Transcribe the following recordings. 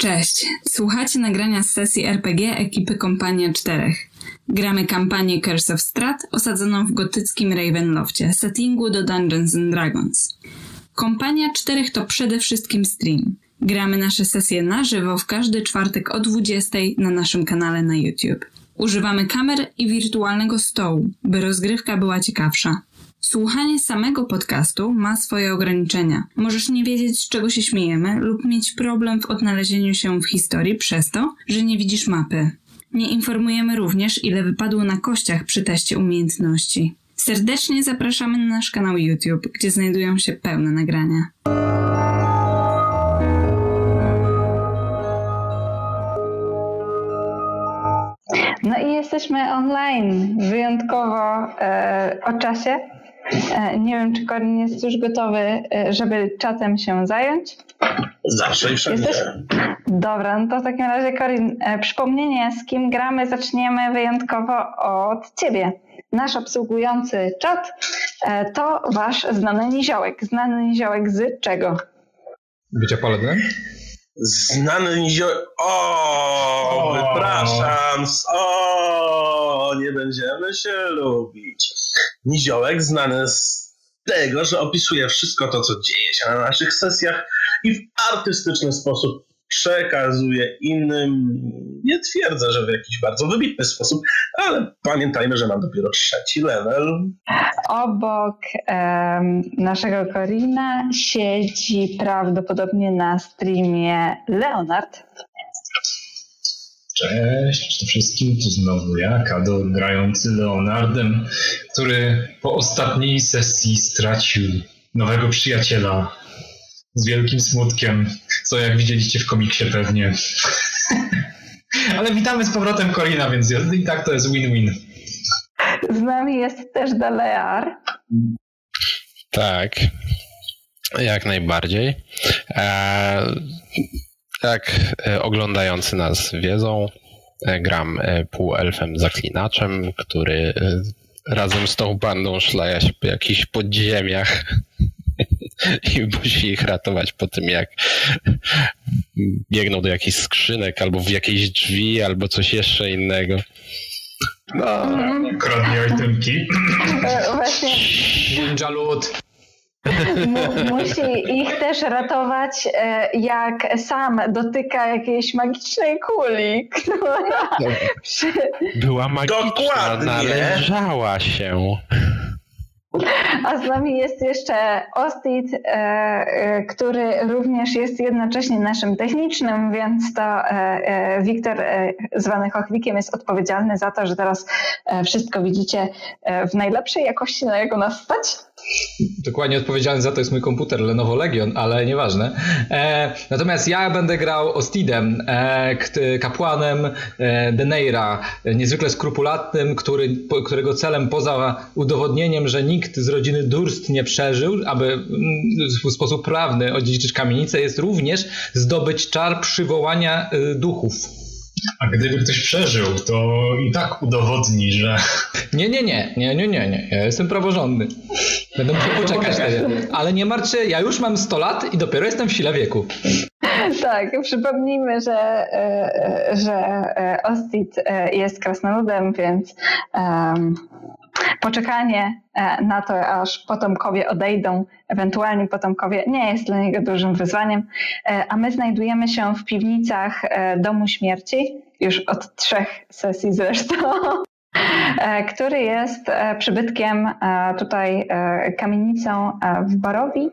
Cześć, słuchacie nagrania z sesji RPG ekipy Kompania Czterech. Gramy kampanię Curse of Strat osadzoną w gotyckim Ravenloftie, settingu do Dungeons and Dragons. Kompania Czterech to przede wszystkim stream. Gramy nasze sesje na żywo w każdy czwartek o 20 na naszym kanale na YouTube. Używamy kamer i wirtualnego stołu, by rozgrywka była ciekawsza. Słuchanie samego podcastu ma swoje ograniczenia. Możesz nie wiedzieć, z czego się śmiejemy, lub mieć problem w odnalezieniu się w historii przez to, że nie widzisz mapy. Nie informujemy również, ile wypadło na kościach przy teście umiejętności. Serdecznie zapraszamy na nasz kanał YouTube, gdzie znajdują się pełne nagrania. No i jesteśmy online, wyjątkowo e, o czasie. E, nie wiem, czy Korin jest już gotowy, e, żeby czatem się zająć. Zawsze i wszędzie. Jesteś? Dobra, no to w takim razie Korin, e, przypomnienie z kim gramy zaczniemy wyjątkowo od Ciebie. Nasz obsługujący czat to Wasz znany niziołek. Znany niziołek z czego? Bycia paladinem? Znany niziołek. O, O. wypraszam. O, nie będziemy się lubić. Niziołek znany z tego, że opisuje wszystko to, co dzieje się na naszych sesjach i w artystyczny sposób przekazuje innym. Nie twierdzę, że w jakiś bardzo wybitny sposób, ale pamiętajmy, że mam dopiero trzeci level. Obok em, naszego Korina siedzi prawdopodobnie na streamie Leonard. Cześć wszystkim, tu znowu ja, Kado, grający Leonardem, który po ostatniej sesji stracił nowego przyjaciela z wielkim smutkiem, co jak widzieliście w komiksie pewnie. Ale witamy z powrotem Korina, więc jest, i tak to jest win-win. Z nami jest też Dalear. Tak, jak najbardziej. E, jak e, oglądający nas wiedzą, e, gram e, półelfem zaklinaczem, który razem z tą bandą szlaja się po jakichś podziemiach i musi ich ratować po tym, jak biegną do jakichś skrzynek, albo w jakieś drzwi, albo coś jeszcze innego. No, Kradnie itemki. Właśnie Ninja Loot. Mu, musi ich też ratować, e, jak sam dotyka jakiejś magicznej kuli, która przy, była magiczna, Dokładnie. należała się. A z nami jest jeszcze Ostit, e, e, który również jest jednocześnie naszym technicznym, więc to Wiktor, zwany Chochlikiem, jest odpowiedzialny za to, że teraz wszystko widzicie w najlepszej jakości, na jaką nas stać. Dokładnie odpowiedzialny za to jest mój komputer Lenovo Legion, ale nieważne. E, natomiast ja będę grał Ostidem, e, kapłanem e, Deneira, e, niezwykle skrupulatnym, który, po, którego celem poza udowodnieniem, że nikt z rodziny Durst nie przeżył, aby mm, w sposób prawny odziedziczyć kamienicę, jest również zdobyć czar przywołania e, duchów. A gdyby ktoś przeżył, to i tak udowodni, że Nie, nie, nie, nie, nie, nie, nie. Ja jestem praworządny. Będę musiał poczekać. Ale nie martw się, ja już mam 100 lat i dopiero jestem w sile wieku. Tak, przypomnijmy, że, e, e, że e, Ostit jest krasnoludem, więc poczekanie e, na to, aż potomkowie odejdą, ewentualni potomkowie, nie jest dla niego dużym wyzwaniem. E, A my znajdujemy się w piwnicach e, Domu Śmierci, już od trzech sesji zresztą. który jest przybytkiem tutaj kamienicą w Barowi,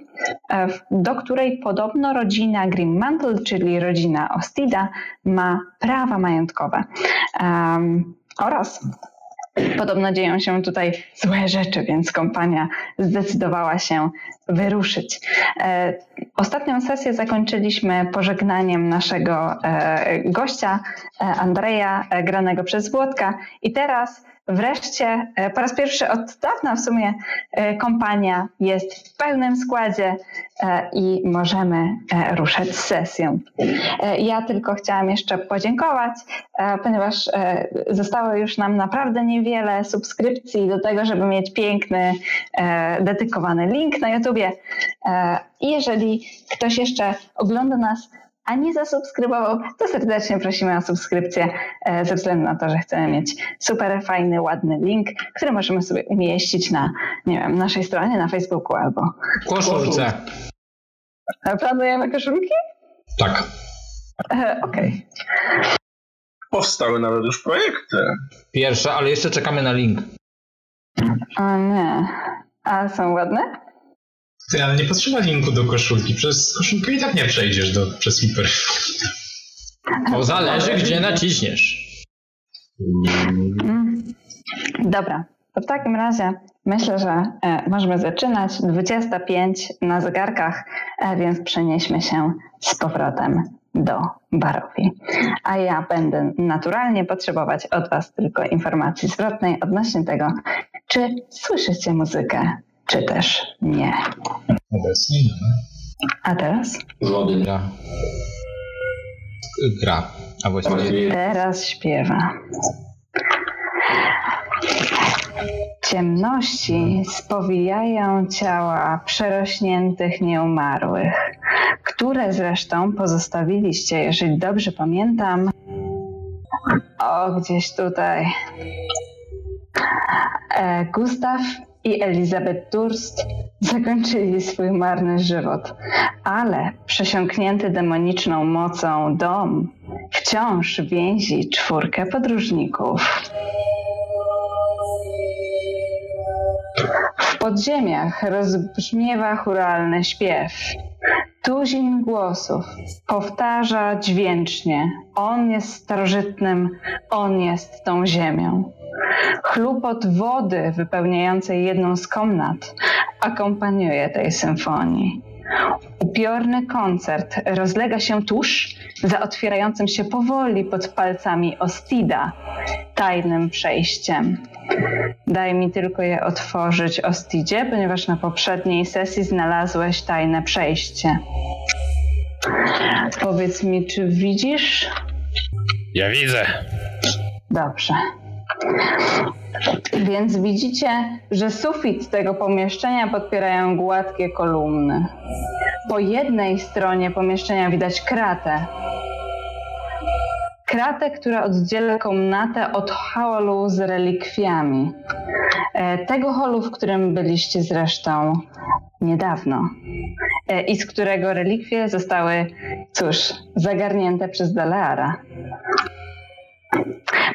do której podobno rodzina Grimmantle, czyli rodzina Ostida, ma prawa majątkowe. Oraz podobno dzieją się tutaj złe rzeczy, więc kompania zdecydowała się wyruszyć. E, Ostatnią sesję zakończyliśmy pożegnaniem naszego e, gościa, e, Andrzeja, granego przez Włodka. I teraz wreszcie, e, po raz pierwszy od dawna w sumie, e, kompania jest w pełnym składzie e, i możemy ruszać z sesją. Ja tylko chciałam jeszcze podziękować, ponieważ zostało już nam naprawdę niewiele subskrypcji do tego, żeby mieć piękny, dedykowany link na YouTubie. I jeżeli ktoś jeszcze ogląda nas a nie zasubskrybował, to serdecznie prosimy o subskrypcję e, ze względu na to, że chcemy mieć super fajny, ładny link, który możemy sobie umieścić na, nie wiem, naszej stronie na Facebooku albo... Koszulce. Planujemy koszulki? Tak. E, Okej. Powstały nawet już projekty. Pierwsza, ale jeszcze czekamy na link. O nie. A są ładne? Ty, ale nie potrzeba linku do koszulki. Przez koszulkę i tak nie przejdziesz do, przez Hiper. To zależy, gdzie naciśniesz. Mm. Dobra, to w takim razie myślę, że e, możemy zaczynać. 25 na zegarkach, e, więc przenieśmy się z powrotem do barowi. A ja będę naturalnie potrzebować od Was tylko informacji zwrotnej odnośnie tego, czy słyszycie muzykę, czy też nie. Obecnie nie. A teraz? Gra. Gra. A właściwie Teraz śpiewa. Ciemności spowijają ciała przerośniętych nieumarłych, które zresztą pozostawiliście, jeżeli dobrze pamiętam, o gdzieś tutaj. E, Gustaw i Elizabeth Durst zakończyli swój marny żywot, ale przesiąknięty demoniczną mocą dom wciąż więzi czwórkę podróżników. W podziemiach rozbrzmiewa churalny śpiew. Tuzin głosów powtarza dźwięcznie: On jest starożytnym, on jest tą ziemią. Chlupot wody wypełniającej jedną z komnat akompaniuje tej symfonii. Upiorny koncert rozlega się tuż za otwierającym się powoli pod palcami Ostida tajnym przejściem. Daj mi tylko je otworzyć, Ostidzie, ponieważ na poprzedniej sesji znalazłeś tajne przejście. Powiedz mi, czy widzisz? Ja widzę. Dobrze. Więc widzicie, że sufit tego pomieszczenia podpierają gładkie kolumny. Po jednej stronie pomieszczenia widać kratę. Kratę, która oddziela komnatę od holu z relikwiami. E, Tego holu, w którym byliście zresztą niedawno. E, I z którego relikwie zostały, cóż, zagarnięte przez Daleara.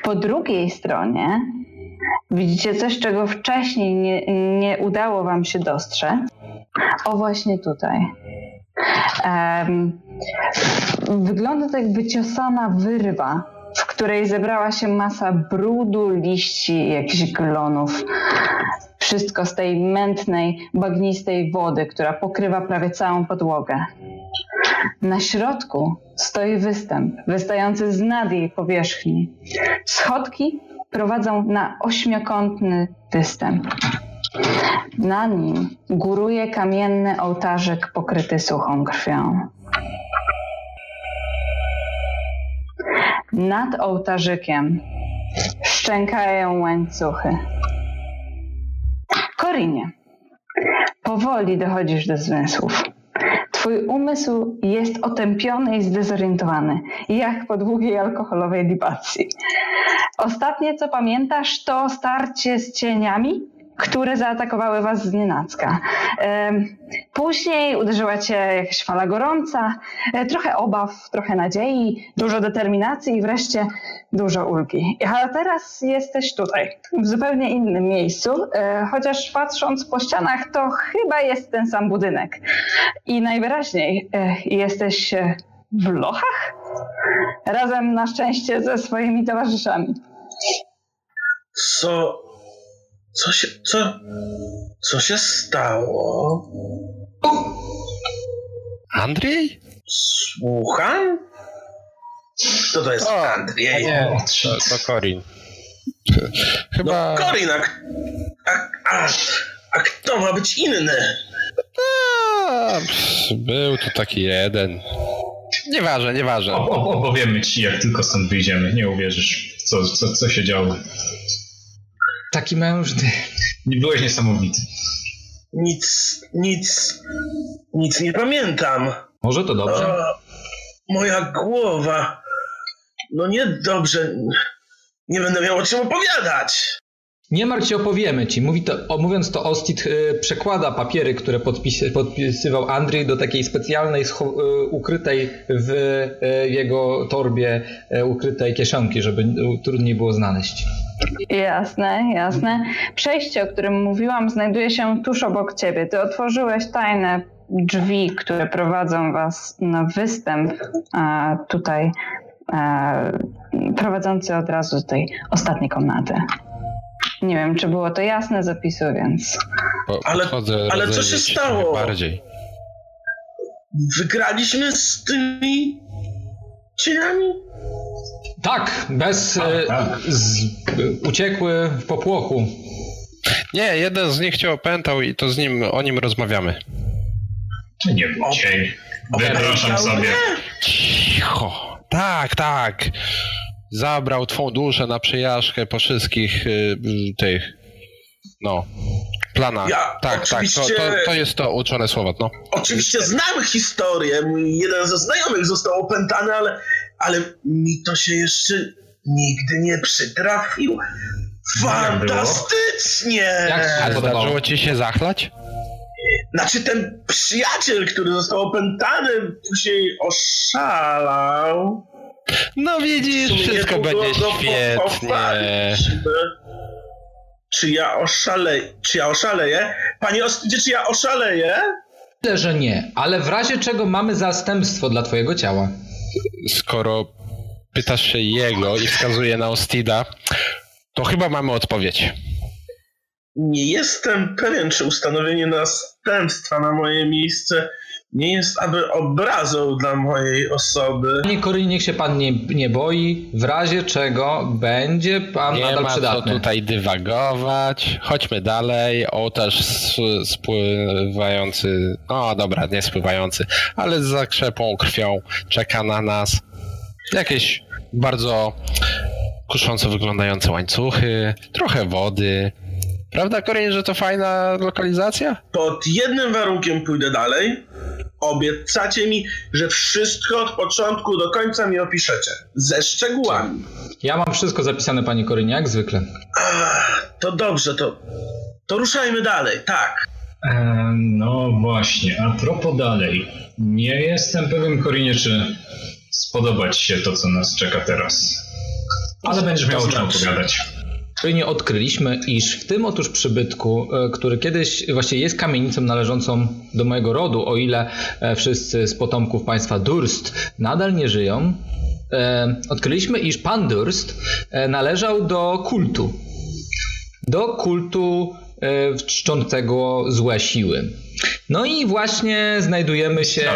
Po drugiej stronie widzicie coś, czego wcześniej nie, nie udało wam się dostrzec. O, właśnie tutaj. Em, wygląda to jak wyciosana wyrwa, w której zebrała się masa brudu, liści, jakichś glonów. Wszystko z tej mętnej, bagnistej wody, która pokrywa prawie całą podłogę. Na środku stoi występ, wystający z nad jej powierzchni. Schodki prowadzą na ośmiokątny występ. Na nim góruje kamienny ołtarzyk pokryty suchą krwią. Nad ołtarzykiem szczękają łańcuchy. Korinie, powoli dochodzisz do zmysłów. Twój umysł jest otępiony i zdezorientowany, jak po długiej alkoholowej libacji. Ostatnie, co pamiętasz, to starcie z cieniami, które zaatakowały was z nienacka. Później uderzyła cię jakaś fala gorąca, e, trochę obaw, trochę nadziei, dużo determinacji i wreszcie dużo ulgi. A teraz jesteś tutaj, w zupełnie innym miejscu, e, chociaż patrząc po ścianach, to chyba jest ten sam budynek. I najwyraźniej e, jesteś w lochach? Razem na szczęście ze swoimi towarzyszami. Co. Co się. Co. Co się stało? Andrzej? Słucham? Kto to jest O, Andrzej? O, To, to Corin. Chyba. No, Corin, a, a, a, a kto ma być inny? A, był tu taki jeden. Nieważne, nieważne. Opowiemy ci, jak tylko stąd wyjdziemy. Nie uwierzysz, co, co, co się działo. Taki mężny. Nie byłeś niesamowity. Nic, nic, nic nie pamiętam. Może to dobrze? O, moja głowa. No niedobrze. Nie będę miał o czym opowiadać. Nie martw się, opowiemy ci. Mówi to, mówiąc to, Ostit y, przekłada papiery, które podpisy, podpisywał Andrzej do takiej specjalnej, y, ukrytej w y, jego torbie, ukrytej kieszonki, żeby trudniej było znaleźć. Jasne, jasne. Przejście, o którym mówiłam, znajduje się tuż obok ciebie. Ty otworzyłeś tajne drzwi, które prowadzą was na występ a, tutaj, a, prowadzący od razu do tej ostatniej komnaty. Nie wiem, czy było to jasne z opisu, więc Po, Ale- ale co się stało? Bardziej. Wygraliśmy z tymi cieniami? Tak, bez. Tak, y, tak. Z, uciekły w popłochu. Nie, jeden z nich cię opętał i to z nim, o nim rozmawiamy. To nie był cień. Wypraszam sobie. Cicho. Tak, tak. Zabrał twą duszę na przejażdżkę po wszystkich y, tych, no, planach. Ja tak, tak, to, to, to jest to uczone słowo, no. Oczywiście znam historię. Mój jeden ze znajomych został opętany, ale, ale mi to się jeszcze nigdy nie przytrafiło. Fantastycznie! Jak zdarzyło ci się zachlać? Znaczy ten przyjaciel, który został opętany, później oszalał. No widzisz, wszystko będzie świetnie. Czy ja oszaleję? Czy ja oszaleję? Panie Ostydzie, czy ja oszaleję? Myślę, że nie, ale w razie czego mamy zastępstwo dla twojego ciała. Skoro pytasz się jego i wskazuje na Ostida, to chyba mamy odpowiedź. Nie jestem pewien, czy ustanowienie następstwa na moje miejsce nie jest aby obrazą dla mojej osoby. Panie Korynie, niech się pan nie, nie boi, w razie czego będzie pan Nie nadal ma co przydatny. tutaj dywagować. Chodźmy dalej. Ołtarz spływający, no dobra, nie spływający, ale z zakrzepą krwią czeka na nas. Jakieś bardzo kusząco wyglądające łańcuchy, trochę wody. Prawda, Korein, że to fajna lokalizacja? Pod jednym warunkiem pójdę dalej. Obiecacie mi, że wszystko od początku do końca mi opiszecie. Ze szczegółami. Ja mam wszystko zapisane, panie Korynie, jak zwykle. Ach, to dobrze, to, to ruszajmy dalej. Tak. Em, No właśnie, a propos dalej. Nie jestem pewien, Korinie, czy spodobać się to, co nas czeka teraz. Ale będziesz miał o czym znaczy? opowiadać. Czyli odkryliśmy, iż w tym otóż przybytku, e, który kiedyś właściwie jest kamienicą należącą do mojego rodu, o ile e, wszyscy z potomków państwa Durst nadal nie żyją, e, odkryliśmy, iż pan Durst należał do kultu. Do kultu czczącego złe siły. No i właśnie znajdujemy się.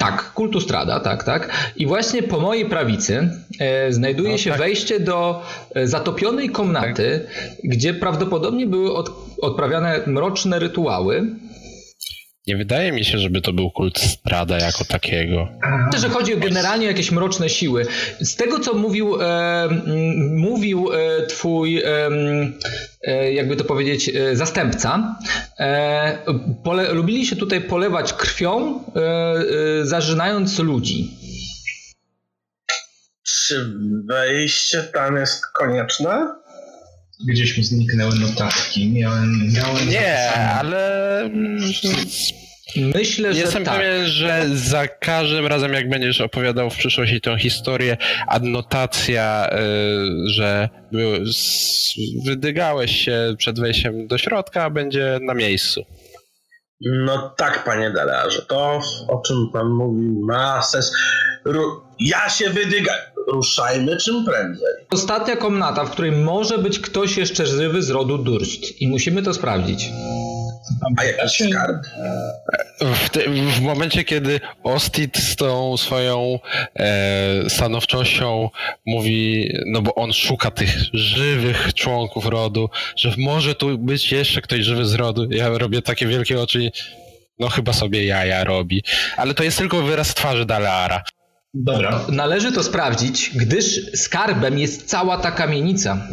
Tak, kultu strada, tak, tak. I właśnie po mojej prawicy e, znajduje No się tak. wejście do e, zatopionej komnaty, gdzie prawdopodobnie były od, odprawiane mroczne rytuały. Nie wydaje mi się, żeby to był kult Strada jako takiego. Myślę, że chodzi o generalnie jakieś mroczne siły. Z tego, co mówił, e, mówił e, twój, e, e, jakby to powiedzieć, e, zastępca, e, pole, lubili się tutaj polewać krwią, e, e, zażynając ludzi. Czy wejście tam jest konieczne? Gdzieś mi zniknęły notatki. Miałem, miałem Nie, ale Myślę, że Jestem tak. pewien, że za każdym razem, jak będziesz opowiadał w przyszłości tę historię, adnotacja, y, że był, wydygałeś się przed wejściem do środka, będzie na miejscu. No tak, panie Delarze, to o czym pan mówi ma sens. Ru- ja się wydyga. Ruszajmy czym prędzej. Ostatnia komnata, w której może być ktoś jeszcze żywy z rodu Durst. I musimy to sprawdzić. A jakiś skarb? W, te, w momencie, kiedy Ostit z tą swoją e, stanowczością mówi, no bo on szuka tych żywych członków rodu, że może tu być jeszcze ktoś żywy z rodu, ja robię takie wielkie oczy no chyba sobie jaja robi. Ale to jest tylko wyraz twarzy Daleara. Dobra, Należy to sprawdzić, gdyż skarbem jest cała ta kamienica.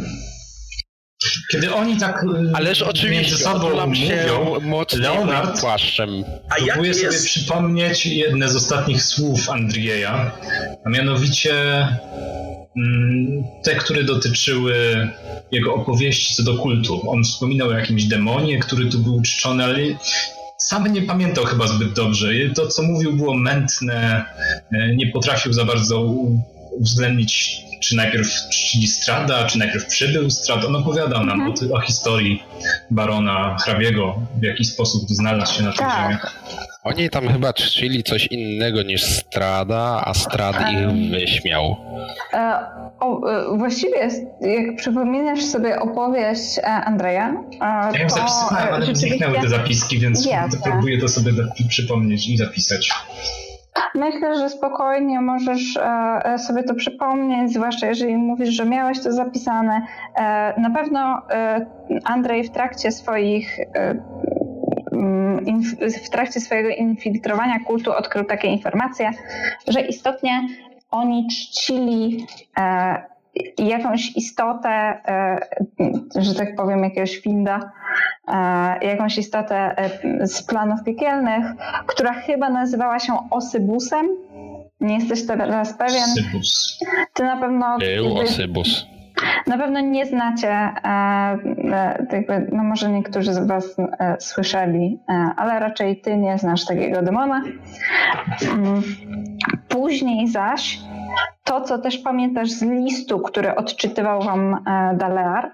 Kiedy oni tak y, Ależ oczywiście, między sobą mówią, mocniej Leonard płaszczem. A próbuje sobie jest... przypomnieć jedne z ostatnich słów Andrieja, a mianowicie mm, te, które dotyczyły jego opowieści co do kultu. On wspominał o jakimś demonie, który tu był czczony, ale sam nie pamiętał chyba zbyt dobrze. To, co mówił, było mętne, e, nie potrafił za bardzo uwzględnić, czy najpierw czcili Strada, czy najpierw przybył Strad. On opowiadał nam o, ty- o historii barona hrabiego, w jaki sposób znalazł się na tej Tak. ziemi. Oni tam chyba czcili coś innego niż Strada, a Strad ich wyśmiał. E, o, e, właściwie, jak przypominasz sobie opowieść e, Andrzeja, e, Ja ją to zapisałem, e, ale mi zniknęły te rzeczywiście zapiski, więc Jasne. próbuję to sobie przypomnieć i zapisać. Myślę, że spokojnie możesz e, e, sobie to przypomnieć, zwłaszcza jeżeli mówisz, że miałeś to zapisane. E, Na pewno Andrzej w trakcie swoich mm, w trakcie swojego infiltrowania kultu odkrył takie informacje, że istotnie oni czcili jakąś istotę, że tak powiem, jakiegoś winda, jakąś istotę e, z planów piekielnych, która chyba nazywała się Osybusem. Nie jesteś teraz pewien. Sybus. Ty na pewno. Był Osybus. na pewno nie znacie, e, e, jakby, no może niektórzy z Was e, słyszeli, e, ale raczej Ty nie znasz takiego demona. Mm. Później zaś to, co też pamiętasz z listu, który odczytywał Wam e, Dalear, e,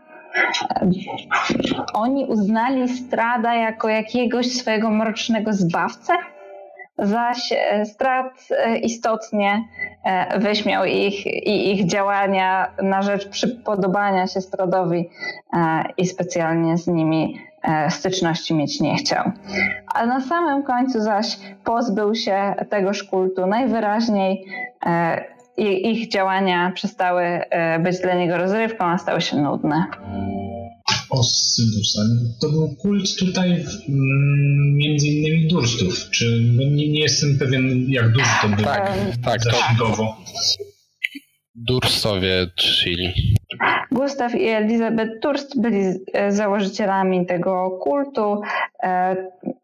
oni uznali Strada jako jakiegoś swojego mrocznego zbawcę, zaś e, Strad e, istotnie e, wyśmiał ich i ich działania na rzecz przypodobania się Stradowi i specjalnie z nimi styczności mieć nie chciał. A na samym końcu zaś pozbył się tegoż kultu. Najwyraźniej i- ich działania przestały e, być dla niego rozrywką, a stały się nudne. Osybus. ale To był kult tutaj mm, między innymi Durstów. Czy no nie, nie jestem pewien, jak duży to był Tak, tak, to zasięgowo. Durstowie czcili. Gustaw i Elizabeth Durst byli e, założycielami tego kultu. E,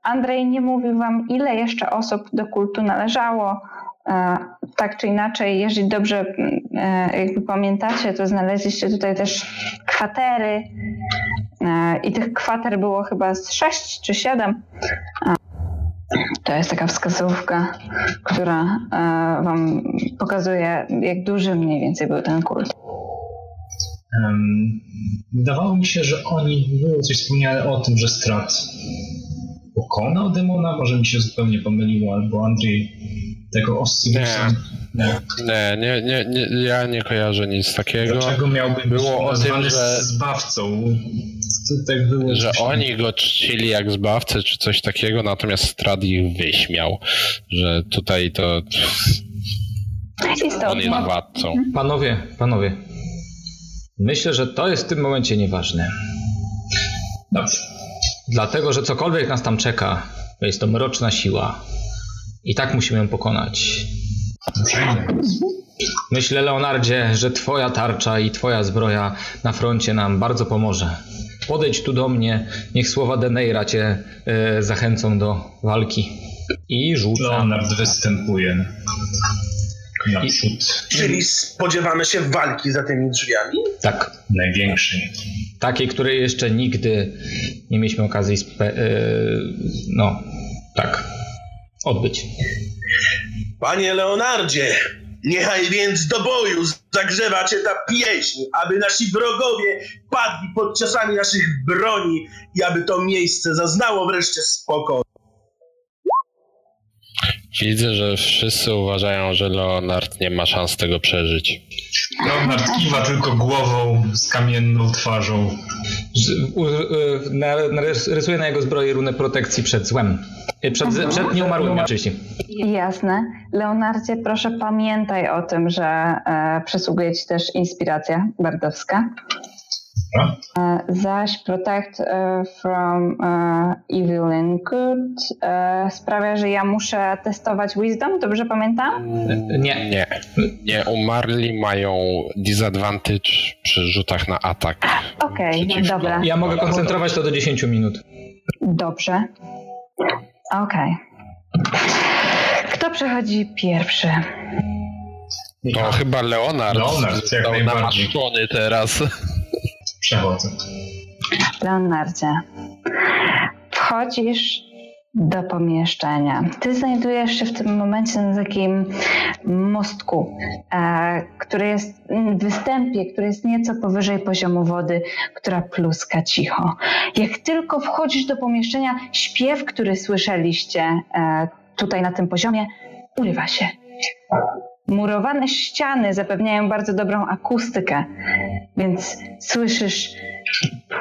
Andrzej nie mówił wam, ile jeszcze osób do kultu należało. Tak czy inaczej, jeżeli dobrze mm, e, jakby pamiętacie, to znaleźliście tutaj też kwatery E, i tych kwater było chyba z sześć czy siedem. To jest taka wskazówka, która e, wam pokazuje, jak duży mniej więcej był ten kult. Em, Wydawało mi się, że oni było coś wspomniane o tym, że Strat pokonał demona, może mi się zupełnie pomyliło, albo Andrzej tego Ossibusa. Nie. Nie, nie, nie, nie, ja nie kojarzę nic takiego, Dlaczego miałby być Było o tym, nazwany że- zbawcą? Tak było że coś- oni go czcili jak zbawcę czy coś takiego, natomiast Strad ich wyśmiał, że tutaj to on jest władcą. Panowie, panowie. Myślę, że to jest w tym momencie nieważne. Dobrze. Dlatego, że cokolwiek nas tam czeka, to jest to mroczna siła. I tak musimy ją pokonać. Myślę, Leonardzie, że twoja tarcza i twoja zbroja na froncie nam bardzo pomoże. Podejdź tu do mnie, niech słowa Deneira cię e, zachęcą do walki. I rzucam. Leonard występuje Czyli spodziewamy się walki za tymi drzwiami? Tak, największej. takiej, której jeszcze nigdy nie mieliśmy okazji spe- e, no, tak, odbyć. Panie Leonardzie, niechaj więc do boju zagrzewa cię ta pieśń, aby nasi wrogowie padli pod ciosami naszych broni i aby to miejsce zaznało wreszcie spokoju. Widzę, że wszyscy uważają, że Leonard nie ma szans tego przeżyć. Leonard kiwa tylko głową z kamienną twarzą. Narys- Rysuję na jego zbroi runę protekcji przed złem. Y, Przed, przed nieumarłymi oczywiście. Jasne. Leonardzie, proszę pamiętaj o tym, że e, przysługuje ci też inspiracja bardowska. E, zaś Protect e, from e, Evil and Good sprawia, że ja muszę testować Wisdom, dobrze pamiętam? Nie. Nie. Nie, umarli mają disadvantage przy rzutach na atak. Okej, okay, dobra. Ja mogę koncentrować to do 10 minut. Dobrze. Okej. Okay. Kto przechodzi pierwszy? To chyba Leonard. Leonard, jak najbardziej. teraz. Przechodzę. Leonardzie, wchodzisz do pomieszczenia. Ty znajdujesz się w tym momencie na takim mostku, e, który jest w występie, który jest nieco powyżej poziomu wody, która pluska cicho. Jak tylko wchodzisz do pomieszczenia, śpiew, który słyszeliście e, tutaj na tym poziomie, urywa się. Murowane ściany zapewniają bardzo dobrą akustykę, więc słyszysz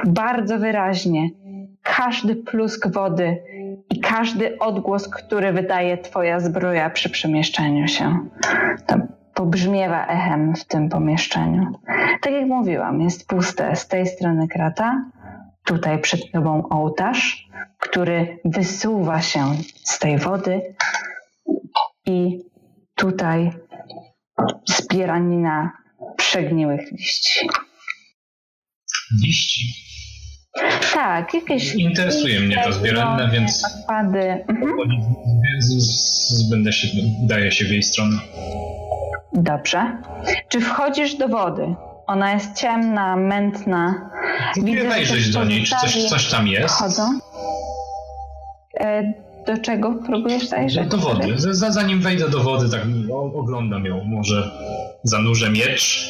bardzo wyraźnie każdy plusk wody i każdy odgłos, który wydaje Twoja zbroja przy przemieszczaniu się. To pobrzmiewa echem w tym pomieszczeniu. Tak jak mówiłam, jest puste z tej strony krata, tutaj przed Tobą ołtarz, który wysuwa się z tej wody i tutaj zbieranina przegniłych liści. Liści? Tak, jakieś. Interesuje mnie ta zbieranina, więc. Odpady. Mhm. Będę się, daję się w jej stronę. Dobrze. Czy wchodzisz do wody? Ona jest ciemna, mętna. Widzę, wejrzeć do niej. Czy coś, coś tam jest? Wchodzą. E, do czego próbujesz zajrzeć? Do wody. Zanim wejdę do wody, tak oglądam ją. Może zanurzę miecz,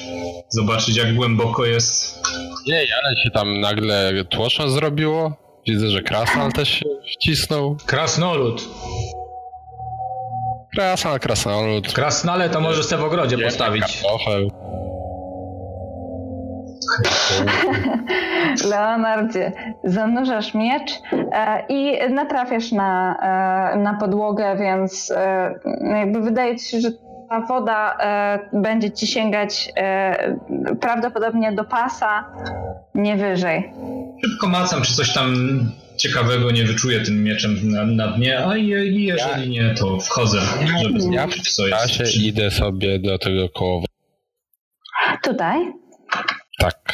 zobaczyć jak głęboko jest. Nie, ale się tam nagle tłoczo zrobiło. Widzę, że krasnal też się wcisnął. Krasnolud. Krasnal, krasnolud. Krasnale to może sobie w ogrodzie postawić. Kartofel. Leonardzie, zanurzasz miecz e, i natrafiasz na, e, na podłogę, więc e, jakby wydaje ci się, że ta woda będzie ci sięgać prawdopodobnie do pasa, nie wyżej. Szybko macam, czy coś tam ciekawego nie wyczuję tym mieczem na, na dnie, a jeżeli ja, nie, to wchodzę, żeby ja w co jest. idę sobie do tego koła. Tutaj? Tak.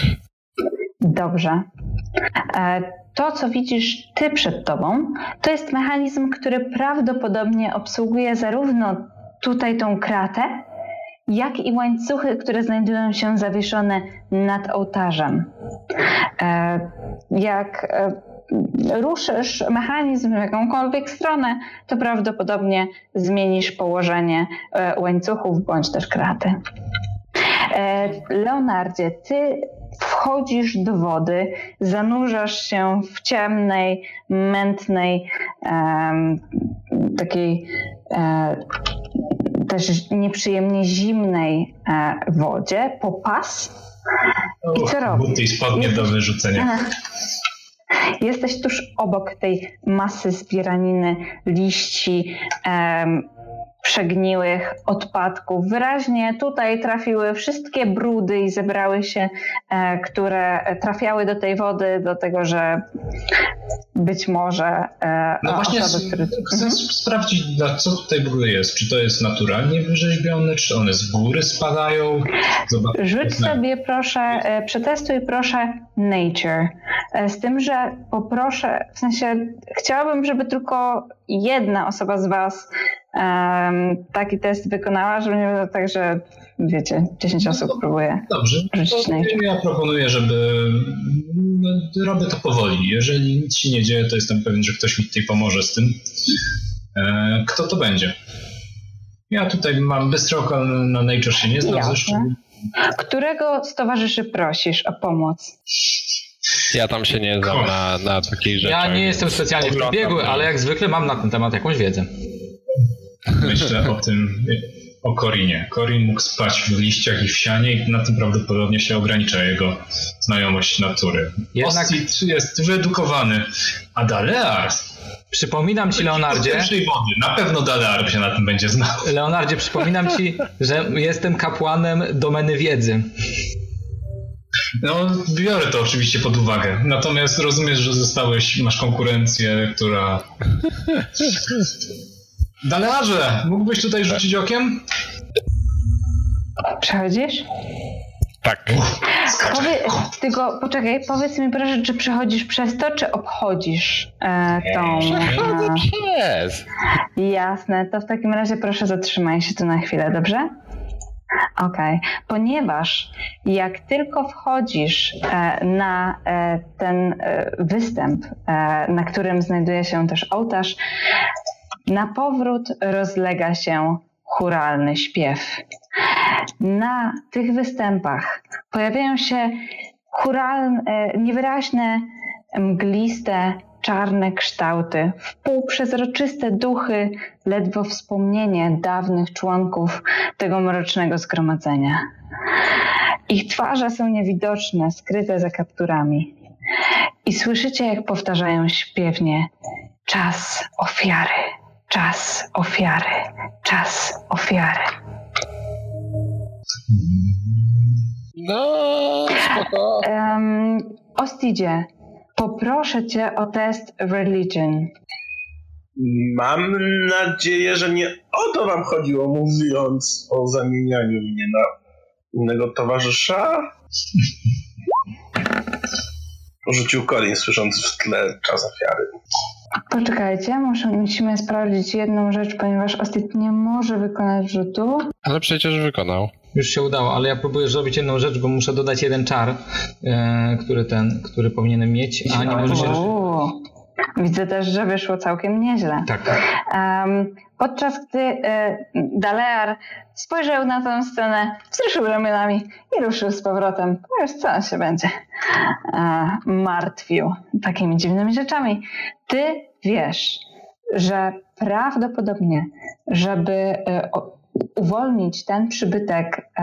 Dobrze. E, to, co widzisz ty przed tobą, to jest mechanizm, który prawdopodobnie obsługuje zarówno tutaj tą kratę, jak i łańcuchy, które znajdują się zawieszone nad ołtarzem. E, jak e, ruszysz mechanizm w jakąkolwiek stronę, to prawdopodobnie zmienisz położenie łańcuchów bądź też kraty. Leonardzie, ty wchodzisz do wody, zanurzasz się w ciemnej, mętnej, um, takiej e, też nieprzyjemnie zimnej e, wodzie po pas. I co robisz? Buty i spodnie do wyrzucenia. Jesteś tuż obok tej masy zbieraniny liści, um, przegniłych odpadków. Wyraźnie tutaj trafiły wszystkie brudy i zebrały się, e, które trafiały do tej wody, do tego, że być może e, no właśnie osoby, które... chcę mhm. sprawdzić, co tutaj w ogóle jest. Czy to jest naturalnie wyrzeźbione, czy one z góry spadają? Zobacz, Rzuć sobie proszę, e, przetestuj proszę nature. Z tym, że poproszę, w sensie chciałabym, żeby tylko jedna osoba z was um, taki test wykonała, żeby nie było tak, że wiecie, 10 osób no, próbuje. Dobrze. To ja proponuję, żeby no, robię to powoli. Jeżeli nic się nie dzieje, to jestem pewien, że ktoś mi tutaj pomoże z tym. E, kto to będzie? Ja tutaj mam bystro na Nature się nie znam zresztą. Którego z towarzyszy prosisz o pomoc? Ja tam się nie znam na, na takiej rzeczy. Ja nie jestem specjalnie w tym biegły, ale jak zwykle mam na ten temat jakąś wiedzę. Myślę o tym, o Korinie. Korin mógł spać w liściach i w sianie i na tym prawdopodobnie się ogranicza jego znajomość natury. Jednak... Ostit jest wyedukowany, a Dalear Przypominam ci, Leonardzie. Wody. Na pewno Dalear się na tym będzie znał. Leonardzie, przypominam ci, że jestem kapłanem domeny wiedzy. No, biorę to oczywiście pod uwagę. Natomiast rozumiesz, że zostałeś, masz konkurencję, która. Dalearze, mógłbyś tutaj rzucić okiem? Przechodzisz? Tak. Powie, tylko poczekaj, powiedz mi proszę, czy przechodzisz przez to, czy obchodzisz e, tą. Przechodzę przez. jasne, to w takim razie proszę zatrzymaj się tu na chwilę, dobrze? Okej, ponieważ jak tylko wchodzisz e, na e, ten e, występ, e, na którym znajduje się też ołtarz, na powrót rozlega się churalny śpiew. Na tych występach pojawiają się churalne, niewyraźne, mgliste, czarne kształty, wpółprzezroczyste duchy, ledwo wspomnienie dawnych członków tego mrocznego zgromadzenia. Ich twarze są niewidoczne, skryte za kapturami. I słyszycie, jak powtarzają śpiewnie: Czas ofiary, czas ofiary, czas ofiary. No, spoko. Um, Ostidzie, poproszę cię o test religion. Mam nadzieję, że nie o to wam chodziło, mówiąc o zamienianiu mnie na innego towarzysza. Rzucił Colin, słysząc w tle czas ofiary. Poczekajcie, muszę, musimy sprawdzić jedną rzecz, ponieważ Ostit nie może wykonać rzutu. Ale przecież wykonał. Już się udało, ale ja próbuję zrobić jedną rzecz, bo muszę dodać jeden czar, e, który ten, który powinienem mieć, a nie może się... Widzę też, że wyszło całkiem nieźle. Tak. Um, podczas gdy e, Dalear spojrzał na tę scenę, wzruszył ramionami i ruszył z powrotem. Wiesz, co on się będzie e, martwił takimi dziwnymi rzeczami. Ty wiesz, że prawdopodobnie, żeby e, o, uwolnić ten przybytek, e,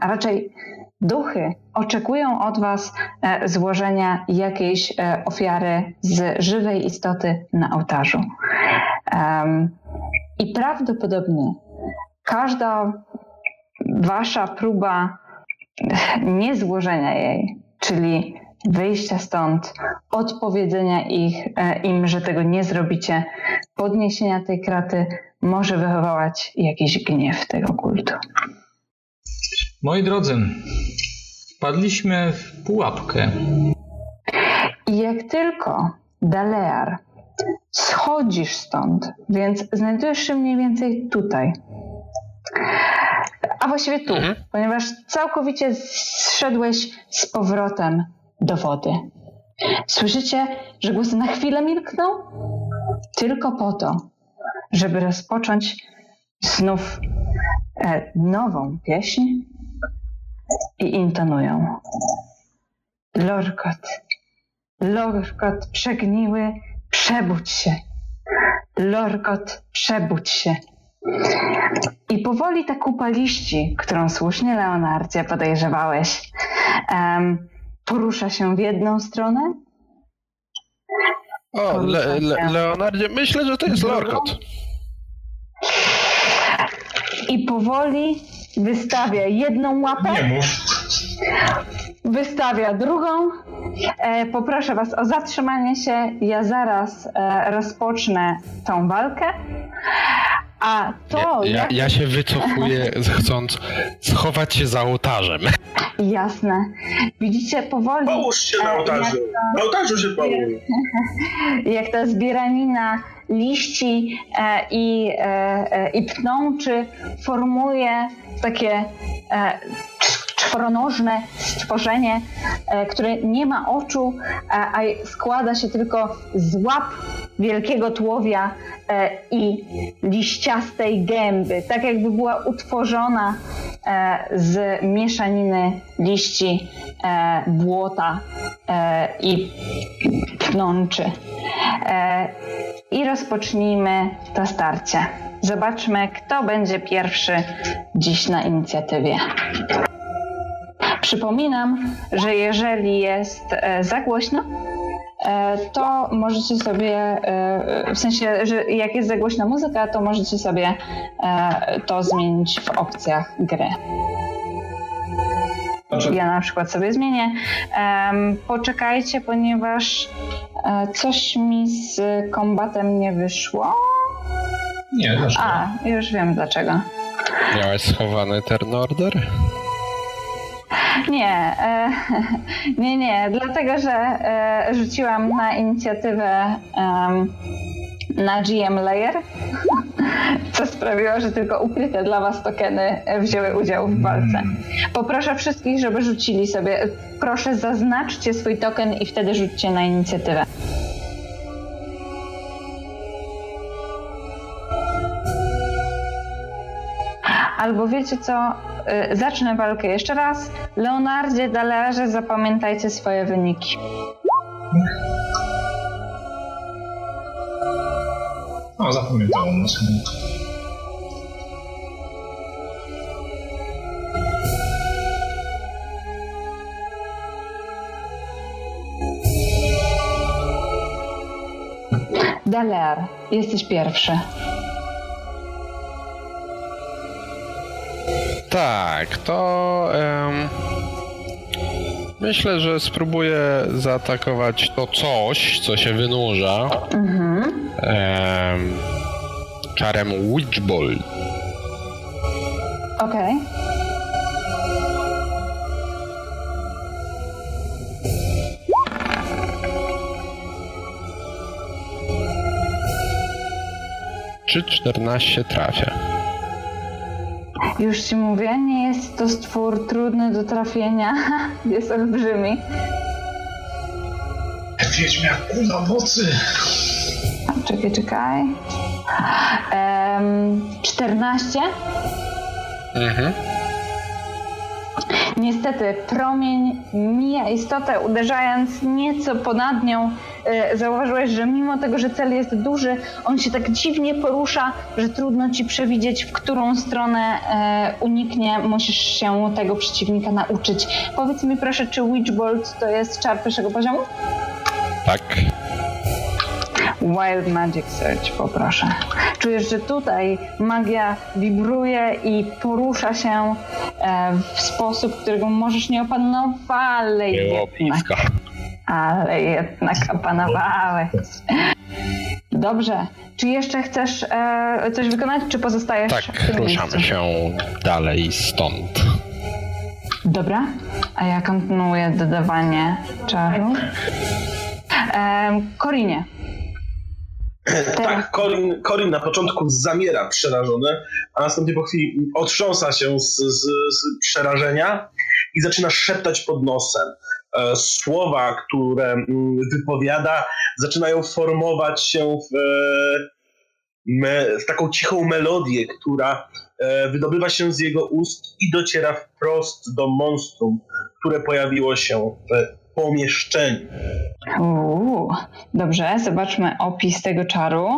a raczej duchy oczekują od Was e, złożenia jakiejś e, ofiary z żywej istoty na ołtarzu. I prawdopodobnie każda Wasza próba niezłożenia jej, czyli wyjścia stąd, odpowiedzenia ich, e, im, że tego nie zrobicie, podniesienia tej kraty, może wywołać jakiś gniew tego kultu. Moi drodzy, wpadliśmy w pułapkę. I jak tylko Dalear schodzisz stąd, więc znajdujesz się mniej więcej tutaj. A właściwie tu, Mhm. ponieważ całkowicie zszedłeś z powrotem do wody. Słyszycie, że głosy na chwilę milkną? Tylko po to, żeby rozpocząć znów e, nową pieśń i intonują. Lorkot, Lorkot przegniły, przebudź się. Lorkot, przebudź się. I powoli ta kupa liści, którą słusznie Leonardzie podejrzewałeś, em, porusza się w jedną stronę, O, Le, Le, Leonardzie, myślę, że to jest Lorkot. i powoli wystawia jedną łapę, Nie mów. wystawia drugą. E, poproszę Was o zatrzymanie się. Ja zaraz e, rozpocznę tą walkę. A to, Ja, ja, ja się wycofuję, chcąc schować się za ołtarzem. jasne, widzicie powoli, Połóż się na ołtarzu. Na ołtarzu się połóż. jak ta zbieranina liści e, i, e, e, i pnączy formuje takie czworonożne stworzenie, e, które nie ma oczu, a, składa się tylko z łap wielkiego tułowia e, i liściastej gęby, tak jakby była utworzona e, z mieszaniny liści, błota i pnączy. I rozpocznijmy to starcie. Zobaczmy, kto będzie pierwszy dziś na inicjatywie. Przypominam, że jeżeli jest e, za głośno, e, to możecie sobie, e, w sensie, że jak jest za głośna muzyka, to możecie sobie to zmienić w opcjach gry. Ja na przykład sobie zmienię. Poczekajcie, ponieważ coś mi z kombatem nie wyszło. Nie, dlaczego? A, już wiem dlaczego. Miałeś schowany turn order? Nie, e, nie, nie, dlatego że e, rzuciłam na inicjatywę na GM Layer, co sprawiło, że tylko ukryte dla Was tokeny wzięły udział w walce. Poproszę wszystkich, żeby rzucili sobie. Proszę, zaznaczcie swój token i wtedy rzućcie na inicjatywę. Albo wiecie co? Y, Zacznę walkę jeszcze raz. Leonardzie, Dalerze, zapamiętajcie swoje wyniki. O, zapamiętałem na sobie. Daler, jesteś pierwszy. Tak, to em, myślę, że spróbuję zaatakować to coś, co się wynurza. Mhm. Em, czarem Witchbolt. Okej. Czy 14 trafia? Już ci mówię, nie jest to stwór trudny do trafienia. Jest olbrzymi. Wiedźmiak kula mocy! Czekaj, czekaj. Em, 14. Mhm. Niestety promień mija istotę, uderzając nieco ponad nią. E, Zauważyłeś, że mimo tego, że cel jest duży, on się tak dziwnie porusza, że trudno ci przewidzieć, w którą stronę e, uniknie. Musisz się tego przeciwnika nauczyć. Powiedz mi proszę, czy Witchbolt to jest czar pierwszego poziomu? Tak. Wild Magic Search, poproszę. Czujesz, że tutaj magia wibruje i porusza się e, w sposób, którego możesz nie opanować, ale Było blisko. Ale jednak opanowałeś. Dobrze. Czy jeszcze chcesz e, coś wykonać, czy pozostajesz Tak, w ruszamy miejscu? się dalej stąd. Dobra. A ja kontynuuję dodawanie czaru. E, Korinie. Tak, Corin, Corin na początku zamiera przerażony, a następnie po chwili otrząsa się z, z, z przerażenia i zaczyna szeptać pod nosem. E, Słowa, które mm, wypowiada, zaczynają formować się w, e, w taką cichą melodię, która e, wydobywa się z jego ust i dociera wprost do monstrum, które pojawiło się w pomieszczeniu. Uuu, dobrze, zobaczmy opis tego czaru.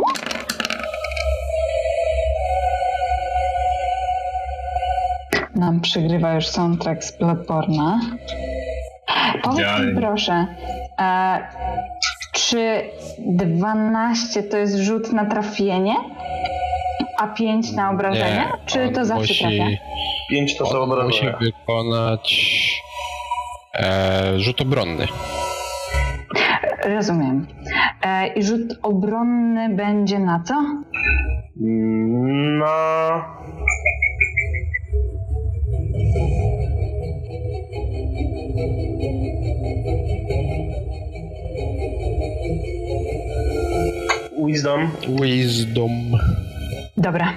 Nam przygrywa już soundtrack z Bloodborne'a. Powiedz mi proszę, e, czy 12 to jest rzut na trafienie, a 5 na obrażenie? czy on to zawsze musi, trafia? Pięć to są on musi obrażenia. wykonać e, rzut obronny. Rozumiem. E, I rzut obronny będzie na co? Na... Wisdom. Wisdom. Dobra.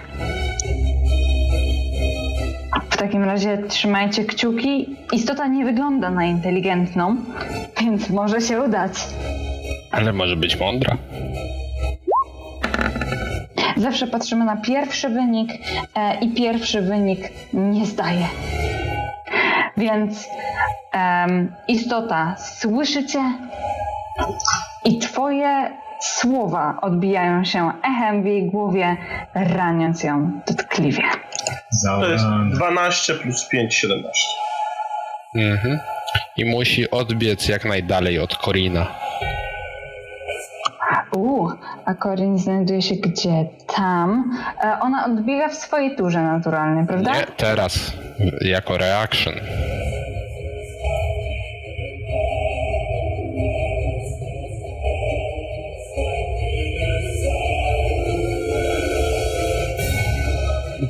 W takim razie trzymajcie kciuki. Istota nie wygląda na inteligentną, więc może się udać. Ale może być mądra. Zawsze patrzymy na pierwszy wynik e, i pierwszy wynik nie zdaje. Więc em, istota słyszy cię i twoje słowa odbijają się echem w jej głowie, raniąc ją dotkliwie. To jest Za... 12 plus 5, 17. Mhm. I musi odbiec jak najdalej od Korina. Uuu, a Corin znajduje się gdzie? Tam. E, ona odbiega w swojej turze naturalnie, prawda? Nie, teraz. Jako reaction.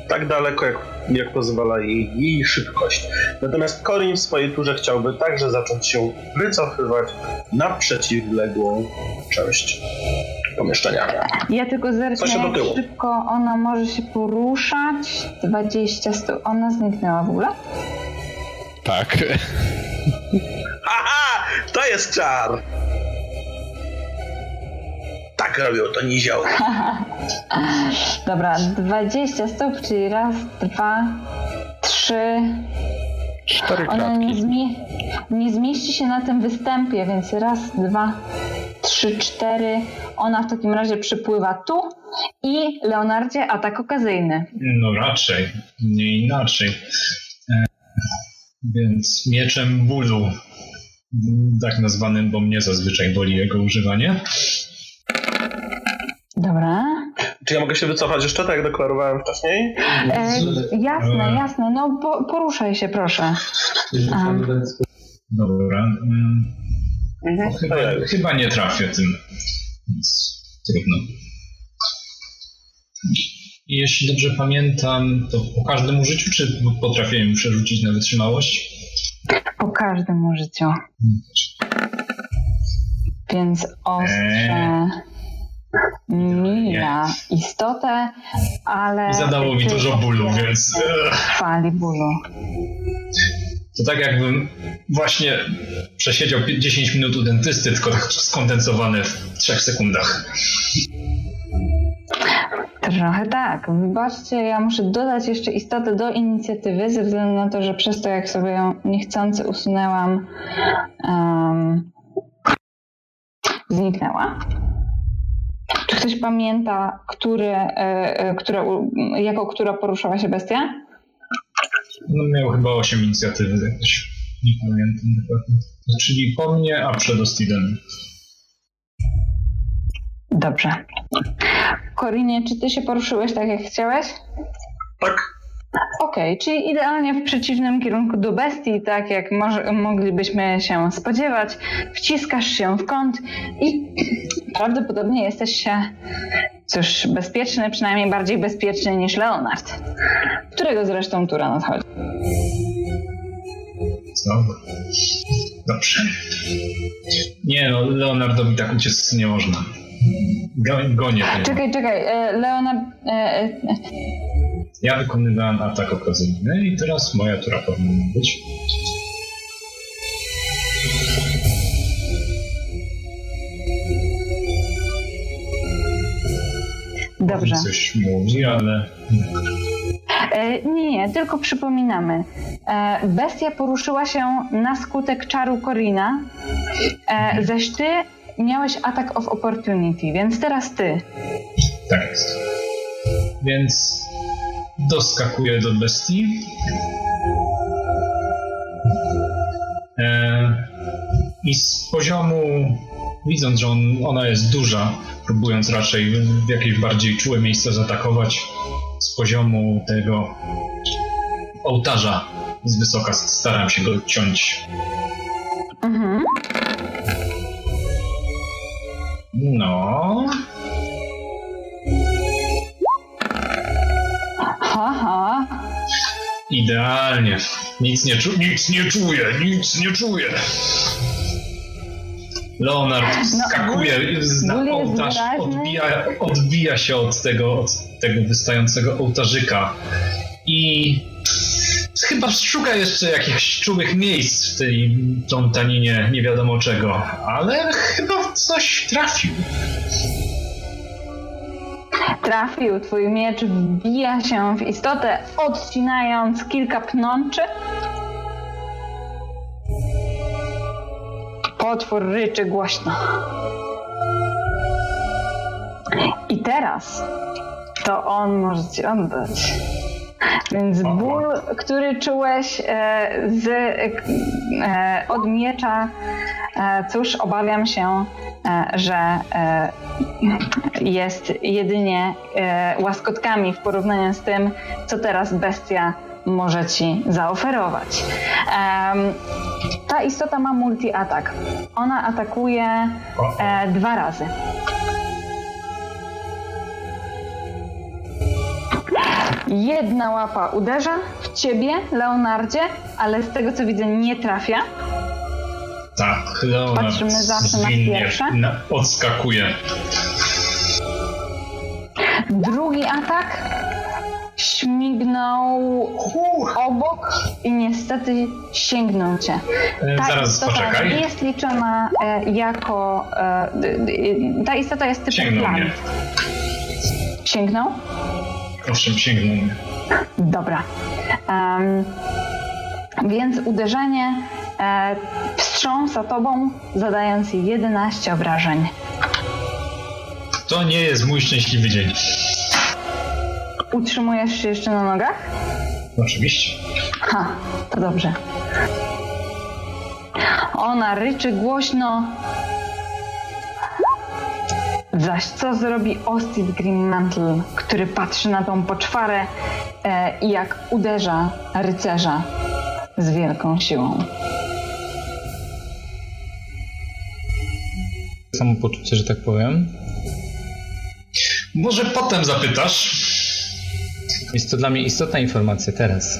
Tak daleko, jak, jak pozwala jej, jej szybkość. Natomiast Corin w swojej turze chciałby także zacząć się wycofywać na przeciwległą część pomieszczenia. Ja tylko zerknę, jak szybko ona może się poruszać. 20 stóp. Ona zniknęła w ogóle? Tak. Aha! To jest czar! Tak robią to nizioły. Dobra, 20 stóp, czyli raz, dwa, trzy. Cztery Ona nie, zmie- nie zmieści się na tym występie, więc raz, dwa, trzy, cztery. Ona w takim razie przypływa tu i Leonardzie atak okazyjny. No raczej, nie inaczej. E, więc mieczem bólu, tak nazwanym, bo mnie zazwyczaj boli jego używanie. Dobra. Czy ja mogę się wycofać jeszcze, tak jak deklarowałem wcześniej? E, jasne, E. jasne. No po, poruszaj się proszę. Dobra. mm, Chyba, Ojej. chyba nie trafię tym, więc trudno. I Jeśli dobrze pamiętam, to po każdym użyciu, czy potrafię ją przerzucić na wytrzymałość? po każdym użyciu. Więc ostrze Eee. Mija istotę, ale... Zadało mi dużo bólu, więc... Fali bólu. To tak jakbym właśnie przesiedział 10 minut u dentysty, tylko tak skondensowane w 3 sekundach. Trochę tak. Wybaczcie, ja muszę dodać jeszcze istotę do inicjatywy, ze względu na to, że przez to, jak sobie ją niechcący usunęłam, em, zniknęła. Czy ktoś pamięta, który, e, e, które, jako która poruszała się bestia? No miał chyba 8 inicjatywy jakoś. Nie pamiętam dokładnie. Czyli po mnie, a przed Ostidem. Dobrze. Korinie, czy ty się poruszyłeś tak, jak chciałeś? Tak. Okej, czyli idealnie w przeciwnym kierunku do bestii, tak jak moglibyśmy się spodziewać. Wciskasz się w kąt i prawdopodobnie jesteś się, cóż, bezpieczny, przynajmniej bardziej bezpieczny niż Leonard, którego zresztą tura nadchodzi. Znowu. Dobrze. Nie no, Leonardowi tak uciec nie można. Go, gonię. Czekaj, czekaj, e, Leonard... E, e, Ja wykonywałem atak okazyjny i teraz moja tura powinna być. dobrze. Coś mówi, ale nie, nie, tylko przypominamy. Bestia poruszyła się na skutek czaru Corina, e, zaś ty miałeś atak of opportunity, więc teraz ty. tak jest. Więc doskakuję do bestii. E, I z poziomu, widząc, że on, ona jest duża, próbując raczej w jakieś bardziej czułe miejsce zaatakować, z poziomu tego ołtarza z wysoka staram się go ciąć. Mhm. No, Haha. Idealnie. Nic nie, czu- nic nie czuję, nic nie czuję. Leonard No, skakuje z- na ołtarz, odbija, odbija się od tego, od tego wystającego ołtarzyka i chyba szuka jeszcze jakichś czułych miejsc w tej plątaninie nie wiadomo czego, ale chyba coś trafił. Trafił, twój miecz wbija się w istotę, odcinając kilka pnączy. Potwór ryczy głośno. I teraz to on może ci oddać. Więc ból, który czułeś e, z, e, od miecza, e, cóż, obawiam się, e, że e, jest jedynie e, łaskotkami w porównaniu z tym, co teraz bestia może ci zaoferować. Ta istota ma multi-atak. Ona atakuje e, dwa razy. Jedna łapa uderza w ciebie, Leonardzie, ale z tego co widzę nie trafia. Tak, Leonard Patrzymy zawsze na pierwsze. na- odskakuje. Drugi atak śmignął obok i niestety sięgnął cię. E, Ta Zaraz istota poczekaj. nie jest liczona e, jako... E, ta istota jest Sięgnął plant. Sięgnął? Owszem, sięgnął mnie. Dobra. Em, więc uderzenie e, wstrząsa tobą, zadając 11 obrażeń. To nie jest mój szczęśliwy dzień. Utrzymujesz się jeszcze na nogach? Oczywiście. Ha, to dobrze. Ona ryczy głośno. Zaś co zrobi Ostit Greenmantle, który patrzy na tą poczwarę e, i jak uderza rycerza z wielką siłą. Samopoczucie, że tak powiem. Może potem zapytasz. Jest to dla mnie istotna informacja teraz.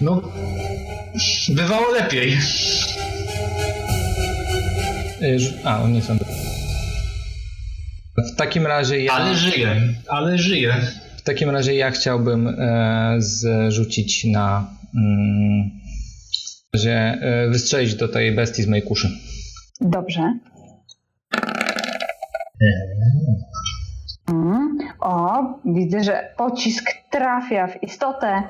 No, bywało lepiej. Ż- A, oni są. W takim razie ja, Ale żyję, ale żyję. w takim razie ja chciałbym e, zrzucić na mm, razie, e, wystrzelić do tej bestii z mojej kuszy. Dobrze. Mm. O, widzę, że pocisk trafia w istotę.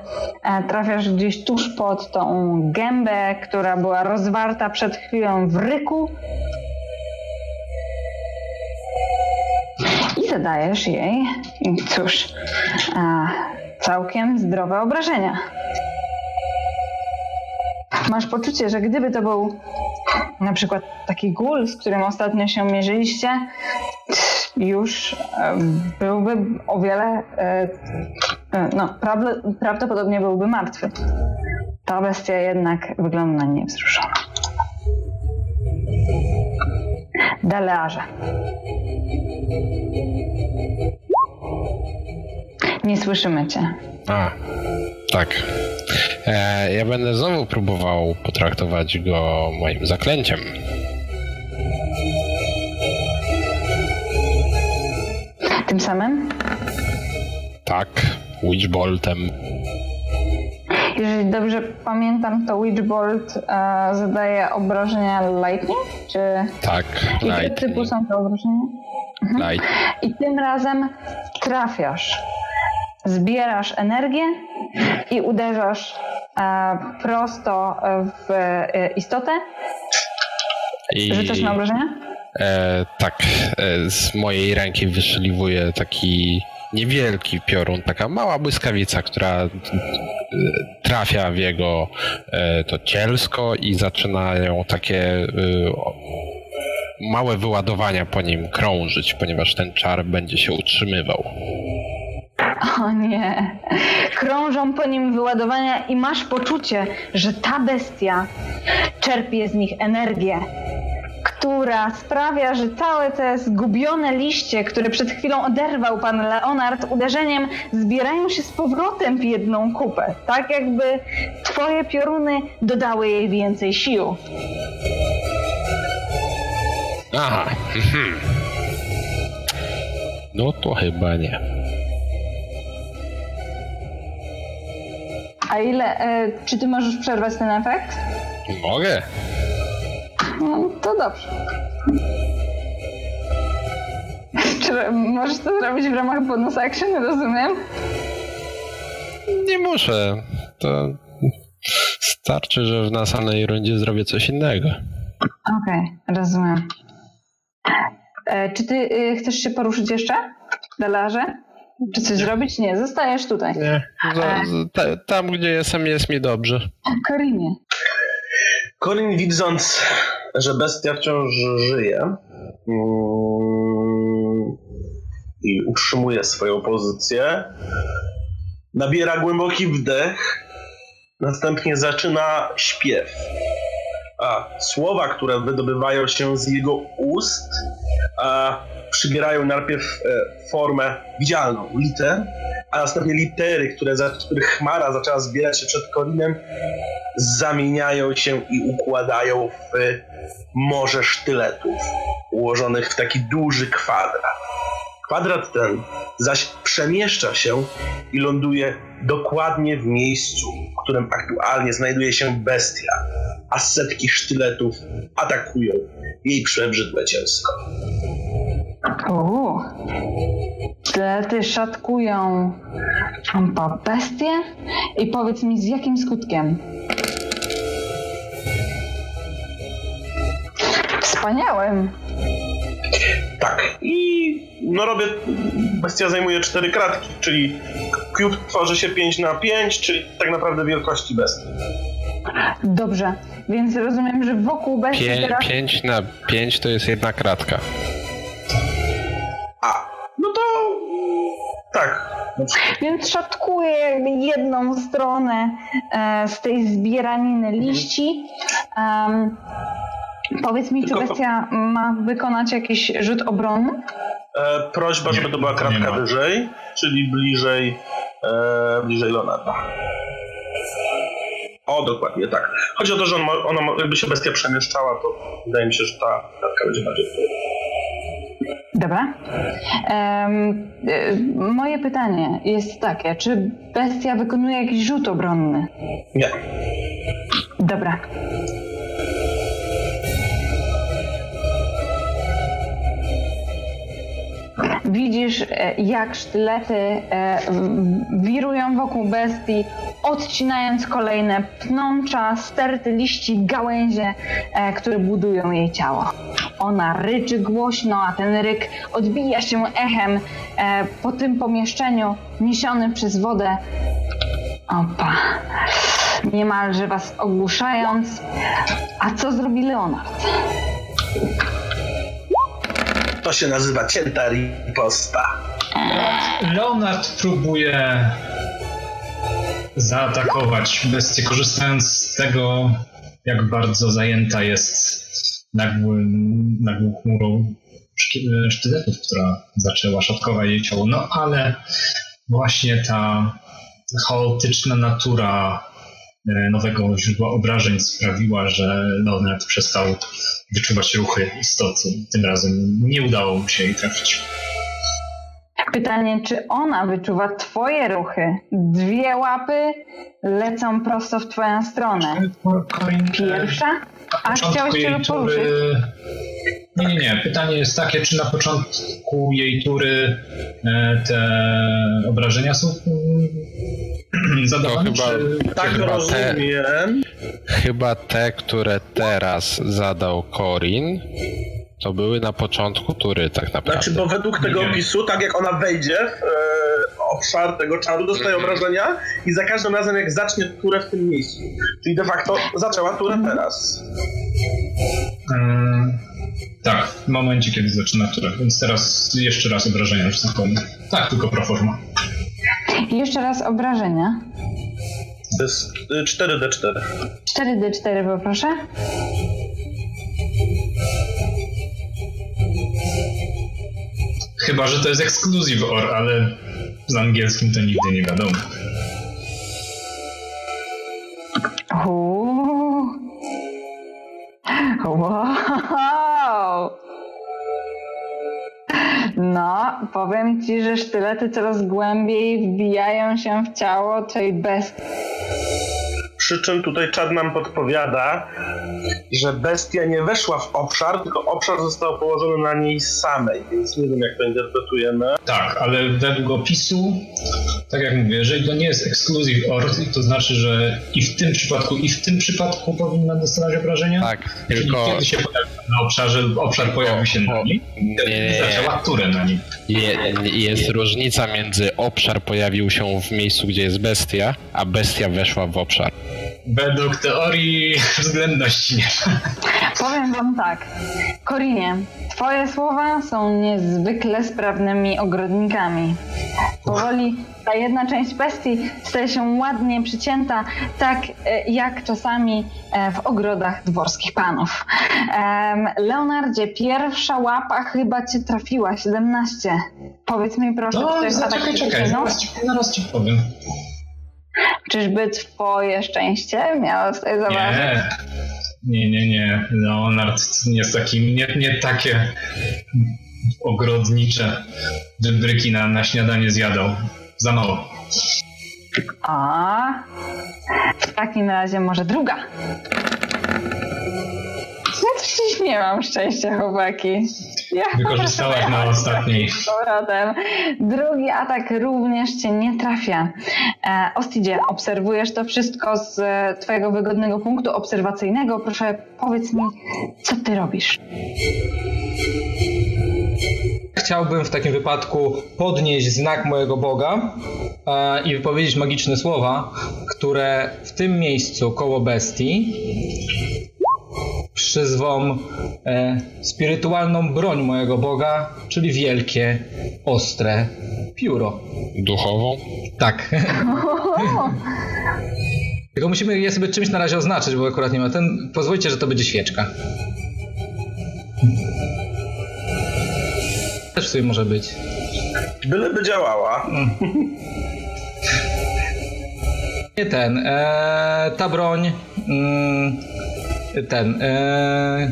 E, Trafiasz gdzieś tuż pod tą gębę, która była rozwarta przed chwilą w ryku. I zadajesz jej, cóż, całkiem zdrowe obrażenia. Masz poczucie, że gdyby to był na przykład taki gól, z którym ostatnio się mierzyliście, już e, byłby o wiele, e, e, no, prawd- prawdopodobnie byłby martwy. Ta bestia jednak wygląda niewzruszona. Dalearze. Nie słyszymy cię. A, tak. E, ja będę znowu próbował potraktować go moim zaklęciem. Tym samym, Tak, Witchboltem. Jeżeli dobrze pamiętam, to Witchbolt e, zadaje obrażenia lightning, czy... Tak, I jakiego typu lightning. są te obrażenia? Light. I tym razem trafiasz. Zbierasz energię i uderzasz e, prosto w e, istotę. I, Rzucasz na obrażenia? e, tak, e, z mojej ręki wyszeliwuje taki niewielki piorun, taka mała błyskawica, która e, trafia w jego e, to cielsko i zaczynają takie e, małe wyładowania po nim krążyć, ponieważ ten czar będzie się utrzymywał. O nie. Krążą po nim wyładowania i masz poczucie, że ta bestia czerpie z nich energię, która sprawia, że całe te zgubione liście, które przed chwilą oderwał pan Leonard uderzeniem, zbierają się z powrotem w jedną kupę. Tak jakby twoje pioruny dodały jej więcej sił. Aha. mhm. No to chyba nie. A ile, e, czy ty możesz przerwać ten efekt? Mogę. No, to dobrze. Czy możesz to zrobić w ramach bonus action, rozumiem? Nie muszę. To starczy, że w następnej rundzie zrobię coś innego. Okej, rozumiem. E, czy ty y, chcesz się poruszyć jeszcze, Delarze? Czy coś zrobić? Nie, zostajesz tutaj. Nie. Za, za, ta, tam, gdzie jestem, jest mi dobrze. Korinie. Corin widząc, że bestia wciąż żyje mm, i utrzymuje swoją pozycję, nabiera głęboki wdech, następnie zaczyna śpiew. A słowa, które wydobywają się z jego ust, a przybierają najpierw e, formę widzialną liter, a następnie litery, które za, chmara zaczęła zbierać się przed Korinem, zamieniają się i układają w morze sztyletów, ułożonych w taki duży kwadrat. Kwadrat ten zaś przemieszcza się i ląduje dokładnie w miejscu, w którym aktualnie znajduje się bestia, a setki sztyletów atakują jej przebrzydłe cielsko. Uuu. Sztylety szatkują po bestię i powiedz mi z jakim skutkiem. Wspaniałym. Tak. I no robię, bestia zajmuje cztery kratki, czyli cube tworzy się 5 na 5, czyli tak naprawdę wielkości bestii. Dobrze, więc rozumiem, że wokół bestii Pię, teraz... 5 na 5 to jest jedna kratka. A, no to tak. Więc szatkuje jakby jedną stronę e, z tej zbieraniny liści. Em, powiedz mi, czy bestia ma wykonać jakiś rzut obronny? e, prośba, żeby to była Nie kratka wyżej, czyli bliżej, e, bliżej Leonarda. O, dokładnie, tak. Chodzi o to, że on ma, ona ma, jakby się bestia przemieszczała, to wydaje mi się, że ta kratka będzie bardziej. Dobra. E, moje pytanie jest takie, czy bestia wykonuje jakiś rzut obronny? Nie. Dobra. Widzisz, e, jak sztylety e, wirują wokół bestii, odcinając kolejne pnącza, sterty liści, gałęzie, e, które budują jej ciało. Ona ryczy głośno, a ten ryk odbija się echem po tym pomieszczeniu, niesiony przez wodę. Opa niemalże was ogłuszając. A co zrobi Leonard? To się nazywa cięta riposta. Leonard próbuje zaatakować bestię, korzystając z tego, jak bardzo zajęta jest nagłą chmurą szty- sztyletów, która zaczęła szatkować jej ciało. No ale właśnie ta chaotyczna natura e, nowego źródła obrażeń sprawiła, że Leonard przestał wyczuwać ruchy istoty. Tym razem nie udało mu się jej trafić. Pytanie, czy ona wyczuwa twoje ruchy? Dwie łapy lecą prosto w twoją stronę. Pierwsza? A początku chciałeś jej tury... Nie, nie, nie. Pytanie jest takie, czy na początku jej tury e, te obrażenia są mm, zadawane, To chyba- czy... Tak Chyba te- rozumiem. Chyba te, które teraz zadał Corin, to były na początku tury tak naprawdę. Znaczy, bo według tego opisu, tak jak ona wejdzie e, obszar tego czaru, dostaje obrażenia i za każdym razem jak zacznie turę w tym miejscu. Czyli de facto zaczęła turę teraz. Mm, tak, w momencie, kiedy zaczyna turę. Więc teraz jeszcze raz obrażenia już zakładam. Tak, tylko proforma. Jeszcze raz obrażenia. To jest y, 4D4. 4D4 poproszę. Chyba, że to jest exclusive or, ale z angielskim to nigdy nie wiadomo. Wow! No, powiem ci, że sztylety coraz głębiej wbijają się w ciało tej bestii. Przy czym tutaj czad nam podpowiada, że bestia nie weszła w obszar, tylko obszar został położony na niej samej, więc nie wiem jak to interpretujemy. Tak, ale według opisu, tak jak mówię, jeżeli to nie jest exclusive or, to znaczy, że i w tym przypadku, i w tym przypadku powinna dostawać obrażenia? Tak, Czyli tylko kiedy się pojawi na obszarze, obszar pojawił się na niej, Nie. i zaczęła turę na nim. je, jest różnica między obszar pojawił się w miejscu, gdzie jest bestia, a bestia weszła w obszar. Według teorii względności nie ma. Powiem wam tak. Korinie, twoje słowa są niezwykle sprawnymi ogrodnikami. Powoli ta jedna część bestii staje się ładnie przycięta, tak e, jak czasami e, w ogrodach dworskich panów. Leonardzie, pierwsza łapa chyba cię trafiła, 17. Powiedz mi proszę, czy to No, jest atak czekaj, czekaj, zaraz ci, zaraz ci powiem. Czyżby twoje szczęście miało tutaj zaważyć? Nie, nie, nie, nie. Leonard nie jest taki, nie, nie takie ogrodnicze wybryki na, na śniadanie zjadał. Za mało. A, w takim razie może druga. Ja coś nie mam szczęścia, chłopaki. Ja Wykorzystałaś na ostatniej. z powrotem. Drugi atak również cię nie trafia. E, Ostidzie, obserwujesz to wszystko z twojego wygodnego punktu obserwacyjnego. Proszę, powiedz mi, co ty robisz? Chciałbym w takim wypadku podnieść znak mojego Boga e, i wypowiedzieć magiczne słowa, które w tym miejscu koło bestii przyzwą e, spirytualną broń mojego Boga, czyli wielkie, ostre pióro. Duchową? Tak. Tylko musimy je sobie czymś na razie oznaczyć, bo akurat nie ma ten. Pozwólcie, że to będzie świeczka. Też sobie może być. Byleby działała. Nie ten. E, ta broń. Mm, ten. E,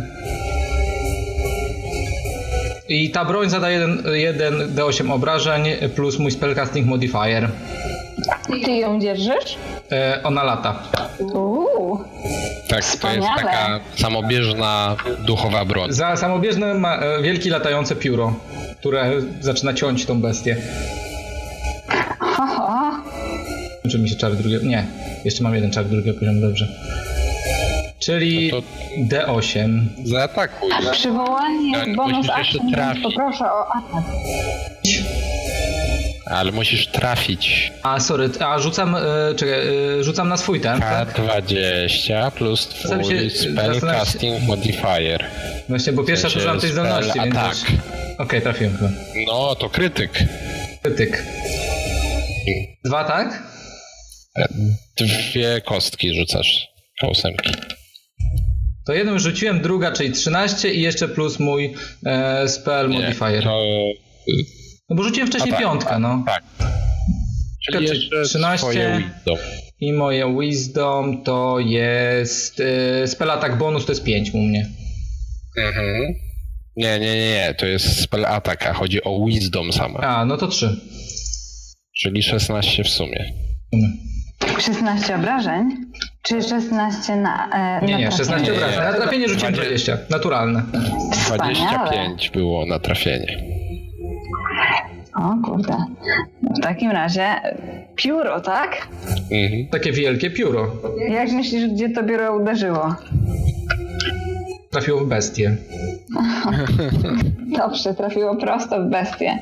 I ta broń zada 1 D8 obrażeń plus mój spellcasting modifier. Ty ją dzierżysz? E, ona lata. Uuu, Tak, to jest Wspaniale. taka samobieżna duchowa broń. Za samobieżne ma e, wielkie latające pióro, które zaczyna ciąć tą bestię. ho. Czy mi się czar drugiego. Nie, jeszcze mam jeden czar drugiego poziomu, dobrze. Czyli No to- D8. Zaatakuj. Przywołanie Tak, bonus action, trafić. poproszę o atak. Ale musisz trafić. A sorry, a rzucam. E, czekaj, e, rzucam na swój ten. Tak? K20 plus twój się- spellcasting modifier. Właśnie, bo pierwsza użyłam tej spell zdolności, więc. już- Okej, trafiłem chyba. No, to krytyk. Krytyk. Dwa, tak? Dwie kostki rzucasz. Ósemki. To jedną rzuciłem, druga, czyli 13 i jeszcze plus mój e, spell Nie, modifier. To, No bo rzuciłem wcześniej tak, piątkę, no. tak. Czyli Czyli jeszcze 13. swoje wisdom. I moje wisdom to jest. E, spell attack bonus to jest 5 u mnie. Mhm. Nie, nie, nie, nie, to jest spell attack, a chodzi o wisdom sama. A, no to 3. Czyli 16 w sumie. 16 obrażeń? Czy 16 na. E, Nie, na nie, 16 trafienie? obrażeń. Na trafienie rzuciłem 20. Naturalne. 25 było na trafienie. O kurde. W takim razie pióro, tak? Mhm. Takie wielkie pióro. Jak myślisz, gdzie to pióro uderzyło? Trafiło w bestię. Dobrze, trafiło prosto w bestię.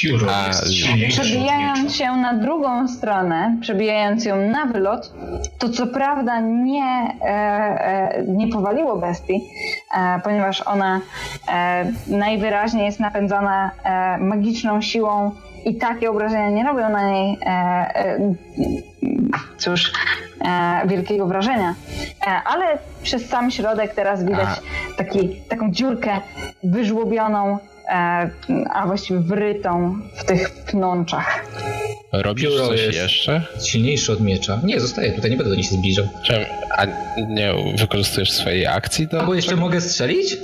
Pióro A, jest silniejsze. Przebijając się na drugą stronę, przebijając ją na wylot, to co prawda nie, e, e, nie powaliło bestii, e, ponieważ ona e, najwyraźniej jest napędzana e, magiczną siłą i takie obrażenia nie robią na niej, e, e, cóż, e, wielkiego wrażenia. E, ale przez sam środek teraz widać taki, taką dziurkę wyżłobioną, a właściwie wrytą w tych pnączach. Robisz Pióro coś jest- jeszcze? Silniejszy od miecza. Nie, zostaję tutaj, nie będę do nich się zbliżał. Czym, a nie wykorzystujesz swojej akcji do... Bo jeszcze mogę strzelić?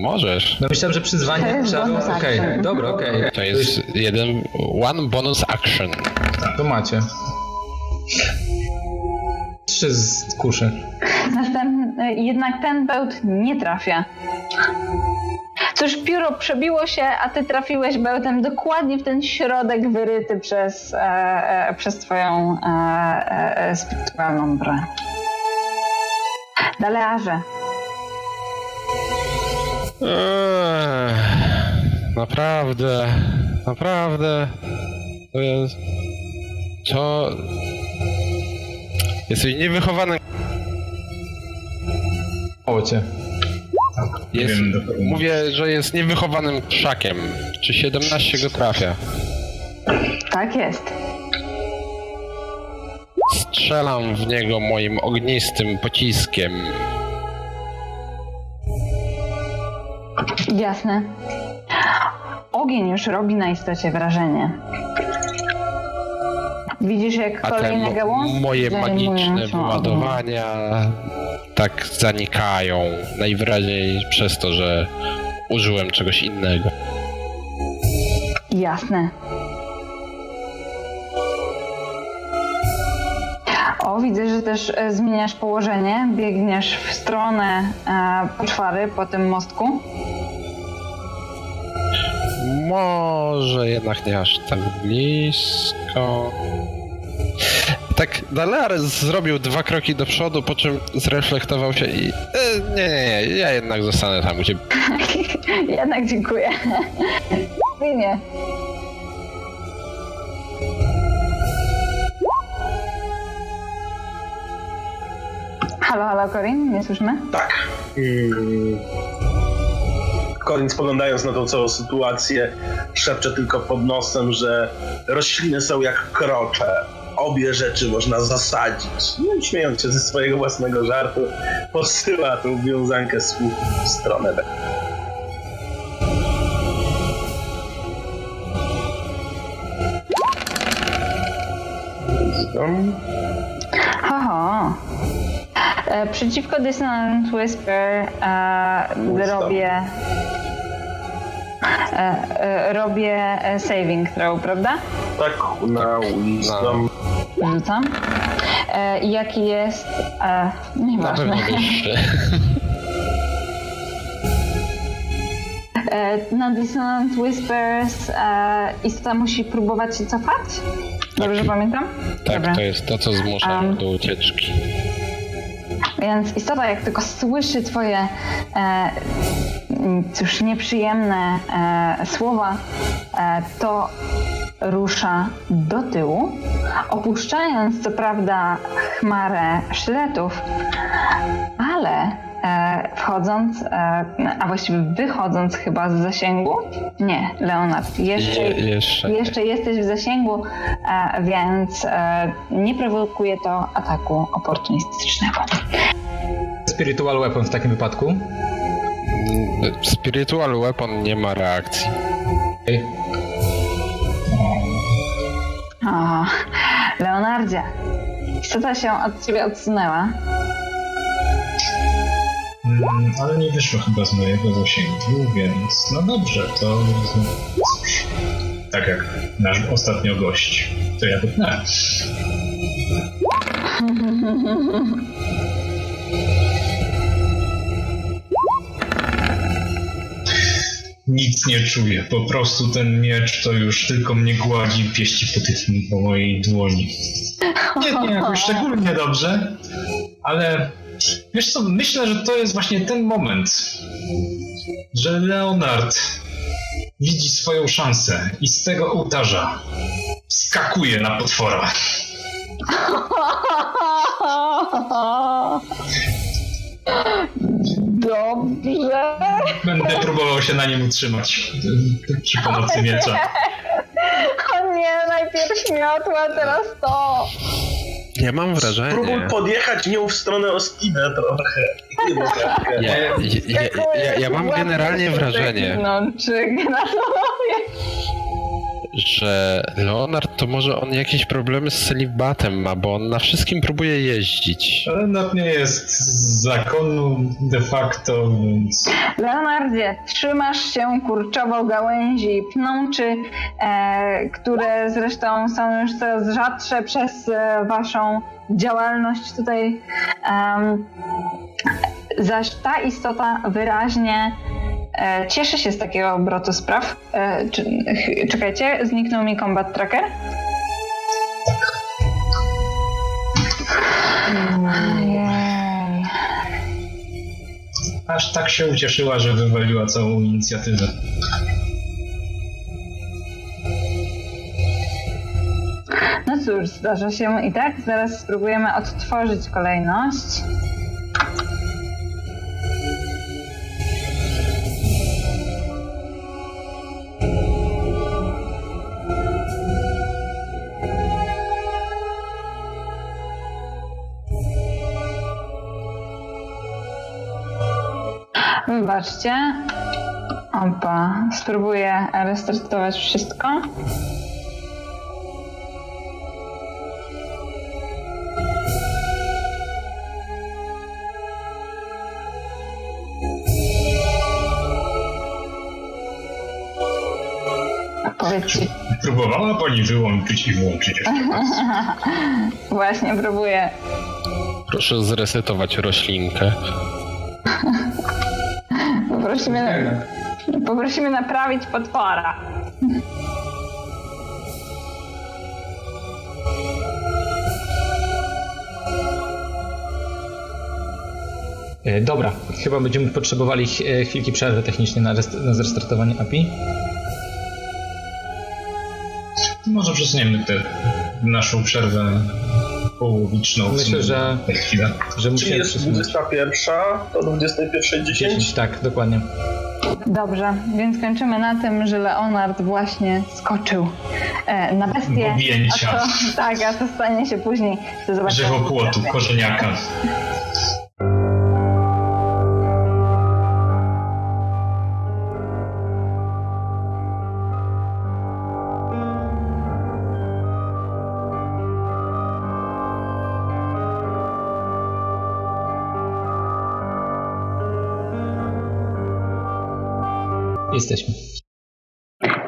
Możesz. No myślałem, że przyzwanie trzeba... Okej, action. dobra, okej. To jest jeden, one bonus action. To macie. Trzy z kuszy. Następny, jednak ten bełt nie trafia. Cóż, pióro przebiło się, a ty trafiłeś bełtem dokładnie w ten środek wyryty przez, e, e, przez twoją e, e, spirytualną broń. Dalearze, Ech, naprawdę, naprawdę. To jest. To. Jesteś niewychowanym. Mało cię. Jest, wiem mówię, że jest niewychowanym krzakiem. Czy 17 go trafia? Tak jest. Strzelam w niego moim ognistym pociskiem. Jasne. Ogień już robi na istocie wrażenie. Widzisz, jak A kolejne gałązki moje magiczne wyładowania tak zanikają. Najwyraźniej przez to, że użyłem czegoś innego. Jasne. O, widzę, że też e, zmieniasz położenie. Biegniesz w stronę e, poczwary po tym mostku. Może jednak nie aż tak blisko. Tak, Dalar zrobił dwa kroki do przodu, po czym zreflektował się i... E, nie, nie, nie, ja jednak zostanę tam, gdzie... Jednak dziękuję. Nie, nie. Halo, halo, Corin, nie słyszymy? Tak. Mm. Corin spoglądając na tą całą sytuację, szepcze tylko pod nosem, że rośliny są jak krocze. Obie rzeczy można zasadzić. No i śmiejąc się ze swojego własnego żartu, posyła tą wiązankę słów w stronę. Wisdom. Haha. E, przeciwko Dissonant Whisper e, robię. E, e, robię e, saving throw, prawda? Tak, na Wisdom. Rzucam. E, I jaki jest. E, Na nieważne. pewno. E, na Dissonant Whispers e, istota musi próbować się cofać? Dobrze pamiętam? Dobra. Tak, to jest to, co zmusza Um. do ucieczki. Więc istota, jak tylko słyszy twoje e, cóż, nieprzyjemne e, słowa, e, to rusza do tyłu, opuszczając co prawda chmarę sztyletów, ale e, wchodząc, e, a właściwie wychodząc chyba z zasięgu, nie, Leonard, jeszcze, Je, jeszcze. jeszcze jesteś w zasięgu, e, więc e, nie prowokuje to ataku oportunistycznego. Spiritual Weapon w takim wypadku. Spiritual Weapon nie ma reakcji. Okej. O, Leonardzie, istota się od ciebie odsunęła. Mm, ale nie wyszło chyba z mojego zasięgu, więc no dobrze, to cóż. Tak jak nasz ostatnio gość, to ja wypnę. Nic nie czuję, po prostu ten miecz to już tylko mnie gładzi, pieści po, po mojej dłoni. Nie, nie jakoś szczególnie dobrze, ale wiesz co, myślę, że to jest właśnie ten moment, że Leonard widzi swoją szansę i z tego ołtarza skakuje na potwora. Dobrze. Będę próbował się na nim utrzymać przy pomocy miecza. O nie, najpierw miotła, teraz to. Ja mam wrażenie. Próbuj podjechać nią w stronę Ostida trochę. Ja, ja, ja, ja, ja mam generalnie wrażenie, czy. Że Leonard to może on jakieś problemy z celibatem ma, bo on na wszystkim próbuje jeździć. Leonard nie jest z zakonu de facto, więc Leonardzie, trzymasz się kurczowo gałęzi pnączy, e, które zresztą są już coraz rzadsze przez e, waszą działalność tutaj. Em, zaś ta istota wyraźnie e, cieszy się z takiego obrotu spraw. E, czekajcie, zniknął mi combat tracker. Ojej. aż tak się ucieszyła, że wywaliła całą inicjatywę. No cóż, zdarza się i tak. Zaraz spróbujemy odtworzyć kolejność. Wybaczcie. Opa, spróbuję restartować wszystko. Powiedzcie, Próbowała pani wyłączyć i włączyć jeszcze raz. właśnie próbuję. Proszę zresetować roślinkę. Poprosimy, poprosimy naprawić potwora. E, Dobra, chyba będziemy potrzebowali e, chwilki przerwy technicznej na, rest- na zrestartowanie API. Może przesuniemy tę naszą przerwę połowiczną. Myślę, że-. Że Czyli musimy jest przesunąć 21 do 21.10. 10, tak, dokładnie. Dobrze, więc kończymy na tym, że Leonard właśnie skoczył e, na bestię. Objęcia. A to, tak, a to stanie się później. Zobaczymy. Żywopłotu, korzeniaka. Jesteśmy.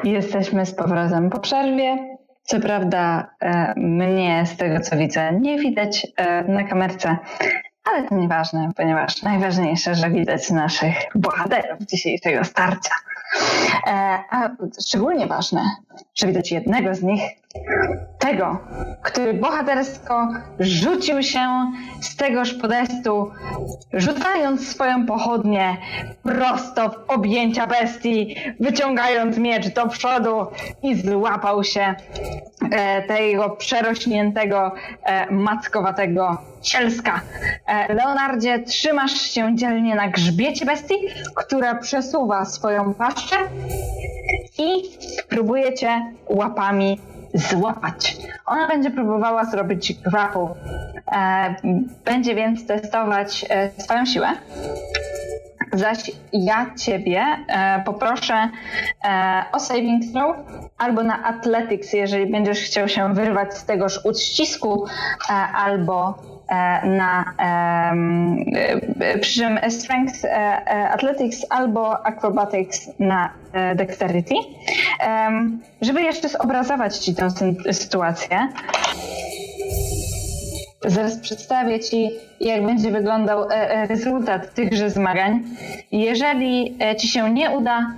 Jesteśmy z powrotem po przerwie. Co prawda e, mnie z tego co widzę nie widać e, na kamerce, ale to nieważne, ponieważ najważniejsze, że widać naszych bohaterów dzisiejszego starcia. E, a szczególnie ważne, że widać jednego z nich, tego, który bohatersko rzucił się z tegoż podestu, rzucając swoją pochodnię prosto w objęcia bestii, wyciągając miecz do przodu i złapał się e, tego przerośniętego, e, mackowatego cielska. E, Leonardzie, trzymasz się dzielnie na grzbiecie bestii, która przesuwa swoją paszczę i próbuje cię łapami złapać. Ona będzie próbowała zrobić grapple. Będzie więc testować e, swoją siłę. Zaś ja ciebie e, poproszę e, o saving throw albo na athletics, jeżeli będziesz chciał się wyrwać z tegoż uścisku, e, albo e, na em, e, przy czym strength e, e, athletics albo acrobatics na e, dexterity. Żeby jeszcze zobrazować ci tę sytuację, Zaraz przedstawię Ci, jak będzie wyglądał e, e, rezultat tychże zmagań. Jeżeli e, Ci się nie uda,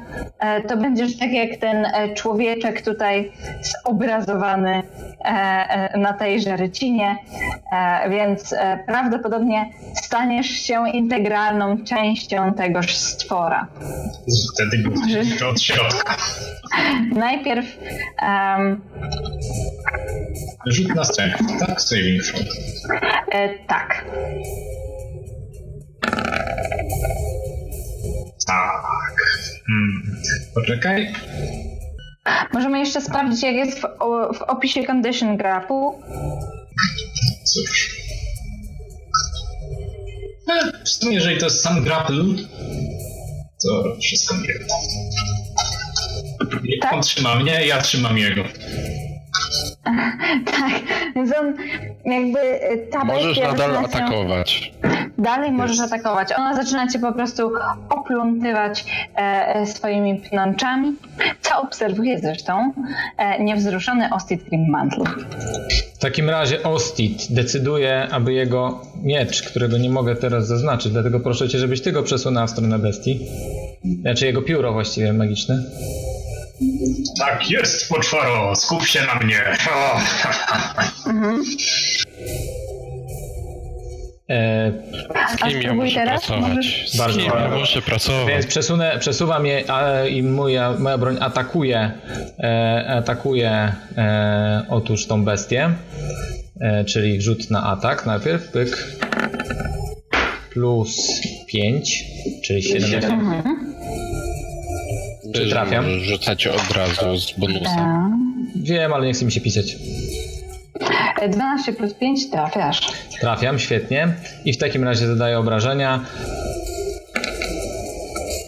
to będziesz tak jak ten człowieczek tutaj zobrazowany na tejże rycinie, więc prawdopodobnie staniesz się integralną częścią tegoż stwora. Wtedy go od środka. Najpierw em, Rzut na strength, tak? Saving throw. E, tak. Tak. Hmm. Poczekaj. Możemy jeszcze sprawdzić, jak jest w, o, w opisie condition grapu. Cóż. E, W sumie, jeżeli to jest sam grapple, to wszystko nie. Tak? On trzyma mnie, ja trzymam jego. Tak, więc on jakby e, ta Możesz nadal atakować. Dalej możesz atakować. Ona zaczyna cię po prostu oplątywać e, e, swoimi pnączami, co obserwuje zresztą e, niewzruszony Ostit Grimmantle. W takim razie Ostit decyduje, aby jego miecz, którego nie mogę teraz zaznaczyć, dlatego proszę cię, żebyś ty go przesunął w stronę bestii. Znaczy jego pióro właściwie magiczne. Tak jest, poczwaro, skup się na mnie. O, Mhm. E, z kim ja muszę teraz? pracować? Z Bardzo kim ja muszę pracować? Więc przesunę, przesuwam je a, i moja, moja broń atakuje, e, atakuje e, otóż tą bestię. E, czyli rzut na atak najpierw, pyk. Plus 5, czyli 7. Mhm. Czy trafiam? Rzucać od razu z bonusem. Wiem, ale nie chce mi się pisać. 12 plus 5 trafiasz. Trafiam, świetnie. I w takim razie zadaję obrażenia.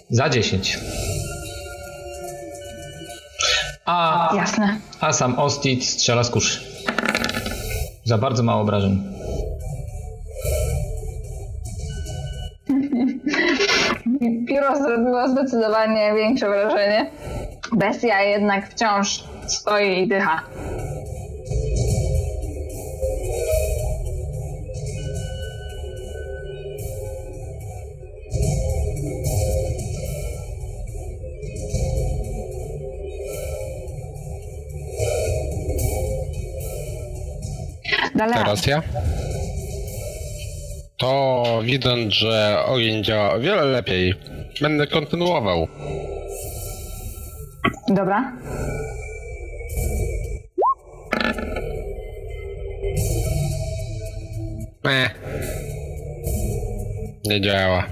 Za 10. A, Jasne. a sam Ostit strzela z kuszy. Za bardzo mało obrażeń. Pióro zrobiło zdecydowanie większe wrażenie. Bestia jednak wciąż stoi i dycha. Dalej. Teraz ja? To widząc, że ogień działa o wiele lepiej, będę kontynuował. Dobra. Nie. Nie działa.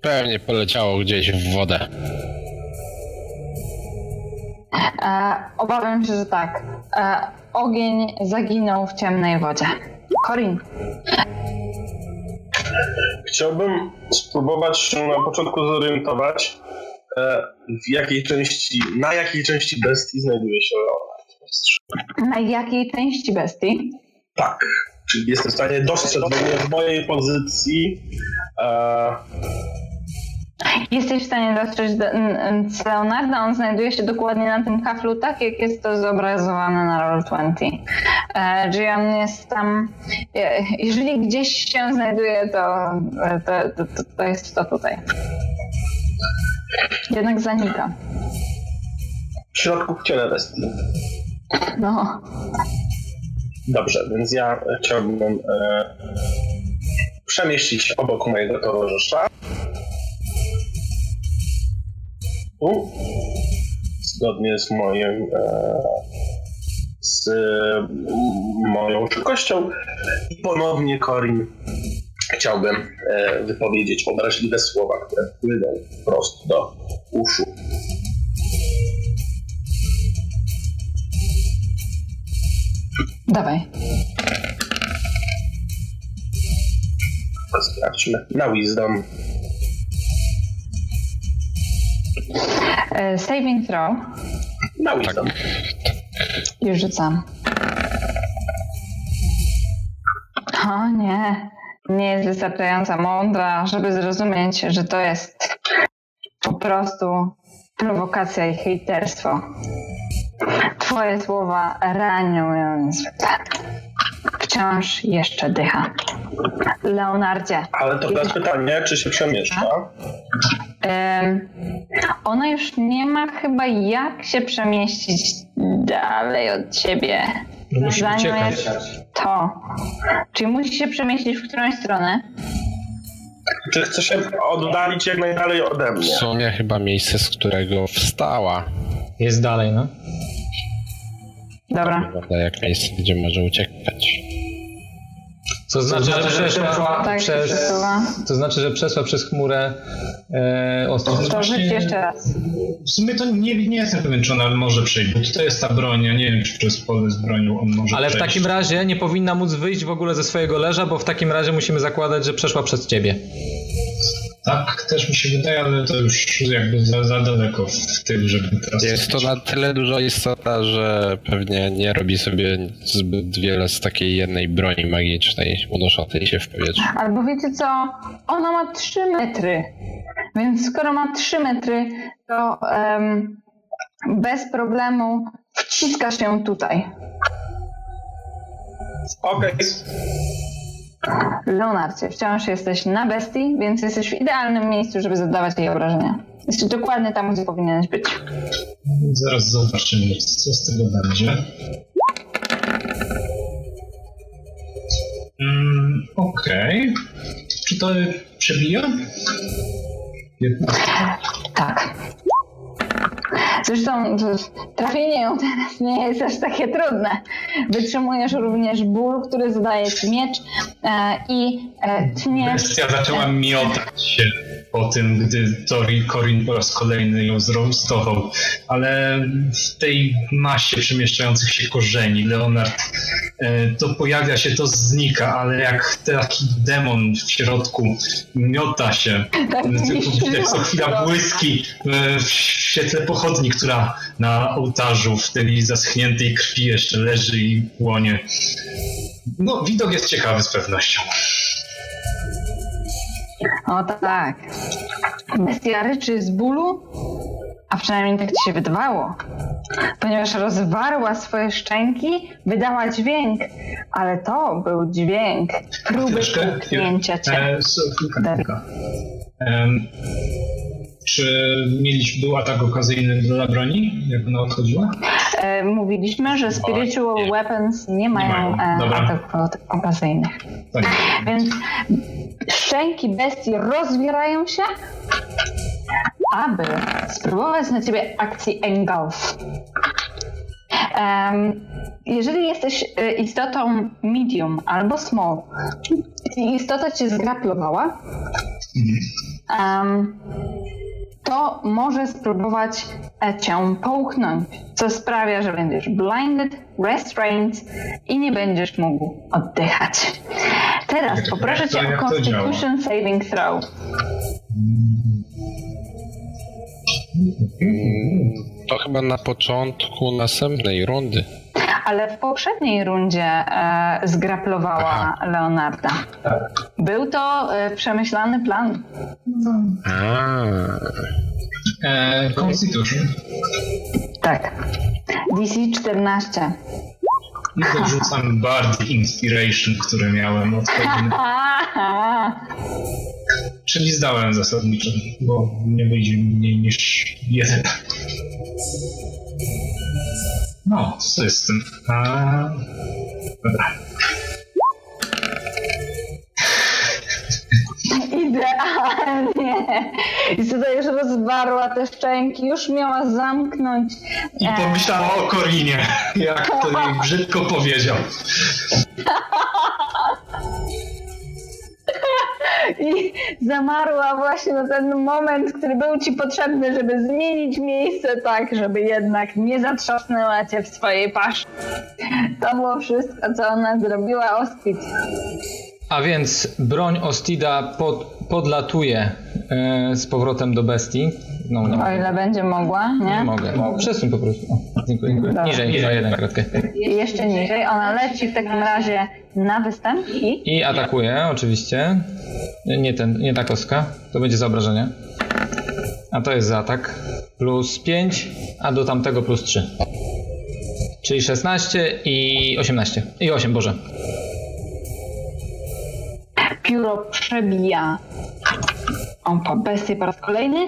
Pewnie poleciało gdzieś w wodę. E, obawiam się, że tak. E, ogień zaginął w ciemnej wodzie. Korin. Chciałbym spróbować się na początku zorientować, e, w jakiej części, na jakiej części bestii znajduje się. Na jakiej części bestii? Tak. Czyli jestem w stanie dostrzec w mojej pozycji e, Jesteś w stanie dostrzec Leonarda, on znajduje się dokładnie na tym kaflu, tak jak jest to zobrazowane na Roll20. Czyli on jest tam, e, jeżeli gdzieś się znajduje, to, to, to, to jest to tutaj. Jednak zanika. W środku w ciele bestii. No. Dobrze, więc ja chciałbym e, przemieścić obok mojego towarzysza zgodnie z moim e, z moją szybkością i ponownie Corin chciałbym e, wypowiedzieć obraźliwe słowa, które płyną wprost do uszu. Dawaj. Sprawdźmy. Na wisdom. Saving throw. Na wisdom. Już rzucam. O nie, nie jest wystarczająco mądra, żeby zrozumieć, że to jest po prostu prowokacja i hejterstwo. Twoje słowa ranią ją niezwykle. Wciąż jeszcze dycha. Leonardzie. Ale to teraz pytanie, czy się przemieszcza? ona już nie ma chyba jak się przemieścić dalej od ciebie. Musi uciekać. To. Czyli musi się przemieścić w którąś stronę. Czy chce się oddalić jak najdalej ode mnie? W sumie chyba miejsce, z którego wstała. Jest dalej, no. Dobra. Wygląda jak miejsce, gdzie może uciekać. Co znaczy, że przeszła tak, przez. To znaczy, że przeszła przez chmurę e, ostro. To jeszcze raz. W sumie to nie, nie jestem pewien, czy ona może przejść, bo to jest ta broń, ja nie wiem, czy przez pole z bronią on może Ale przejść. w takim razie nie powinna móc wyjść w ogóle ze swojego leża, bo w takim razie musimy zakładać, że przeszła przez ciebie. Tak, też mi się wydaje, ale to już jakby za, za daleko w tym, żeby teraz... Jest to na tyle duża istota, że pewnie nie robi sobie zbyt wiele z takiej jednej broni magicznej unoszącej się w powietrzu. Albo wiecie co? Ona ma 3 metry. Więc skoro ma 3 metry, to um, bez problemu wciska się tutaj. Okej. Okay. Leonardzie, wciąż jesteś na bestii, więc jesteś w idealnym miejscu, żeby zadawać jej obrażenia. Jesteś dokładnie tam, gdzie powinieneś być. Zaraz zobaczymy, co z tego będzie. Mm, Okej. Czy to przebija? 15. Tak. Zresztą trafienie ją teraz nie jest aż takie trudne. Wytrzymujesz również ból, który zadaje ci miecz e, i e, tniesz. Bestia zaczęła miotać się po tym, gdy Tori Corin po raz kolejny ją zrostował, ale w tej masie przemieszczających się korzeni Leonard e, to pojawia się, to znika, ale jak taki demon w środku miota się, Tak, co chwila błyski w świetle pochodni, która na ołtarzu w tej zaschniętej krwi jeszcze leży i płonie. No, widok jest ciekawy z pewnością. O tak. Bestia ryczy z bólu, a przynajmniej tak ci się wydawało. Ponieważ rozwarła swoje szczęki, wydała dźwięk, ale to był dźwięk próby połknięcia cię. E, czy mieliśmy, był atak okazyjny dla broni, jak ona odchodziła? E, mówiliśmy, że spiritual nie. weapons nie mają, mają. e, ataków okazyjnych. Tak. Więc szczęki bestii rozwierają się, aby spróbować na ciebie akcji engulf. Em, jeżeli jesteś e, istotą medium albo small i istota cię zgraplowała, em, to może spróbować e, cię połknąć, co sprawia, że będziesz blinded, restrained i nie będziesz mógł oddychać. Teraz Jak poproszę cię o? Constitution Saving Throw. To chyba na początku następnej rundy. Ale w poprzedniej rundzie e, zgraplowała Leonarda. Był to e, przemyślany plan. E, Constitution. Tak. DC 14. I to rzucam Bard Inspiration, które miałem od. Aha. Czyli zdałem zasadniczo, bo nie wyjdzie mniej niż jeden. No, co jest z tym? A... Dobra. Idealnie. I tutaj już rozwarła te szczęki, już miała zamknąć. I e, pomyślała o Korinie, jak to jej brzydko powiedział. I zamarła właśnie na ten moment, który był ci potrzebny, żeby zmienić miejsce tak, żeby jednak nie zatrzasnęła cię w swojej paszy. To było wszystko, co ona zrobiła Ospit. A więc broń Ostida pod, podlatuje e, z powrotem do bestii. No, nie, O ile będzie mogła, nie nie? mogę. Przesuń po prostu. O, dziękuję. Dobra. Niżej, niżej, jeden kratkę. I jeszcze niżej. Ona leci w takim razie na występ i I atakuje oczywiście. Nie, ten, nie ta kostka. To będzie za obrażenie. A to jest za atak. Plus 5, a do tamtego plus 3. Czyli 16 i 18. I 8, Boże. pióro przebija Ompa bestię po raz kolejny.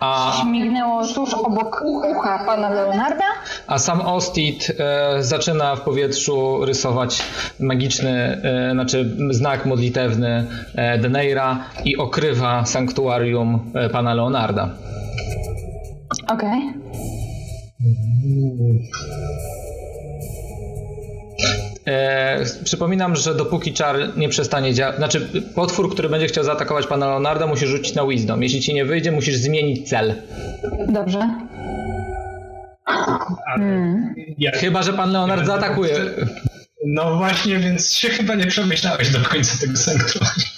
A, Śmignęło tuż obok ucha pana Leonarda. a sam Ostid e, zaczyna w powietrzu rysować magiczny, e, znaczy znak modlitewny e, Deneira i okrywa sanktuarium e, pana Leonarda. Okej. E, przypominam, że dopóki czar nie przestanie działać, znaczy potwór, który będzie chciał zaatakować pana Leonarda, musi rzucić na Wisdom. Jeśli ci nie wyjdzie, musisz zmienić cel. Dobrze. Ale jak, Chyba, że pan Leonard zaatakuje. No właśnie, więc się chyba nie przemyślałeś do końca tego sanktuarium.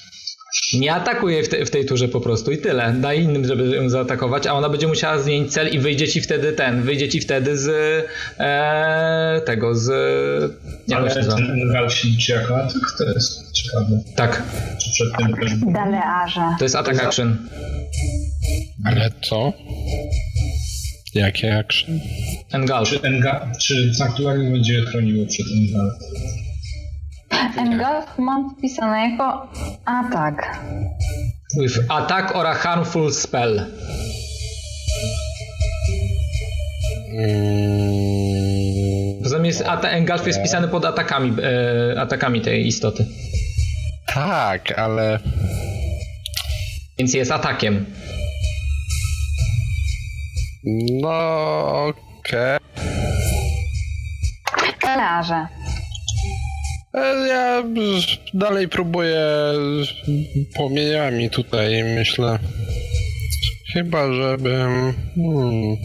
Nie atakuje w, te, w tej turze po prostu i tyle. Daj innym, żeby ją zaatakować, a ona będzie musiała zmienić cel i wyjdzie ci wtedy ten, wyjdzie ci wtedy z e, tego, z... On Ale nazywa? ten liczy jako atak, to jest ciekawe. Tak, Czy przed tym też? Dalearze. to jest atak action. ale co? Jakie action? Engulf. Czy, Enga, czy sanktuarium będzie chroniło przed Engalem? Engulf mam wpisane jako atak. With attack or a harmful spell. Mm, Poza tym jest, engulf jest pisany pod atakami, e, atakami tej istoty. Tak, ale Więc jest atakiem. no okej. Kalarze. E, Ja dalej próbuję płomieniami tutaj, myślę. Chyba, żebym... Hmm.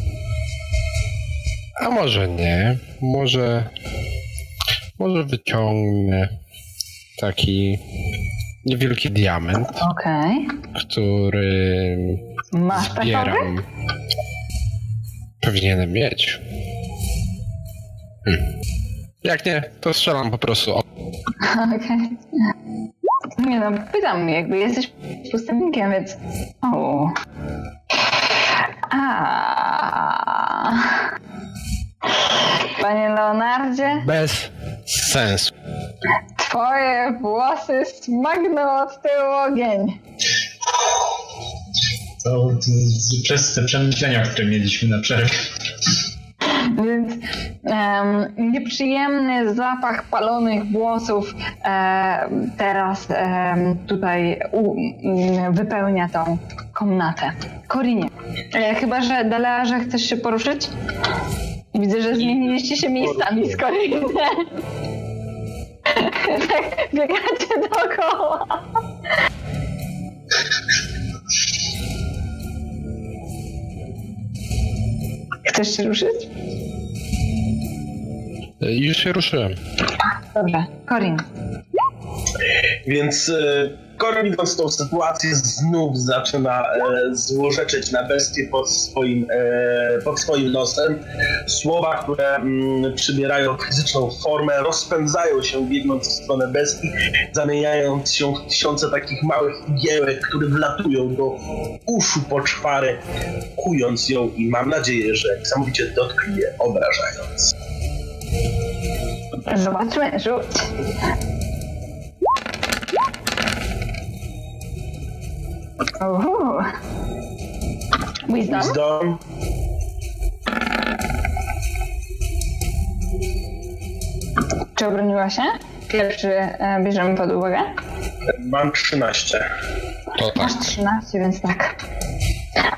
A może nie. Może... Może wyciągnę taki niewielki diament, Okej. który Masz pechowy? zbieram. Powinienem mieć. Hmm. Jak nie, to strzelam po prostu. O, Okej. Nie no, pytam, jakby jesteś pustelnikiem, więc... O. A. Panie Leonardzie, Bez sensu. twoje włosy smagną od tyłu ogień. To z- przez te przemyślenia, które mieliśmy na przerwie. Więc em, nieprzyjemny zapach palonych włosów e, teraz em, tutaj u, wypełnia tą komnatę. Korinie, e, chyba że Delearze chcesz się poruszyć? Widzę, że zmieniliście się miejscami z Korinem. tak, biegacie dookoła. Chcesz się ruszyć? E, Już się ruszyłem. Dobrze, Korin. Więc e, Korin widząc tą sytuację znów zaczyna e, złorzeczyć na bestię pod swoim, e, pod swoim nosem. Słowa, które mm, przybierają fizyczną formę, rozpędzają się biegnąc w stronę bestii, zamieniając się w tysiące takich małych igiełek, które wlatują do uszu poczwary, kując ją i mam nadzieję, że niesamowicie dotkliwie obrażając. Zobaczmy, rzuć. Uhu. Wisdom? Wisdom Czy obroniła się? Pierwszy e, bierzemy pod uwagę. mam 13. To tak. Masz 13, więc tak.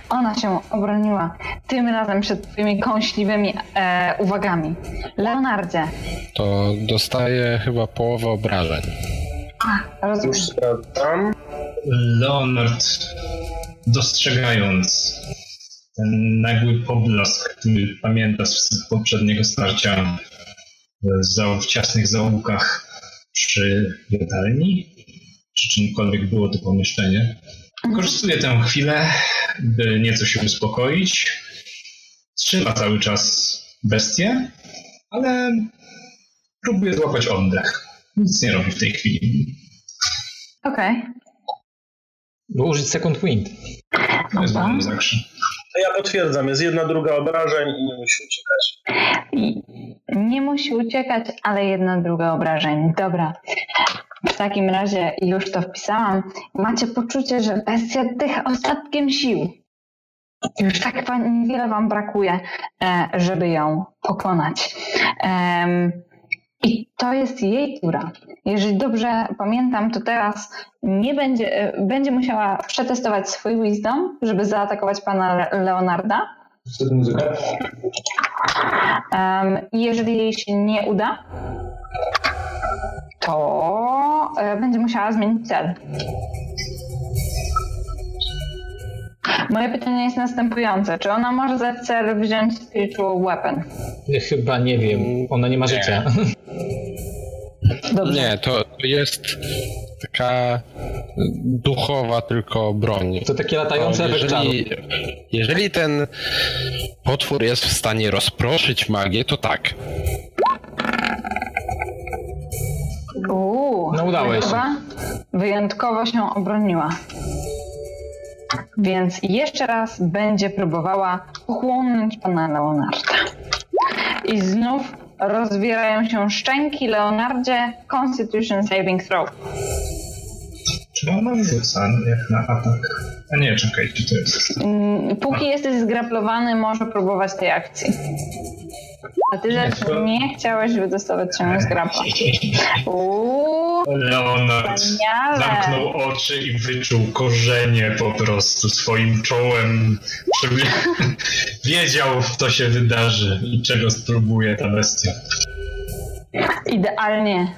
Ona się obroniła. Tym razem przed twoimi kąśliwymi e, uwagami. Leonardzie, To dostaję chyba połowę obrażeń. rozumiem. Już sprawdzam. Leonard, dostrzegając ten nagły poblask, który pamiętasz z poprzedniego starcia w, ciasnych zaułkach przy jadalni, czy czymkolwiek było to pomieszczenie. Wykorzystuje tę chwilę, by nieco się uspokoić. Trzyma cały czas bestię, ale próbuje złapać oddech. Nic nie robi w tej chwili. Okej. Bo użyć second wind. To jest. To ja potwierdzam, jest jedna druga obrażeń i nie musi uciekać. Nie musi uciekać, ale jedna druga obrażeń. Dobra. W takim razie już to wpisałam. Macie poczucie, że bestia dycha ostatkiem sił. Już tak niewiele wam brakuje, e, żeby ją pokonać. Em, I to jest jej tura. Jeżeli dobrze pamiętam, to teraz nie będzie, e, będzie musiała przetestować swój wisdom, żeby zaatakować pana Le- Leonarda. I jeżeli jej się nie uda, to e, będzie musiała zmienić cel. Moje pytanie jest następujące. Czy ona może za cel wziąć spiritual weapon? Chyba nie wiem, ona nie ma życia. Dobrze. Nie, to jest taka duchowa tylko broń. To takie latające jeżeli, jeżeli ten potwór jest w stanie rozproszyć magię, to tak. Uuu, No, udało się. chyba Wyjątkowo się obroniła. Więc jeszcze raz będzie próbowała pochłonąć pana Leonarda. I znów rozwierają się szczęki Leonardzie Constitution Saving Throw. Czy ona rzuca jak na atak? A nie, czekaj, czy to jest. Mm, Póki jesteś zgraplowany, może próbować tej akcji. A ty też nie chciałeś wydostawać się z grapa. Uuu, Leonard wspaniale. zamknął oczy i wyczuł korzenie po prostu swoim czołem. Wiedział, co się wydarzy i czego spróbuje ta bestia. Idealnie.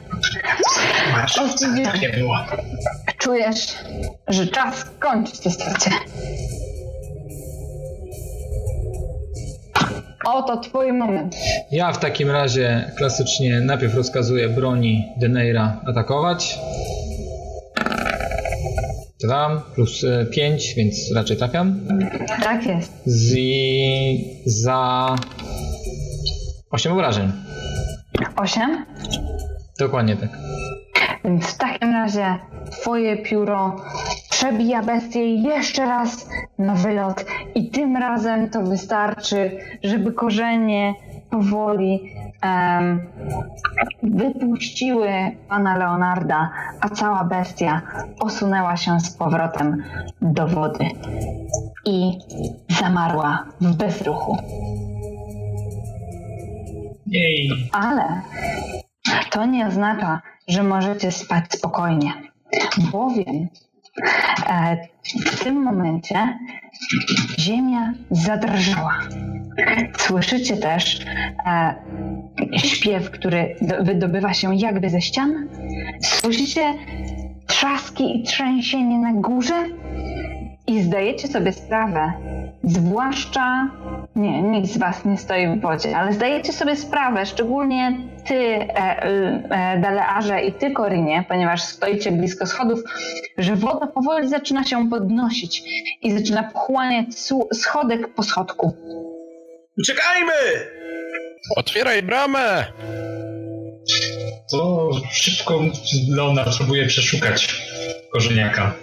Oczywiście Nie było. czujesz, że czas kończyć tę. Oto twój moment. Ja w takim razie klasycznie najpierw rozkazuję broni Deneira atakować. Tadam, plus 5, więc raczej trafiam. Tak jest. Z, za 8 obrażeń. Osiem. Dokładnie tak. Więc w takim razie twoje pióro przebija bestię jeszcze raz na wylot i tym razem to wystarczy, żeby korzenie powoli em, wypuściły pana Leonarda, a cała bestia osunęła się z powrotem do wody i zamarła w bezruchu. Jej. Ale to nie oznacza, że możecie spać spokojnie, bowiem w tym momencie ziemia zadrżała. Słyszycie też e, śpiew, który do, wydobywa się jakby ze ścian. Słyszycie trzaski i trzęsienie na górze i zdajecie sobie sprawę, zwłaszcza nie, nikt z was nie stoi w wodzie, ale zdajecie sobie sprawę, szczególnie ty, e, e, Dalearze i ty, Korinie, ponieważ stoicie blisko schodów, że woda powoli zaczyna się podnosić i zaczyna pochłaniać schodek po schodku. Uciekajmy! Otwieraj bramę! To szybko Leonard próbuje przeszukać korzeniaka.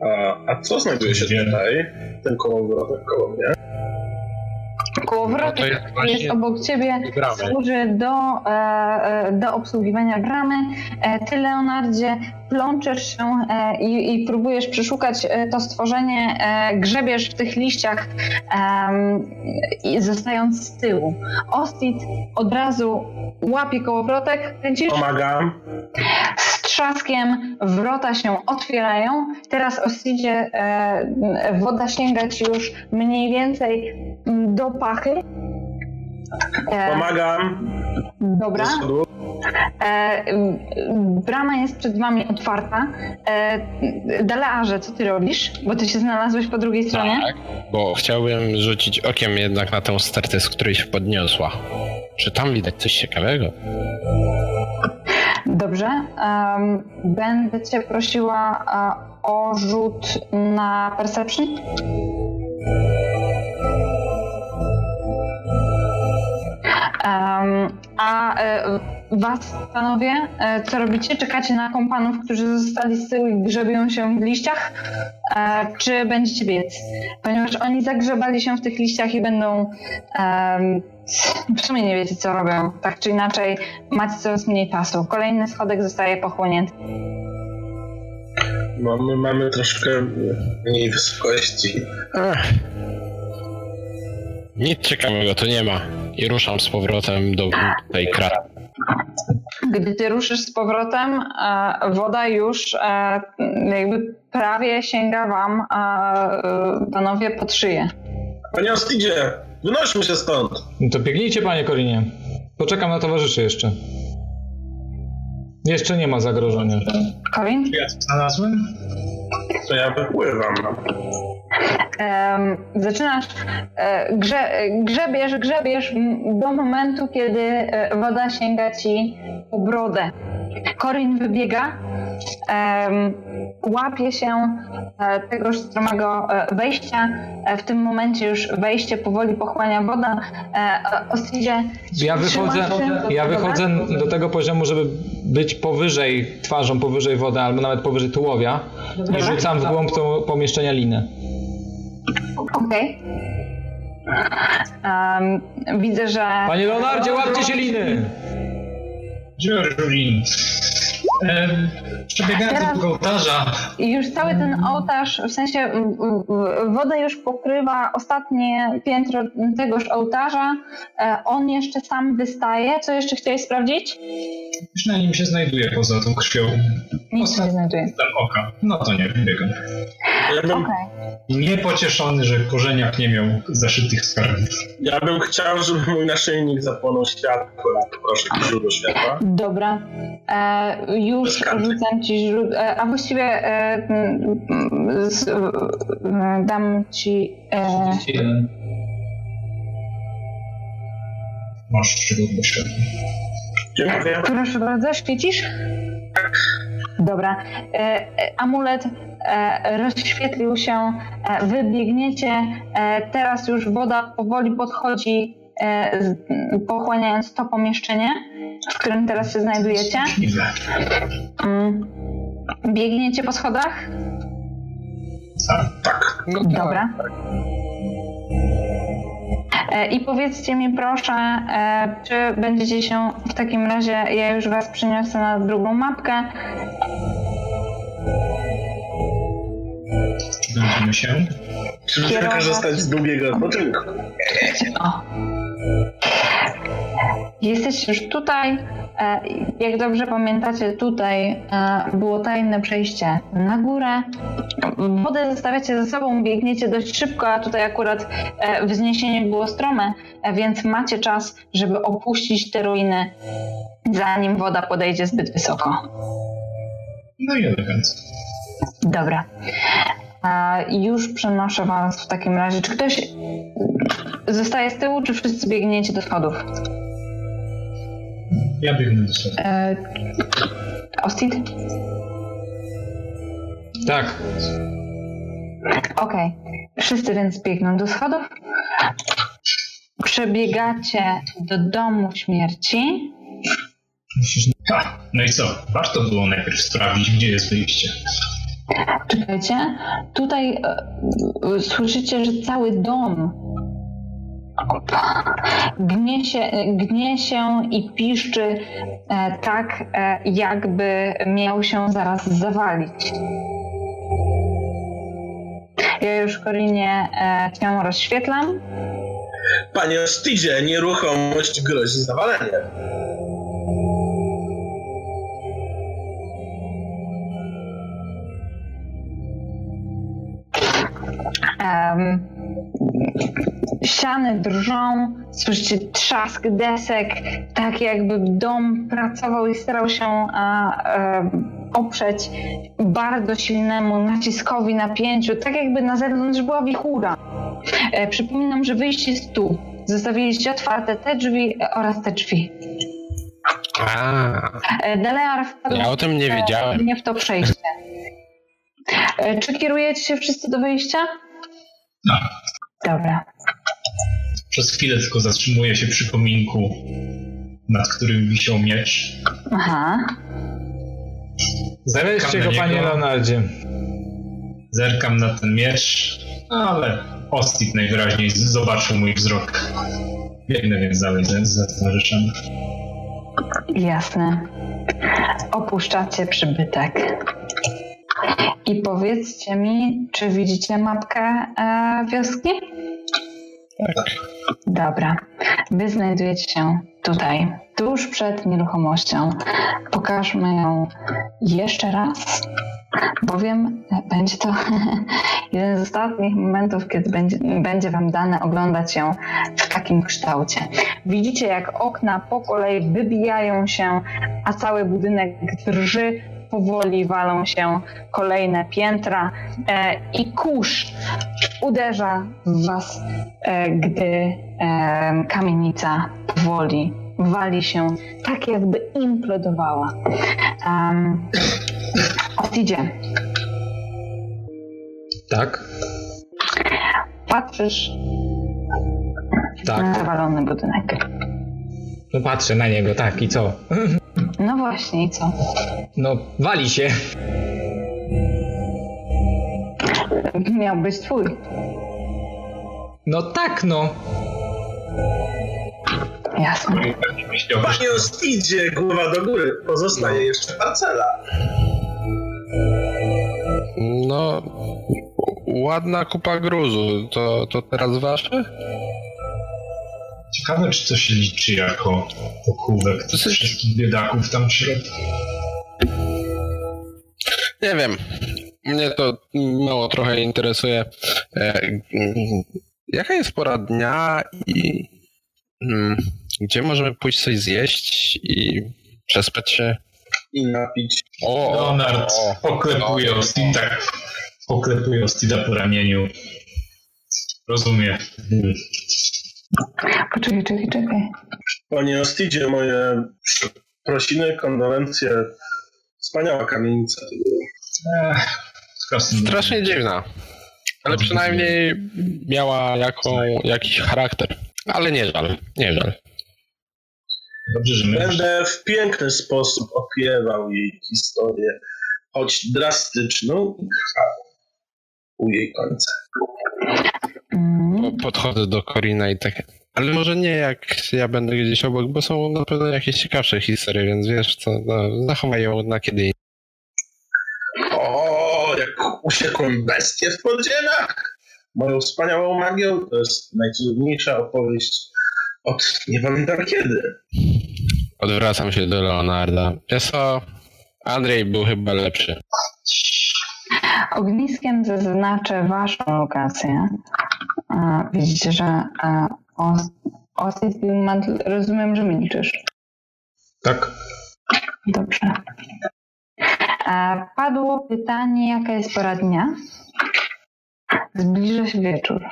A, a co znajduje się tutaj? Ten kołowrotek koło mnie. Kołowrotek No jest jest, obok ciebie, bramy. służy do, e, e, do obsługiwania bramy. E, ty, Leonardzie, plączesz się e, i, i próbujesz przeszukać e, to stworzenie, e, grzebiesz w tych liściach, i zostając z tyłu. Ostit od razu łapie kołowrotek, kręcisz, Pomagam. z trzaskiem wrota się otwierają. Teraz Ostidzie e, woda sięga ci już mniej więcej do pachy. E, Pomagam. dobra. E, brama jest przed wami otwarta. E, Dalearze, co ty robisz? Bo ty się znalazłeś po drugiej stronie. Tak, bo chciałbym rzucić okiem jednak na tę stertę, z której się podniosła. Czy tam widać coś ciekawego? Dobrze. Em, będę cię prosiła e, o rzut na perception. A e, was, panowie, e, co robicie? Czekacie na kompanów, którzy zostali z tyłu i grzebią się w liściach? E, czy będziecie biec? Ponieważ oni zagrzebali się w tych liściach i będą w sumie nie wiecie, co robią. Tak czy inaczej, macie coraz mniej czasu. Kolejny schodek zostaje pochłonięty. No, my mamy troszkę mniej wysokości. Ech. Nic ciekawego tu nie ma. I ruszam z powrotem do tej kraty. Gdy ty ruszysz z powrotem, e, woda już e, jakby prawie sięga wam, e, panowie, pod szyję. Panie Ostidzie, wynośmy się stąd. No to biegnijcie, panie Korinie. Poczekam na towarzyszy jeszcze. Jeszcze nie ma zagrożenia. Colin? Ja to znalazłem? To ja wypływam. Zaczynasz, e, grze, grzebiesz, grzebiesz do momentu, kiedy e, woda sięga ci po brodę. Korin wybiega, łapie się e, tegoż stromego wejścia. W tym momencie już wejście powoli pochłania woda. Ostridzie Ja wychodzę, ja wychodzę do tego poziomu, żeby być powyżej twarzą, powyżej wody, albo nawet powyżej tułowia i rzucam w głąb to pomieszczenia linę. Okej. Em, widzę, że Panie Leonardzie, łapcie się liny! Dziurlin. Przebiegając Teraz- do tego ołtarza, już cały ten ołtarz, w sensie m, m, woda już pokrywa ostatnie piętro tegoż ołtarza. E, On jeszcze sam wystaje. Co jeszcze chciałeś sprawdzić? już na nim się znajduje poza tą krwią. Nic nie znajduje. Oka. No to nie, biegam. Ja bym, Okej. Niepocieszony, że korzeniak nie miał zaszytych skarbów. ja bym chciał, żeby mój naszyjnik zapłonął światłem. Proszę, źródło światła. Dobra. E, już rzucam ci. E, a właściwie e, z, e, dam ci. E, Masz źródło światła. Dziękuję. proszę bardzo, świecisz? Dobra. E, e, amulet e, rozświetlił się. E, wybiegniecie. E, teraz już woda powoli podchodzi, pochłaniając to pomieszczenie, w którym teraz się znajdujecie. Mm. Biegniecie po schodach? Tak. No tak. Dobra. E, I powiedzcie mi proszę, e, czy będziecie się w takim razie, ja już was przyniosę na drugą mapkę. Będziemy się. Czy Kierować. korzystać z długiego odpoczynku? O. Jesteście już tutaj. E, Jak dobrze pamiętacie, tutaj e, było tajne przejście na górę. Wodę zostawiacie za sobą, biegniecie dość szybko, a tutaj akurat e, wzniesienie było strome, więc macie czas, żeby opuścić te ruiny, zanim woda podejdzie zbyt wysoko. No i elegancko. Dobra. Już przenoszę was w takim razie. Czy ktoś zostaje z tyłu, czy wszyscy biegniecie do schodów? Ja biegnę do sobie. E? Tak. Okej. Wszyscy więc biegną do schodów. Przebiegacie do domu śmierci. Musisz... Ha, no i co? Warto było najpierw sprawdzić, gdzie jest wyjście. Czekajcie. Tutaj e, e, słyszycie, że cały dom gnie się, gnie się i piszczy e, tak, e, jakby miał się zaraz zawalić. Ja już Korinie e, cię rozświetlam. Panie Ostidzie, nieruchomość grozi zawaleniem. Em, ściany drżą, słyszycie trzask desek, tak jakby dom pracował i starał się a, em, oprzeć bardzo silnemu naciskowi, napięciu, tak jakby na zewnątrz była wichura. E, przypominam, że wyjście jest tu. Zostawiliście otwarte te drzwi oraz te drzwi. A, E, Delear wpadł ja o tym nie wiedziałem. nie w to przejście. E, Czy kierujecie się wszyscy do wyjścia? No. Dobra. Przez chwilę tylko zatrzymuję się przy kominku, nad którym wisiał miecz. Aha. Na go, panie Leonardzie. zerkam na ten miecz, ale Ostit najwyraźniej zobaczył mój wzrok. Biegnę więc dalej za, za towarzyszem. Jasne. Opuszczacie przybytek. I powiedzcie mi, czy widzicie mapkę e, wioski? tak. Dobra. Wy znajdujecie się tutaj, tuż przed nieruchomością. Pokażmy ją jeszcze raz, bowiem będzie to jeden z ostatnich momentów, kiedy będzie, będzie Wam dane oglądać ją w takim kształcie. Widzicie, jak okna po kolei wybijają się, a cały budynek drży. Powoli walą się kolejne piętra e, i kurz uderza w Was, e, gdy e, kamienica powoli wali się, tak jakby implodowała. Um, Otidzie, Tak? patrzysz Tak. na zawalony budynek. No patrzę na niego, tak i co? No właśnie, i co? No, wali się. Miał być twój. No tak, no. Jasne. Panie Ostidzie, głowa do góry. Pozostaje jeszcze parcela. No, ładna kupa gruzu. To, to teraz wasze? Ciekawe, czy to się liczy jako pochówek tych wszystkich biedaków tam w środku. Nie wiem. Mnie to mało trochę interesuje. E, mm, Jaka jest pora dnia i mm, gdzie możemy pójść coś zjeść i przespać się? I napić. O, Leonard o, poklepuje o, Ostida, tak, poklepuje Ostida po ramieniu. Rozumie. Poczekaj, czekaj, czekaj. Panie Ostidzie, moje prosiny, kondolencje. Wspaniała kamienica to była. Ech. Strasznie dziwna. Ale przynajmniej miała jaką, jakiś charakter. Ale nie żal, nie żal. Dobrze, że Będę w piękny sposób opiewał jej historię, choć drastyczną i krwawą. U jej końca. Mm, Po- Podchodzę do Korina i tak. Ale może nie jak ja będę gdzieś obok, bo są na pewno jakieś ciekawsze historie, więc wiesz co, no, zachowaj ją na kiedy. O, jak usiekłem bestię w podziemiach! Moją wspaniałą magią to jest najcudowniejsza opowieść od nie pamiętam kiedy. Odwracam się do Leonarda. Wiesz co, Andrzej był chyba lepszy. Ogniskiem zaznaczę waszą lokację. Widzicie, że a, os, Osid Gilmant, rozumiem, że milczysz. tak. Dobrze. Padło pytanie, jaka jest pora dnia? Zbliża się wieczór.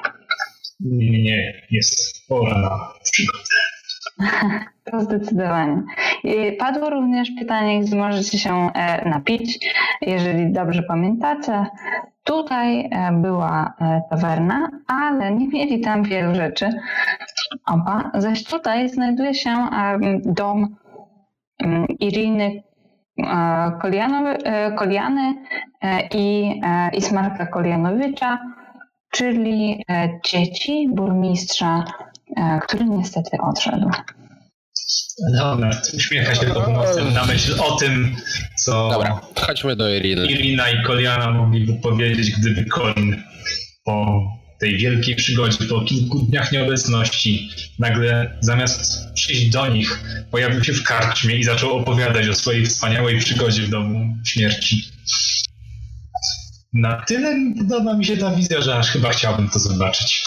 Nie, nie, jest pora na przygodę. To zdecydowanie. Padło również pytanie, gdzie możecie się e, napić. Jeżeli dobrze pamiętacie, tutaj e, była e, tawerna, ale nie mieli tam wielu rzeczy. Oba. Zaś tutaj znajduje się dom mm, Iriny Koliany i Ismarka Kolianowicza, czyli dzieci burmistrza, który niestety odszedł. Leonard uśmiecha się pod nosem na myśl o tym, co Dobra, chodźmy do Iriny. Irina i Koliana mogliby powiedzieć, gdyby Colin po tej wielkiej przygodzie, po kilku dniach nieobecności, nagle zamiast przyjść do nich, pojawił się w karczmie i zaczął opowiadać o swojej wspaniałej przygodzie w domu śmierci. Na tyle podoba mi się ta wizja, że aż chyba chciałbym to zobaczyć.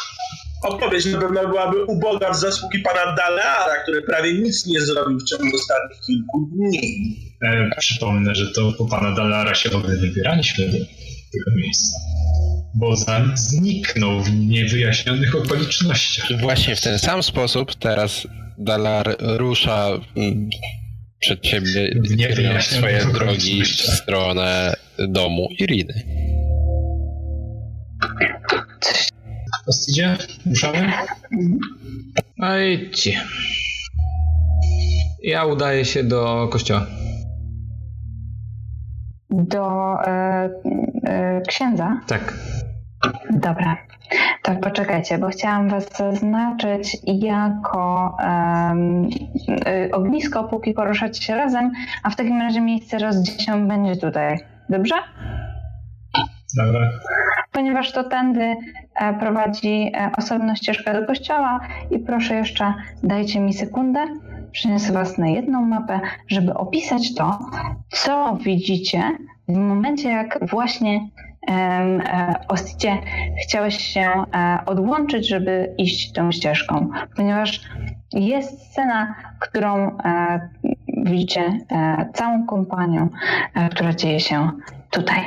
Opowieść na pewno byłaby uboga w zasługi pana Daleara, który prawie nic nie zrobił w ciągu ostatnich kilku dni. E, przypomnę, że to po pana Dalara się w ogóle wybieraliśmy do tego miejsca. Bo zniknął w niewyjaśnionych okolicznościach. Właśnie w ten sam sposób teraz Dalar rusza mm, przed niewyjaśnionych kierując swoje drogi w stronę domu Iriny. Ostidzie? Ruszamy? No idźcie. Ja udaję się do kościoła. Do e, e, księdza? Tak. Dobra. To poczekajcie, bo chciałam was zaznaczyć jako y, ognisko, póki poruszacie się razem, a w takim razie miejsce rozdział będzie tutaj. Dobrze? Dobra. Ponieważ to tędy prowadzi e, osobna ścieżka do kościoła i proszę jeszcze dajcie mi sekundę, przyniosę was na jedną mapę, żeby opisać to, co widzicie w momencie, jak właśnie e, Osticie chciałeś się e, odłączyć, żeby iść tą ścieżką, ponieważ jest scena, którą e, widzicie e, całą kompanią, e, która dzieje się tutaj.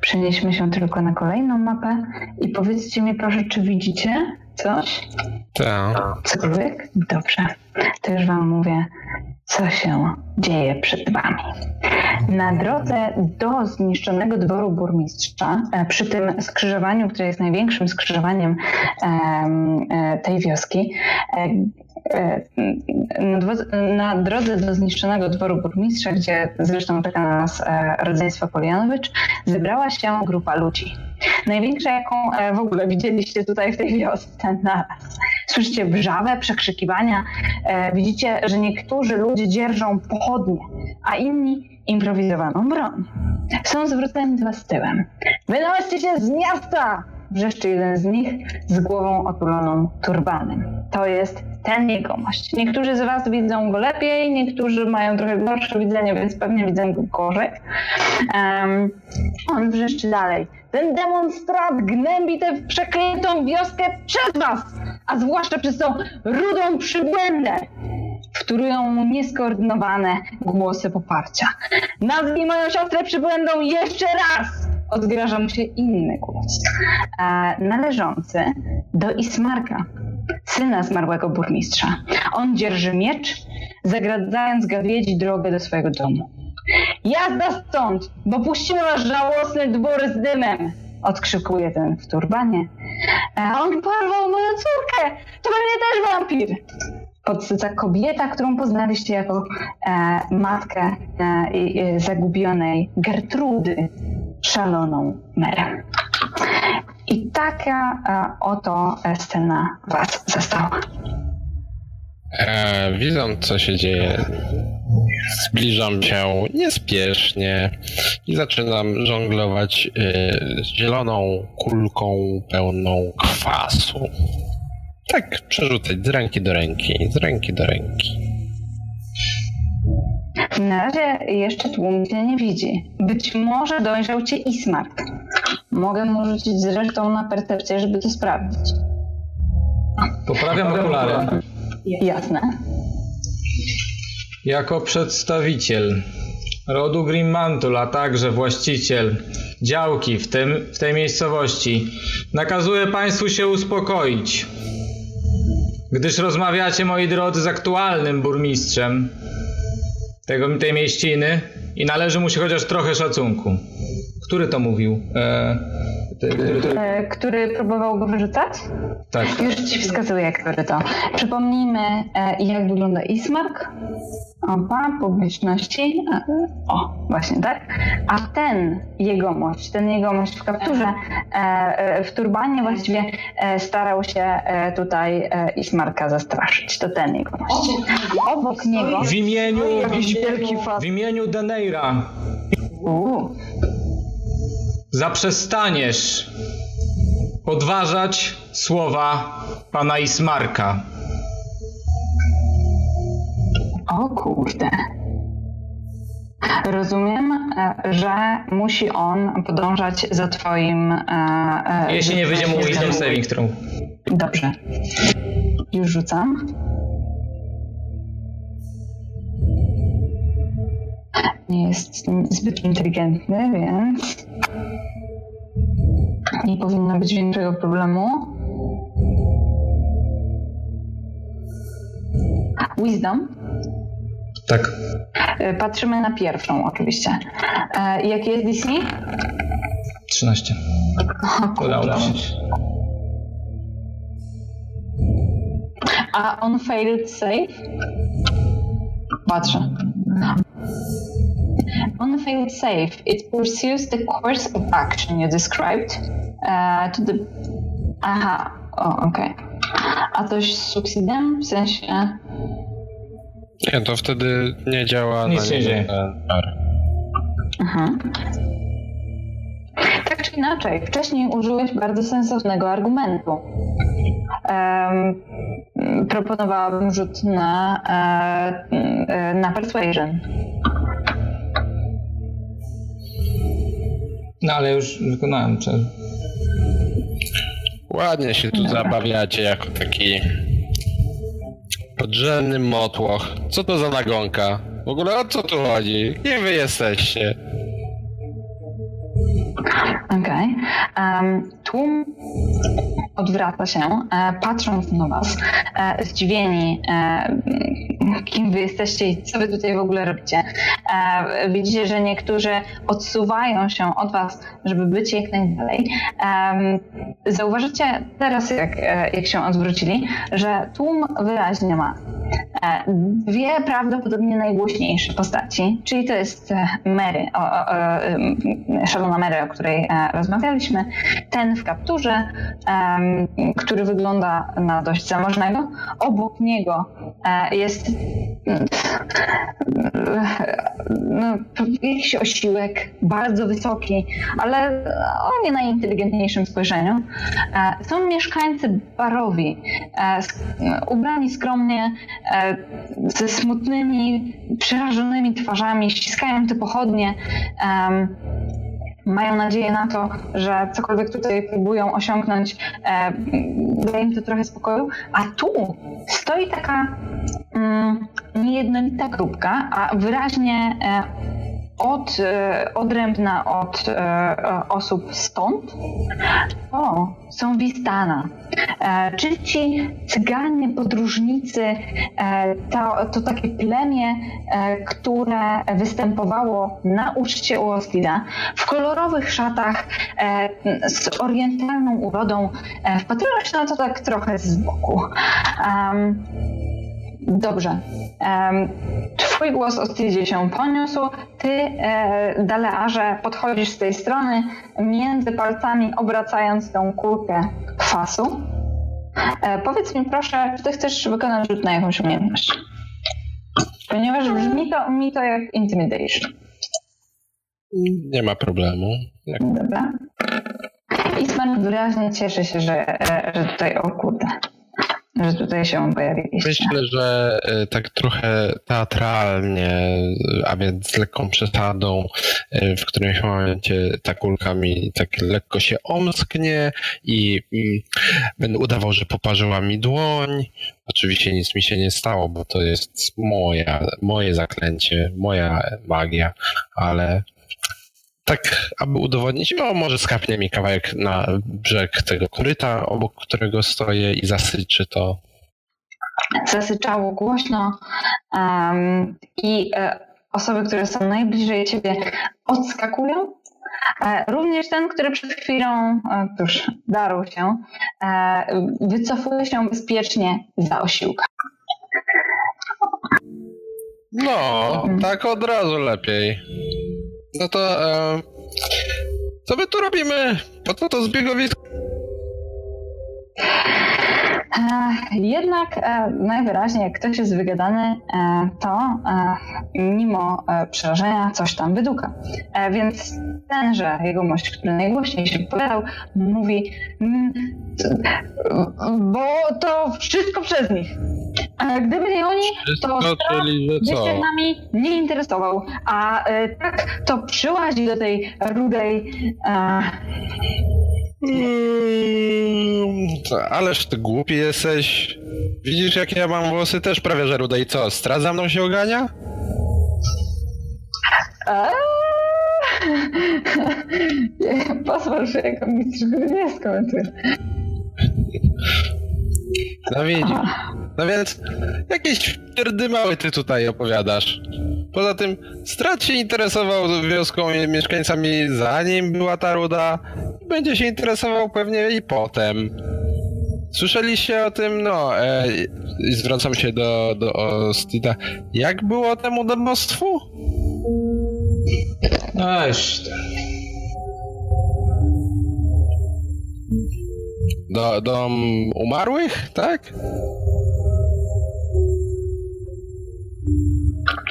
Przenieśmy się tylko na kolejną mapę i powiedzcie mi proszę, czy widzicie coś? Tak. Cokolwiek? Dobrze. To już wam mówię, co się dzieje przed wami. Na drodze do zniszczonego dworu burmistrza, e, przy tym skrzyżowaniu, które jest największym skrzyżowaniem em, e, tej wioski, e, na, dwo- na drodze do zniszczonego dworu burmistrza, gdzie zresztą czeka na nas e, rodzeństwo Polianowicz, zebrała się grupa ludzi. Największa, jaką e, w ogóle widzieliście tutaj w tej wiosce naraz. Słyszycie wrzawę, przekrzykiwania. E, widzicie, że niektórzy ludzie dzierżą pochodnie, a inni improwizowaną broń. Są zwróceni do was tyłem. Wynoście się z miasta! Wrzeszczy jeden z nich z głową otuloną turbanem. To jest ten jegomość. Niektórzy z was widzą go lepiej, niektórzy mają trochę gorsze widzenie, więc pewnie widzą go gorzej. Um, on wrzeszczy dalej. Ten demonstrant gnębi tę przeklętą wioskę przez was, a zwłaszcza przez tą rudą przybłędę. Wtórują mu nieskoordynowane głosy poparcia. Nazwij moją siostrę przybłędą jeszcze raz! Odgraża mu się inny głos, należący do Ismarka, syna zmarłego burmistrza. On dzierży miecz, zagradzając gawiedzi drogę do swojego domu. Jazda stąd, bo puścimy wasz żałosny dwór z dymem! Odkrzykuje ten w turbanie. E, on porwał moją córkę! To pewnie też wampir! Podsyca kobieta, którą poznaliście jako e, matkę e, e, zagubionej Gertrudy, szaloną merę. I taka e, oto scena was zastała. E, widząc, co się dzieje, zbliżam się niespiesznie i zaczynam żonglować e, zieloną kulką pełną kwasu. Tak, przerzucać z ręki do ręki, z ręki do ręki. Na razie jeszcze tłum cię nie widzi. Być może dojrzał cię Ismark. Mogę mu rzucić zresztą na percepcję, żeby to sprawdzić. Poprawiam okulary. Jasne. Jako przedstawiciel rodu Grimmantul, a także właściciel działki w, tym, w tej miejscowości, nakazuję Państwu się uspokoić, gdyż rozmawiacie, moi drodzy, z aktualnym burmistrzem tego, tej mieściny i należy mu się chociaż trochę szacunku. Który to mówił? E, który próbował go wyrzucać? Tak. Już ci wskazuję, który to. Przypomnijmy, e, jak wygląda Ismark. Opa, publiczności. E, o, właśnie tak. A ten jegomość, ten jegomość w kapturze, e, e, w turbanie właściwie e, starał się e, tutaj e, Ismarka zastraszyć. To ten jegomość. Obok niego... W imieniu, Jakiś wielki fas. w imieniu Deneira Uuu. Zaprzestaniesz podważać słowa pana Ismarka. O kurde. Rozumiem, e, że musi on podążać za twoim... e, e, Jeśli nie wyjdzie mu wisdom saving throw. Dobrze. Już rzucam. Nie jest zbyt inteligentny, więc nie powinno być większego problemu. Wisdom. Tak. E, Patrzymy na pierwszą oczywiście. E, Jaki jest DC? 13. Udało. A on failed save? Patrzę. On failed save. It pursues the course of action you described to the... Aha, o, okej. A coś z succeedem? W sensie... Nie, to wtedy nie działa Nic na nie niego dzieje. Tak czy inaczej, wcześniej użyłeś bardzo sensownego argumentu. Um, proponowałabym rzut na, e, e, na persuasion. No ale już wykonałem. Czy... Ładnie się tu zabawiacie jako taki podrzędny motłoch. Co to za nagonka? W ogóle o co tu chodzi? Kim wy jesteście? Okej. Em, tłum odwraca się, e, patrząc na was, e, zdziwieni, e, kim wy jesteście i co wy tutaj w ogóle robicie. E, widzicie, że niektórzy odsuwają się od was, żeby być jak najdalej. Em, zauważycie teraz, jak, e, jak się odwrócili, że tłum wyraźnie ma dwie prawdopodobnie najgłośniejsze postaci, czyli to jest Mary, o, o, o, szalona Mary, o której rozmawialiśmy, ten w kapturze, który wygląda na dość zamożnego. Obok niego jest no, jakiś osiłek, bardzo wysoki, ale o nie najinteligentniejszym spojrzeniu. E, są mieszkańcy barowi, e, ubrani skromnie, e, ze smutnymi, przerażonymi twarzami, ściskają te pochodnie mają nadzieję na to, że cokolwiek tutaj próbują osiągnąć, e, daje im to trochę spokoju. A tu stoi taka mm, niejednolita grupka, a wyraźnie e, od, e, odrębna od e, osób stąd, o, są Wistana. E, czyli ci cyganie, podróżnicy, to, to takie plemię, które występowało na uczcie u Ostida, w kolorowych szatach, z orientalną urodą. Wpatrywa się na to tak trochę z boku. Dobrze. Twój głos o Stydzie się poniósł. Ty, e, Dalearze, podchodzisz z tej strony, między palcami obracając tą kulkę kwasu. E, powiedz mi proszę, czy ty chcesz wykonać rzut na jakąś umiejętność? Ponieważ brzmi to, mi to jak intimidation. Nie ma problemu. Jak... Dobra. Isman wyraźnie cieszy się, że, e, że tutaj, o kurde, że tutaj się pojawiliście. Myślę, że e, tak trochę teatralnie, a więc z lekką przesadą, e, w którymś momencie ta kulka mi tak lekko się omsknie i mm, będę udawał, że poparzyła mi dłoń. Oczywiście nic mi się nie stało, bo to jest moja, moje zaklęcie, moja magia, ale tak, aby udowodnić, o może skapnie mi kawałek na brzeg tego koryta, obok którego stoję i zasyczy to. Zasyczało głośno um, i e, osoby, które są najbliżej ciebie odskakują. E, również ten, który przed chwilą, e, cóż, darł się, e, wycofuje się bezpiecznie za osiłka. No, tak od razu lepiej. No to e, co my tu robimy? Po co to zbiegowisko? E, jednak e, najwyraźniej, jak ktoś jest wygadany, e, to mimo przerażenia coś tam wyduka. Więc tenże jegomość, który najgłośniej się wypowiadał, mówi, mm, bo to wszystko przez nich. Gdyby nie oni, to by się nami nie interesował. A tak to przyłazi do tej rudej Hmm, ależ ty głupi jesteś. Widzisz, jakie ja mam włosy? Też prawie że rude. I co, strat za mną się ogania? Pozwól, że jako mistrz gry nie skomentuję. No widzisz. No więc jakieś mały ty tutaj opowiadasz. Poza tym Strat się interesował wioską i mieszkańcami zanim była ta ruda. Będzie się interesował pewnie i potem. Słyszeliście o tym, no, e, zwracam się do, do Ostida. Jak było temu domostwu? No, jeszcze. Do, dom umarłych, tak?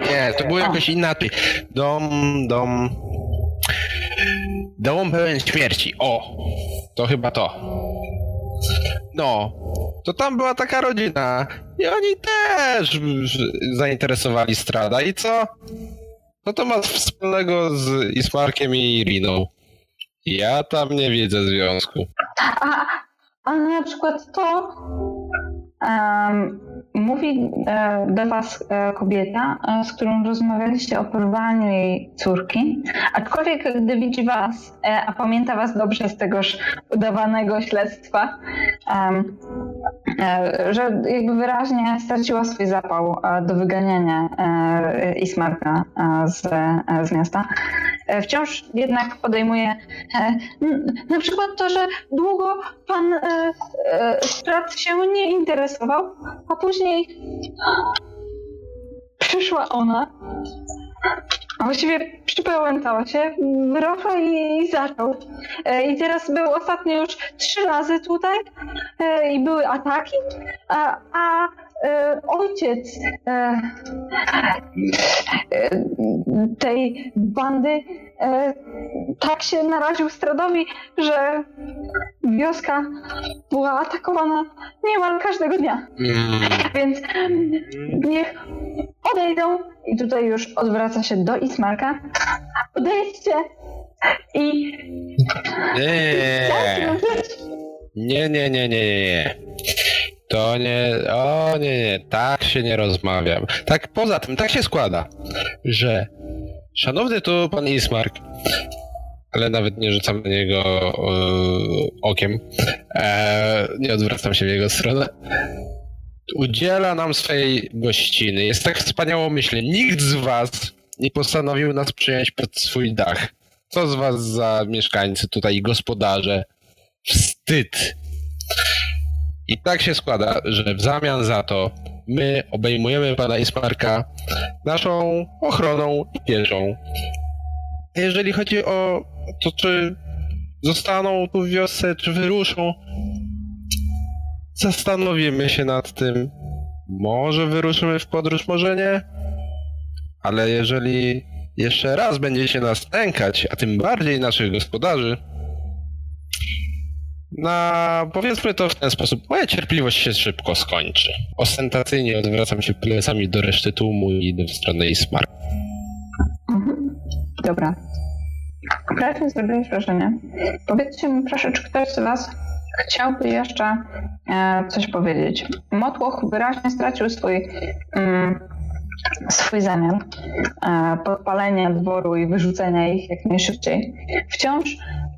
Nie, to było jakoś inaczej. Dom, dom... Dom pełen śmierci. O! To chyba to. No, to tam była taka rodzina i oni też zainteresowali Strada. I co? No to ma wspólnego z Ismarkiem i Iriną. Ja tam nie widzę związku. A, a na przykład to mówi e, do Was e, kobieta, e, z którą rozmawialiście o porwaniu jej córki, aczkolwiek gdy widzi Was, a pamięta Was dobrze z tegoż udawanego śledztwa, że jakby wyraźnie straciła swój zapał do wyganiania Ismarka z, z miasta. Wciąż jednak podejmuje na przykład to, że długo pan Strat się nie interesował, a później przyszła ona, a właściwie przypałętała się, wyrosła i, i zaczął. E, I teraz był ostatnio już trzy razy tutaj e, i były ataki, a, a ojciec e, e, tej bandy e, tak się naraził stradowi, że wioska była atakowana niemal każdego dnia. Mm, Więc niech odejdą i tutaj już odwraca się do Ismarka. Odejdźcie i nie, nie, nie, nie, nie. To nie, o nie, nie, tak się nie rozmawiam. Tak, poza tym, tak się składa, że szanowny tu pan Ismark, ale nawet nie rzucam na niego e, okiem, e, nie odwracam się w jego stronę, udziela nam swojej gościny. Jest tak wspaniałomyślny. Nikt z was nie postanowił nas przyjąć pod swój dach. Co z was za mieszkańcy tutaj, gospodarze? Wstyd. I tak się składa, że w zamian za to my obejmujemy pana Ismarka naszą ochroną i pieczą. A jeżeli chodzi o to, czy zostaną tu w wiosce, czy wyruszą, zastanowimy się nad tym. Może wyruszymy w podróż, może nie. Ale jeżeli jeszcze raz będziecie nas nękać, a tym bardziej naszych gospodarzy, na powiedzmy to w ten sposób, moja cierpliwość się szybko skończy. Ostentacyjnie odwracam się plecami do reszty tłumu i idę w stronę Ismar. Mhm. Dobra. Prawie zrobiłeś wrażenie. Powiedzcie mi proszę, czy ktoś z Was chciałby jeszcze e, coś powiedzieć? Motłoch wyraźnie stracił swój, mm, swój zamiar e, podpalenia dworu i wyrzucenia ich jak najszybciej. Wciąż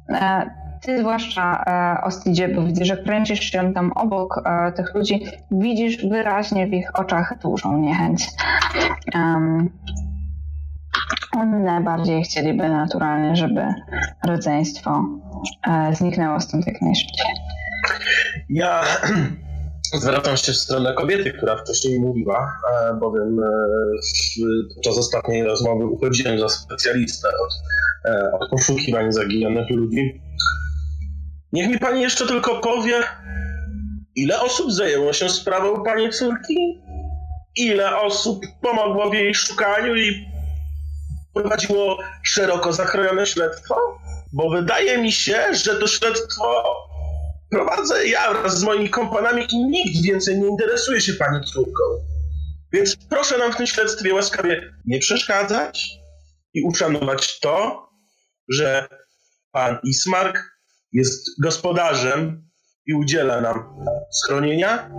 e, ty zwłaszcza e, Ostidzie, bo widzisz, że kręcisz się tam obok e, tych ludzi, widzisz wyraźnie w ich oczach dużą niechęć. Um, oni najbardziej chcieliby naturalnie, żeby rodzeństwo e, zniknęło stąd jak najszybciej. Ja zwracam się w stronę kobiety, która wcześniej mówiła, bowiem podczas ostatniej rozmowy uchodziłem za specjalistę od, od poszukiwań zaginionych ludzi. Niech mi pani jeszcze tylko powie, ile osób zajęło się sprawą pani córki? Ile osób pomogło w jej szukaniu i prowadziło szeroko zakrojone śledztwo? Bo wydaje mi się, że to śledztwo prowadzę ja wraz z moimi kompanami i nikt więcej nie interesuje się pani córką. Więc proszę nam w tym śledztwie łaskawie nie przeszkadzać i uszanować to, że pan Ismark jest gospodarzem i udziela nam schronienia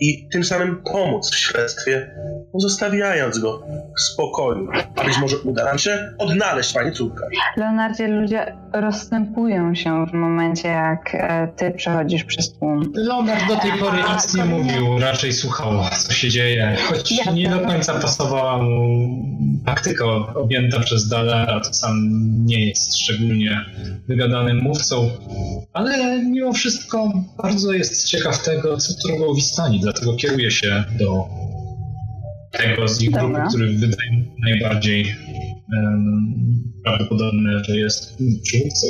i tym samym pomóc w śledztwie, pozostawiając go w spokoju. A być może uda nam się odnaleźć pani córkę. Leonardzie, ludzie rozstępują się w momencie, jak e, ty przechodzisz przez tłum. Leonard do tej pory nic nie mówił, raczej słuchał, co się dzieje, choć nie do końca pasowała mu taktyka objęta przez Dalara, to sam nie jest szczególnie wygadanym mówcą, ale mimo wszystko bardzo jest ciekaw tego, co Trugowi stanie, dlatego kieruje się do tego z ich grupy, Dobra. który wydaje najbardziej em, prawdopodobne, że jest przywódcą.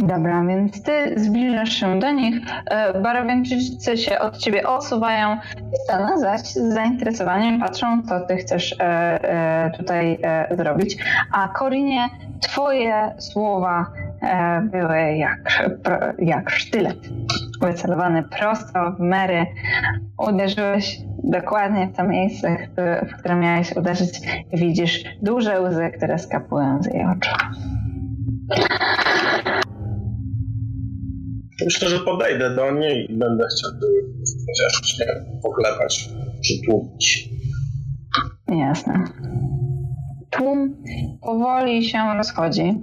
Dobra, więc ty zbliżasz się do nich, e, Barowianczycy się od ciebie odsuwają i Stana zaś z zainteresowaniem patrzą, co ty chcesz e, e, tutaj zrobić. A Korinie, twoje słowa były jak, jak sztylet, wycelowany prosto w Mary. Uderzyłeś dokładnie w to miejsce, w- które miałeś uderzyć i widzisz duże łzy, które skapują z jej oczu. Myślę, że podejdę do niej i będę chciał chociaż wiem, poklepać, przytłumić. Jasne. Tłum powoli się rozchodzi.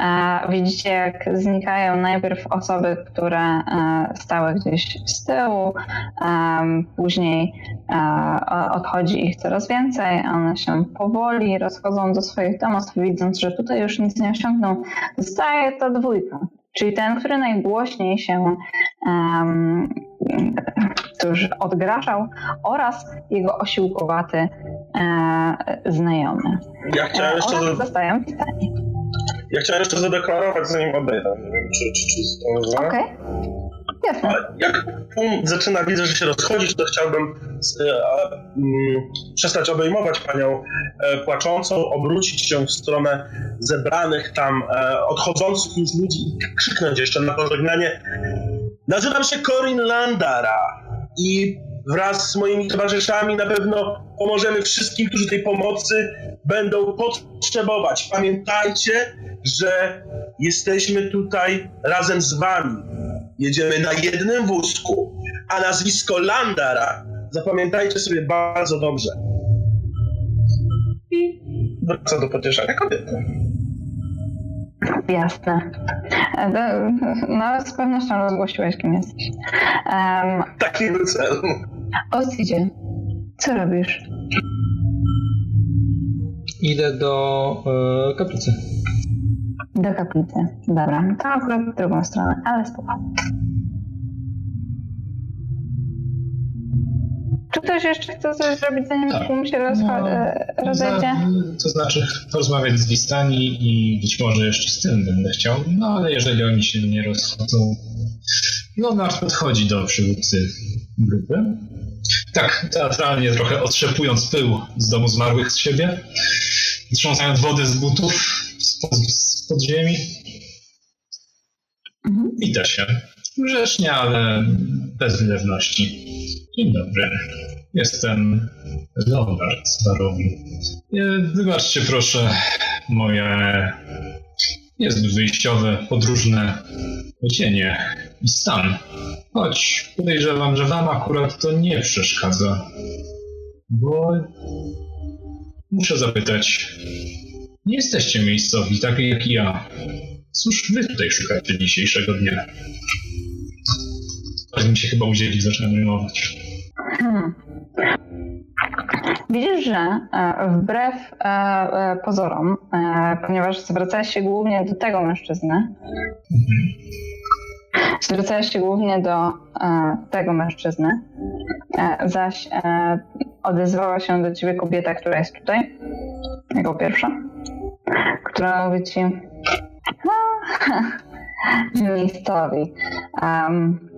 E, widzicie, jak znikają najpierw osoby, które e, stały gdzieś z tyłu, później e, o- odchodzi ich coraz więcej. One się powoli rozchodzą do swoich domostw, widząc, że tutaj już nic nie osiągną. Zostaje ta dwójka, czyli ten, który najgłośniej się um, którzy odgrażał oraz jego osiłkowaty e, znajomy. Ja chciałem jeszcze, Oraz za, dostają pytanie. ja chciałem jeszcze zadeklarować, zanim odejdę. Nie wiem, czy, czy, czy zdążę. Okej. Jasne. Jak um zaczyna, widzę, że się rozchodzić, to chciałbym e, mm, przestać obejmować panią e, płaczącą, obrócić się w stronę zebranych tam, e, odchodzących już ludzi i krzyknąć jeszcze na pożegnanie. Nazywam się Corin Landara i wraz z moimi towarzyszami na pewno pomożemy wszystkim, którzy tej pomocy będą potrzebować. Pamiętajcie, że jesteśmy tutaj razem z wami. Jedziemy na jednym wózku, a nazwisko Landara zapamiętajcie sobie bardzo dobrze. I wraca do pocieszania kobiety. Jasne. E, No, z pewnością rozgłosiłeś, kim jesteś. Um, Taki był cel. Osidzie, co robisz? Idę do e, kaplicy. Do kaplicy. Dobra, to akurat w drugą stronę, ale spoko. Czy ktoś jeszcze chce coś zrobić, zanim Tak. tłum się rozcho- No, e, rozejdzie? Za- To znaczy porozmawiać z Wistani i być może jeszcze z tym będę chciał, no ale jeżeli oni się nie rozchodzą, Leonard podchodzi do przywódcy grupy. Tak, teatralnie trochę otrzepując pył z domu zmarłych z siebie, trząsając wodę z butów spod, spod ziemi. Mhm. Wita się. Grzecznie, ale bez wylewności. Dzień dobry. Jestem Leonard z Barowi. E, Wybaczcie proszę moje niezbyt wyjściowe, podróżne odzienie i stan. Choć podejrzewam, że wam akurat to nie przeszkadza. Bo muszę zapytać, nie jesteście miejscowi, tak jak ja. Cóż wy tutaj szukacie dzisiejszego dnia? Aż mi się chyba udzieli, zacząłem rymować. Hmm. Widzisz, że e, wbrew e, e, pozorom, ponieważ zwracałeś się głównie do tego mężczyzny, zwracałeś się głównie do tego mężczyzny, zaś odezwała się do ciebie kobieta, która jest tutaj, jako pierwsza, która mówi ci, no, miejscowi. Um,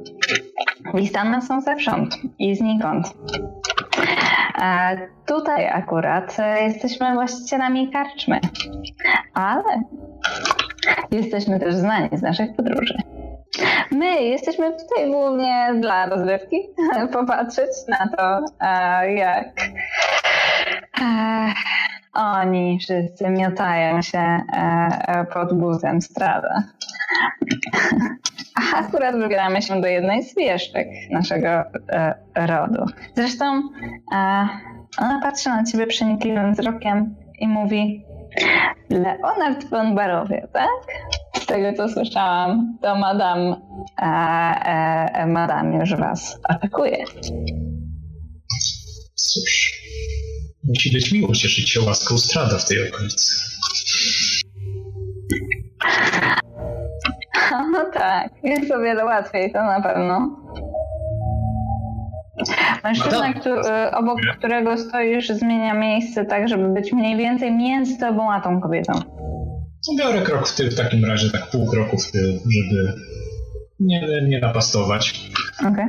Listane są zewsząd i znikąd. E, tutaj akurat e, jesteśmy właścicielami karczmy, ale jesteśmy też znani z naszych podróży. My jesteśmy tutaj głównie dla rozrywki, popatrzeć na to, e, jak e, oni wszyscy miotają się e, e, pod guzem strada. A akurat wybieramy się do jednej z wieszczek naszego e, rodu. Zresztą ona patrzy na ciebie przenikliwym wzrokiem i mówi Leonard von Barowie, tak? Z tego co słyszałam, to madam, e, madam już was atakuje. Musi być miło cieszyć się łaską strada w tej okolicy. No tak, jest o wiele łatwiej, to na pewno. Mężczyzna, Madam. który, obok którego stoisz, zmienia miejsce tak, żeby być mniej więcej między tobą a tą kobietą. Biorę krok w tył w takim razie, tak pół kroku w tył, żeby nie, nie napastować. Okej.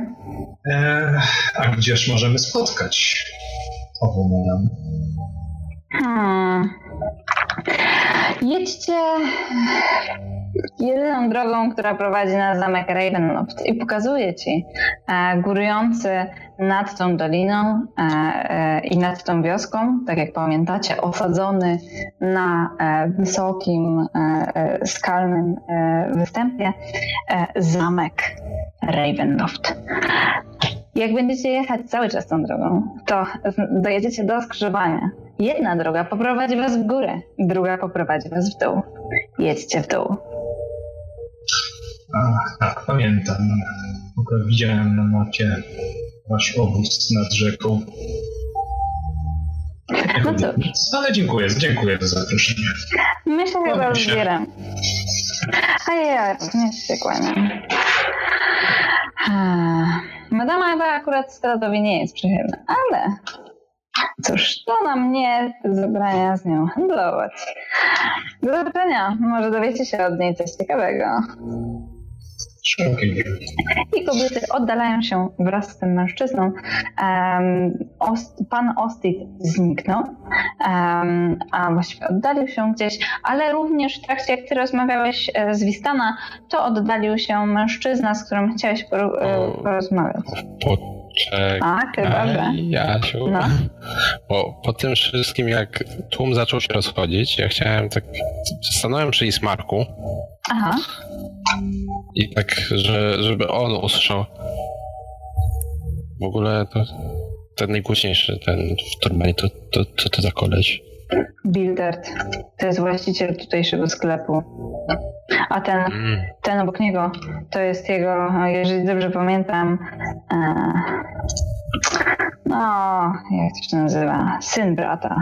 E, a gdzież możemy spotkać ową madam? Hmm. Jedźcie jedyną drogą, która prowadzi na zamek Ravenloft i pokazuje ci e, górujący nad tą doliną e, e, i nad tą wioską, tak jak pamiętacie, osadzony na e, wysokim, e, e, skalnym występie zamek Ravenloft. Jak będziecie jechać cały czas tą drogą, to dojedziecie do skrzyżowania. Jedna droga poprowadzi was w górę, druga poprowadzi was w dół. Jedźcie w dół. A, tak, pamiętam. Widziałem na mapie wasz obóz nad rzeką. No cóż. ale dziękuję, dziękuję za zaproszenie. My się chyba Kłaniam się. zbieram. A ja również się kłaniam. Madama chyba akurat Stratowi nie jest przychylna, ale Cóż, to na mnie zabrania z nią handlować. Do zobaczenia. Może dowiecie się od niej coś ciekawego. I kobiety oddalają się wraz z tym mężczyzną. Um, Ost, pan Ostit zniknął, um, a właściwie oddalił się gdzieś, ale również w trakcie, jak ty rozmawiałeś e, z Wistana, to oddalił się mężczyzna, z którym chciałeś e, Poczekaj, A, że. Jasiu. No. Bo po tym wszystkim, jak tłum zaczął się rozchodzić, ja chciałem tak... Stanąłem przy Ismarku Aha. i tak, że, żeby on usłyszał. W ogóle to ten najgłośniejszy, ten w turbanie, to, to, co to za koleś? Bildert. To jest właściciel tutejszego sklepu. A ten, Mm. ten obok niego, to jest jego, jeżeli dobrze pamiętam, e, no, jak to się nazywa, syn brata.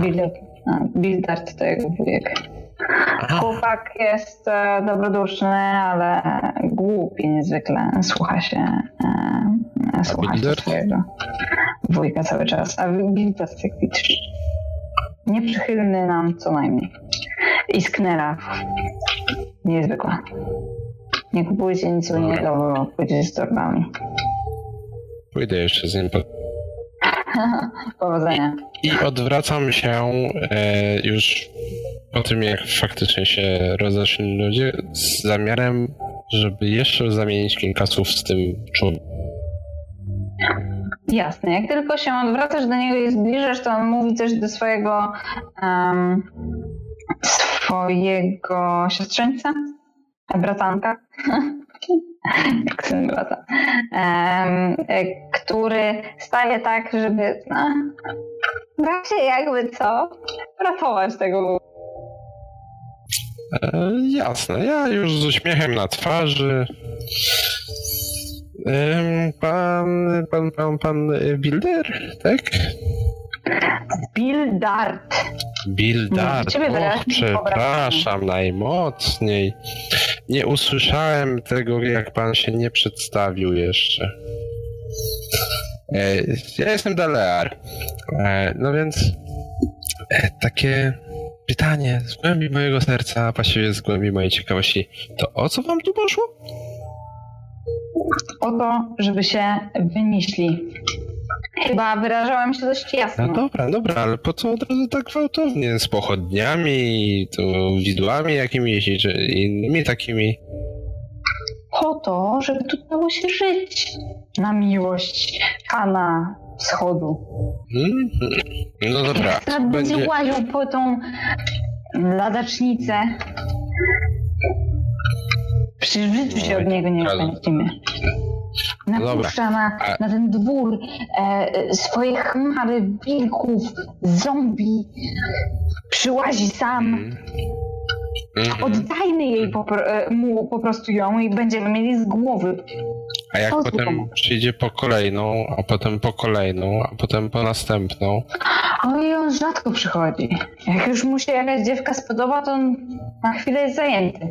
Bildert, no, Bildert to jego wujek. Chłopak jest e, dobroduszny, ale głupi niezwykle. Słucha się, e, słucha się swojego wujka cały czas. A Bildert, jak widzisz, nieprzychylny nam co najmniej. I sknera niezwykła. Nie kupujcie nic u niego, bo pójdzie z torbami. Pójdę jeszcze z nim. Powodzenia. I odwracam się e, już po tym, jak faktycznie się rozeszli ludzie, z zamiarem, żeby jeszcze zamienić kilka słów z tym człowiekiem. Jasne. Jak tylko się odwracasz do niego i zbliżasz, to on mówi coś do swojego um, swojego siostrzeńca? Bratanka? Brata. Em, e, który staje tak, żeby no, razie jakby co, ratować tego E, jasne, ja już z uśmiechem na twarzy. Pan, pan, pan, pan Bilder, tak? Bill Dart. Bildar. Ciebie Och, przepraszam najmocniej. Nie usłyszałem tego, jak pan się nie przedstawił jeszcze. E, Ja jestem Dalear. E, No więc e, takie pytanie z głębi mojego serca, a właściwie z głębi mojej ciekawości. To o co wam tu poszło? O to, żeby się wynieśli. Chyba wyrażałam się dość jasno. No dobra, dobra, ale po co od razu tak gwałtownie? Z pochodniami, to widłami jakimiś, czy innymi takimi? Po to, żeby tu dało się żyć. Na miłość Pana Wschodu. Mhm. No dobra, Jak to Strat będzie łaził po tą ladacznicę. Przecież w życiu się od niego nie dobra. Napuszcza na, na ten dwór e, swoje chmary wilków, zombie. Przyłazi sam. Mhm. Mhm. Oddajmy jej po, e, mu po prostu ją i będziemy mieli z głowy. A jak potem przyjdzie po kolejną, a potem po kolejną, a potem po następną, Oj, on rzadko przychodzi. Jak już mu się jakaś dziewka spodoba, to on na chwilę jest zajęty.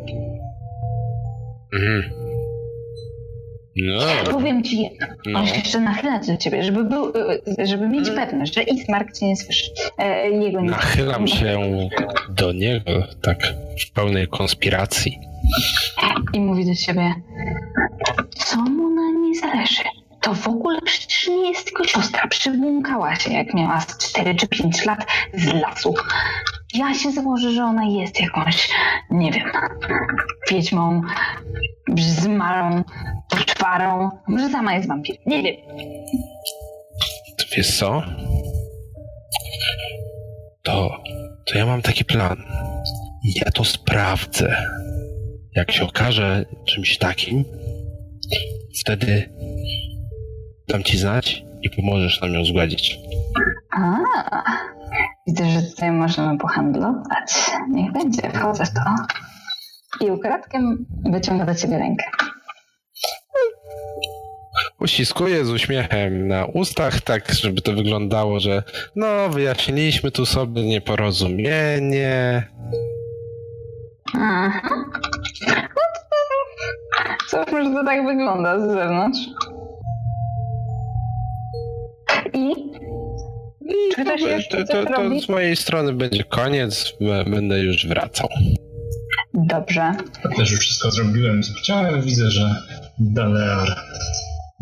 Mhm. No, Powiem ci jedno. no. On się jeszcze nachyla do ciebie, żeby, był, żeby mieć pewność, że Ismark cię nie słyszy. E, jego nie Nachylam się do niego tak w pełnej konspiracji. I mówi do ciebie, co mu na niej zależy? To w ogóle przecież nie jest tylko siostra. Przybłąkała się, jak miała z 4 czy 5 lat z lasu. Ja się założę, że ona jest jakąś, nie wiem, wiedźmą, zmarą, poczwarą. Może sama jest wampir. Nie wiem. Wiesz co? To, to ja mam taki plan. Ja to sprawdzę. Jak się okaże czymś takim, wtedy dam ci znać i pomożesz nam ją zgładzić. A, widzę, że tutaj możemy pohandlować. Niech będzie, wchodzę w to. I ukradkiem wyciąga do ciebie rękę. Uściskuję z uśmiechem na ustach, tak żeby to wyglądało, że no, wyjaśniliśmy tu sobie nieporozumienie. Aha. No to cóż, może to tak wygląda z zewnątrz. I Czy ktoś jeszcze to, to, to z mojej strony będzie koniec. Będę już wracał. Dobrze. Ja też już wszystko zrobiłem, co chciałem. Widzę, że Dalear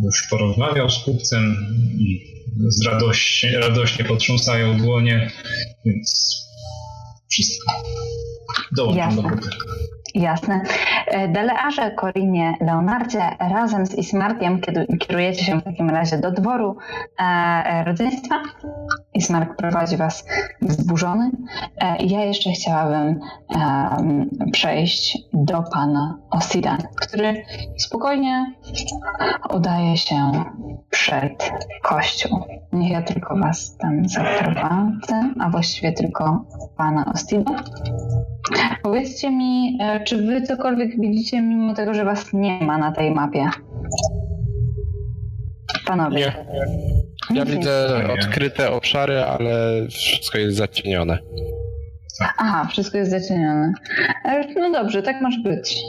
już porozmawiał z kupcem i z radośnie, radośnie potrząsają dłonie, więc wszystko. Dołączam do grupy. Jasne. E, Delearze, Korinie, Leonardzie, razem z Ismarkiem kierujecie się w takim razie do dworu e, e, rodzeństwa. Ismark prowadzi was wzburzony. E, ja jeszcze chciałabym e, przejść do pana Osidan, który spokojnie udaje się przed kościół. Niech ja tylko was tam zaprowadzę, a właściwie tylko pana Ostida. Powiedzcie mi, e, czy wy cokolwiek widzicie, mimo tego, że was nie ma na tej mapie? Panowie. Nie. Ja widzę odkryte obszary, ale wszystko jest zacienione. Aha, wszystko jest zacienione. E, no dobrze, tak może być.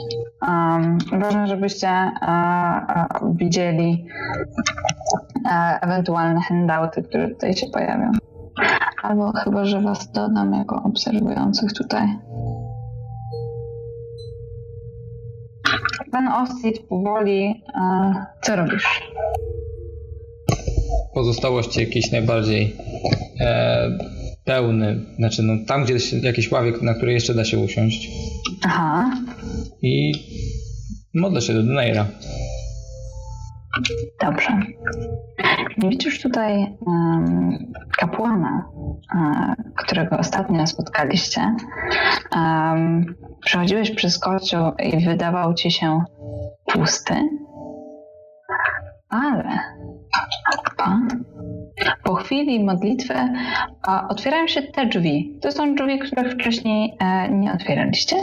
Um, ważne, żebyście uh, widzieli uh, ewentualne handouty, które tutaj się pojawią. Albo chyba, że was dodam jako obserwujących tutaj. Pan Ostit powoli. Uh, co robisz? Pozostałości jakieś najbardziej e, pełny, znaczy no, tam gdzie jest jakiś ławek, na której jeszcze da się usiąść. Aha. I modlę się do Deneira. Dobrze. Widzisz tutaj um, kapłana, um, którego ostatnio spotkaliście. Um, przechodziłeś przez kościół i wydawał ci się pusty, ale pan po chwili modlitwy otwierają się te drzwi. To są drzwi, których wcześniej e, nie otwieraliście.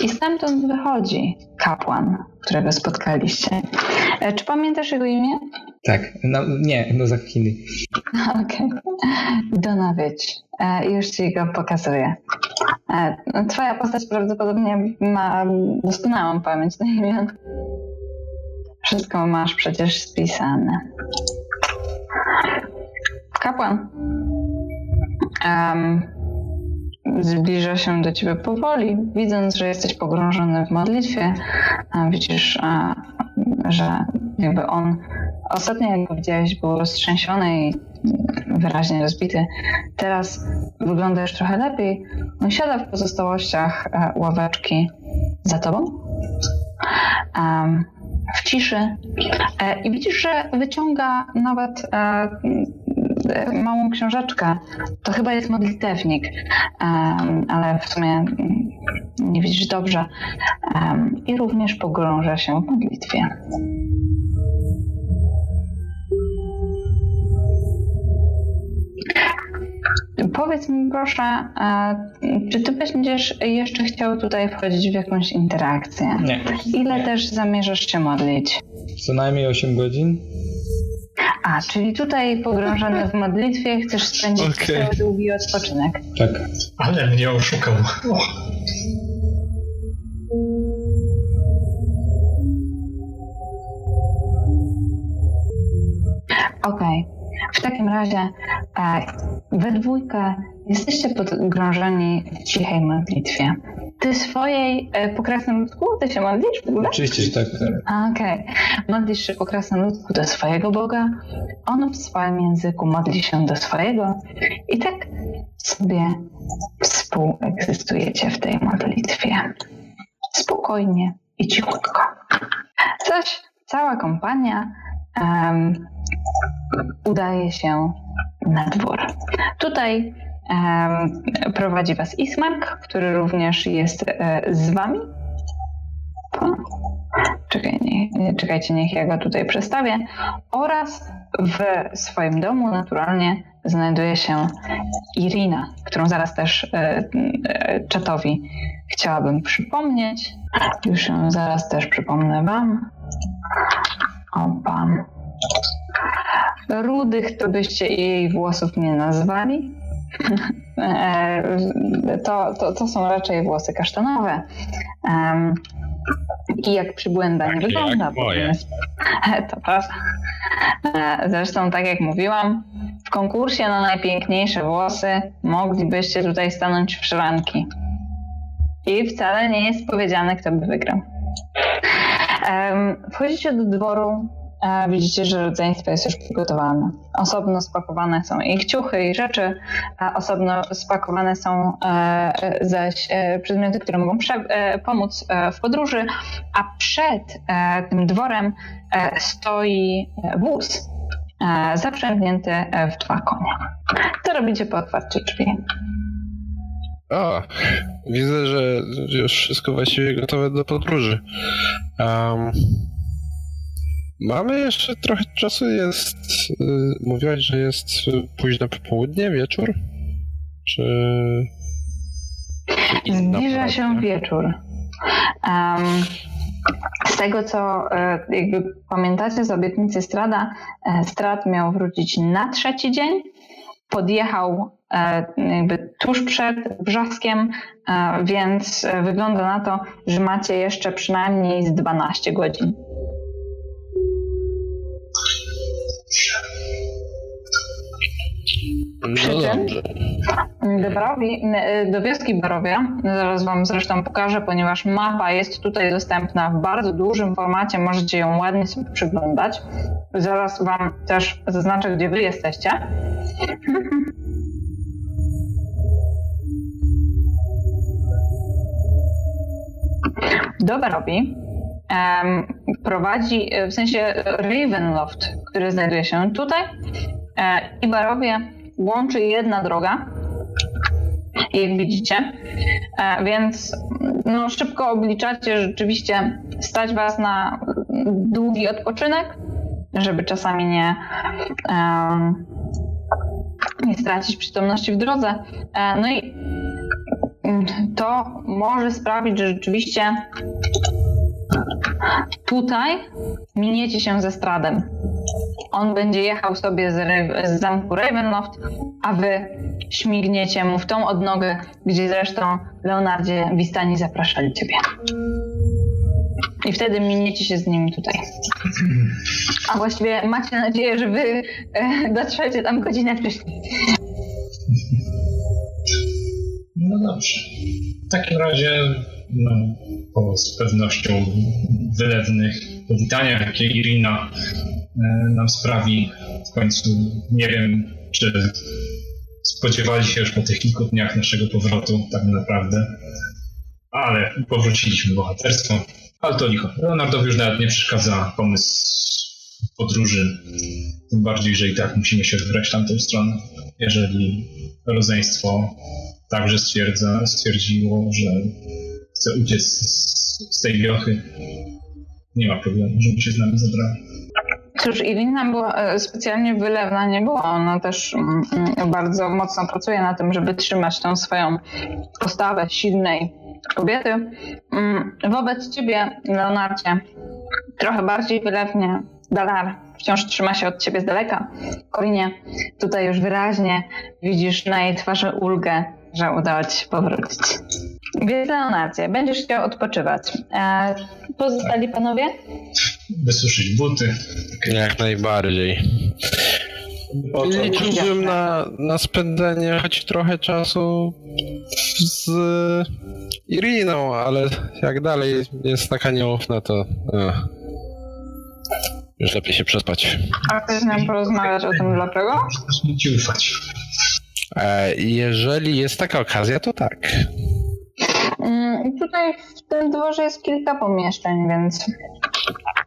I stamtąd wychodzi kapłan, którego spotkaliście. E, czy pamiętasz jego imię? Tak, no, nie, no za chwilę. Okej. Okay. E, już ci go pokazuję. E, twoja postać prawdopodobnie ma doskonałą pamięć na imię. Wszystko masz przecież spisane. Kapłan. Um, zbliża się do ciebie powoli, widząc, że jesteś pogrążony w modlitwie. Widzisz, że jakby on ostatnio, jak go widziałeś, był roztrzęsiony i wyraźnie rozbity. Teraz wygląda już trochę lepiej. On siada w pozostałościach e, ławeczki za tobą. w ciszy e, i widzisz, że wyciąga nawet e, małą książeczkę. To chyba jest modlitewnik, ale w sumie nie widzisz dobrze. I również pogrąża się w modlitwie. Powiedz mi proszę, czy ty będziesz jeszcze chciał tutaj wchodzić w jakąś interakcję? Nie. Ile też zamierzasz się modlić? Co najmniej 8 godzin. A, czyli tutaj pogrążony w modlitwie chcesz spędzić okay. cały długi odpoczynek. Tak. Ale mnie oszukał. Okej. Okay. W takim razie e, we dwójkę jesteście pogrążeni w cichej modlitwie. Ty swojej e, po krasnoludku, ty się modlisz w ogóle? Oczywiście, że tak. Okej. Okay. Modlisz się po krasnoludku do swojego Boga, on w swoim języku modli się do swojego i tak sobie współegzystujecie w tej modlitwie. Spokojnie i cichutko. Coś, cała kompania um, udaje się na dwór. Tutaj prowadzi Was Ismark, który również jest e, z Wami. Czekaj, nie, czekajcie, niech ja go tutaj przedstawię. Oraz w swoim domu naturalnie znajduje się Irina, którą zaraz też e, e, czatowi chciałabym przypomnieć. Już ją zaraz też przypomnę Wam. Opa. Rudych to byście jej włosów nie nazwali. E, to, to, to są raczej włosy kasztanowe. Um, I jak przybłęda nie wygląda. Jak moje. To prawda. Zresztą, tak jak mówiłam, w konkursie na najpiękniejsze włosy moglibyście tutaj stanąć w szranki. I wcale nie jest powiedziane, kto by wygrał. Wchodzicie do dworu, widzicie, że rodzeństwo jest już przygotowane. Osobno spakowane są ich ciuchy i rzeczy, a osobno spakowane są e, zaś e, przedmioty, które mogą e, pomóc w podróży, a przed tym dworem stoi wóz zaprzęgnięty w dwa konie. Co robicie po otwarciu drzwi? O, widzę, że już wszystko właściwie gotowe do podróży. Um, mamy jeszcze trochę czasu, jest... Y, mówiłaś, że jest późne popołudnie, wieczór? Czy... Zbliża się wieczór. Um, z tego, co e, jakby pamiętacie z obietnicy Strada, e, Strad miał wrócić na trzeci dzień, podjechał e, jakby tuż przed wrzaskiem, e, więc wygląda na to, że macie jeszcze przynajmniej z 12 godzin. Przy no czym do, Barowi, do wioski Barowia, zaraz Wam zresztą pokażę, ponieważ mapa jest tutaj dostępna w bardzo dużym formacie, możecie ją ładnie sobie przyglądać. Zaraz Wam też zaznaczę, gdzie Wy jesteście. Do Barowi prowadzi, w sensie Ravenloft, który znajduje się tutaj e, i Barowie łączy jedna droga, jak widzicie. E, więc no, szybko obliczacie, rzeczywiście stać Was na długi odpoczynek, żeby czasami nie, um, nie stracić przytomności w drodze. E, no i to może sprawić, że rzeczywiście tutaj miniecie się ze Stradem. On będzie jechał sobie z, z zamku Ravenloft, a wy śmigniecie mu w tą odnogę, gdzie zresztą Leonardzie Wistani zapraszali ciebie. I wtedy miniecie się z nimi tutaj. A właściwie macie nadzieję, że wy e, dotrzecie tam godzinę wcześniej. No dobrze. W takim razie no, po z pewnością wylewnych powitaniach, jakie Irina e, nam sprawi w końcu, nie wiem, czy spodziewali się już po tych kilku dniach naszego powrotu tak naprawdę, ale powróciliśmy bohaterstwo. Ale to licho. Leonardowi już nawet nie przeszkadza pomysł podróży, tym bardziej, że i tak musimy się wybrać tamtą stronę. Jeżeli rodzeństwo także stwierdza, stwierdziło, że chce uciec z, z tej wiochy, nie ma problemu, żeby się z nami zabrała. Cóż, Irina była e, specjalnie wylewna nie była. Ona też mm, mm, bardzo mocno pracuje na tym, żeby trzymać tą swoją postawę silnej kobiety. Mm, wobec ciebie, Leonardzie, trochę bardziej wylewnie Dalar wciąż trzyma się od ciebie z daleka. Korinie, tutaj już wyraźnie widzisz na jej twarzy ulgę, że udało ci się powrócić. Więc Leonardzie, będziesz chciał odpoczywać. E, pozostali panowie? Wysuszyć buty. Jak najbardziej. Liczyłbym na, na spędzenie choć trochę czasu z Iriną, ale jak dalej jest taka nieufna, to uh, już lepiej się przespać. A chcesz z nią porozmawiać o tym dlaczego? Nie ci ufać. E, jeżeli jest taka okazja, to tak. Mm, tutaj w tym dworze jest kilka pomieszczeń, więc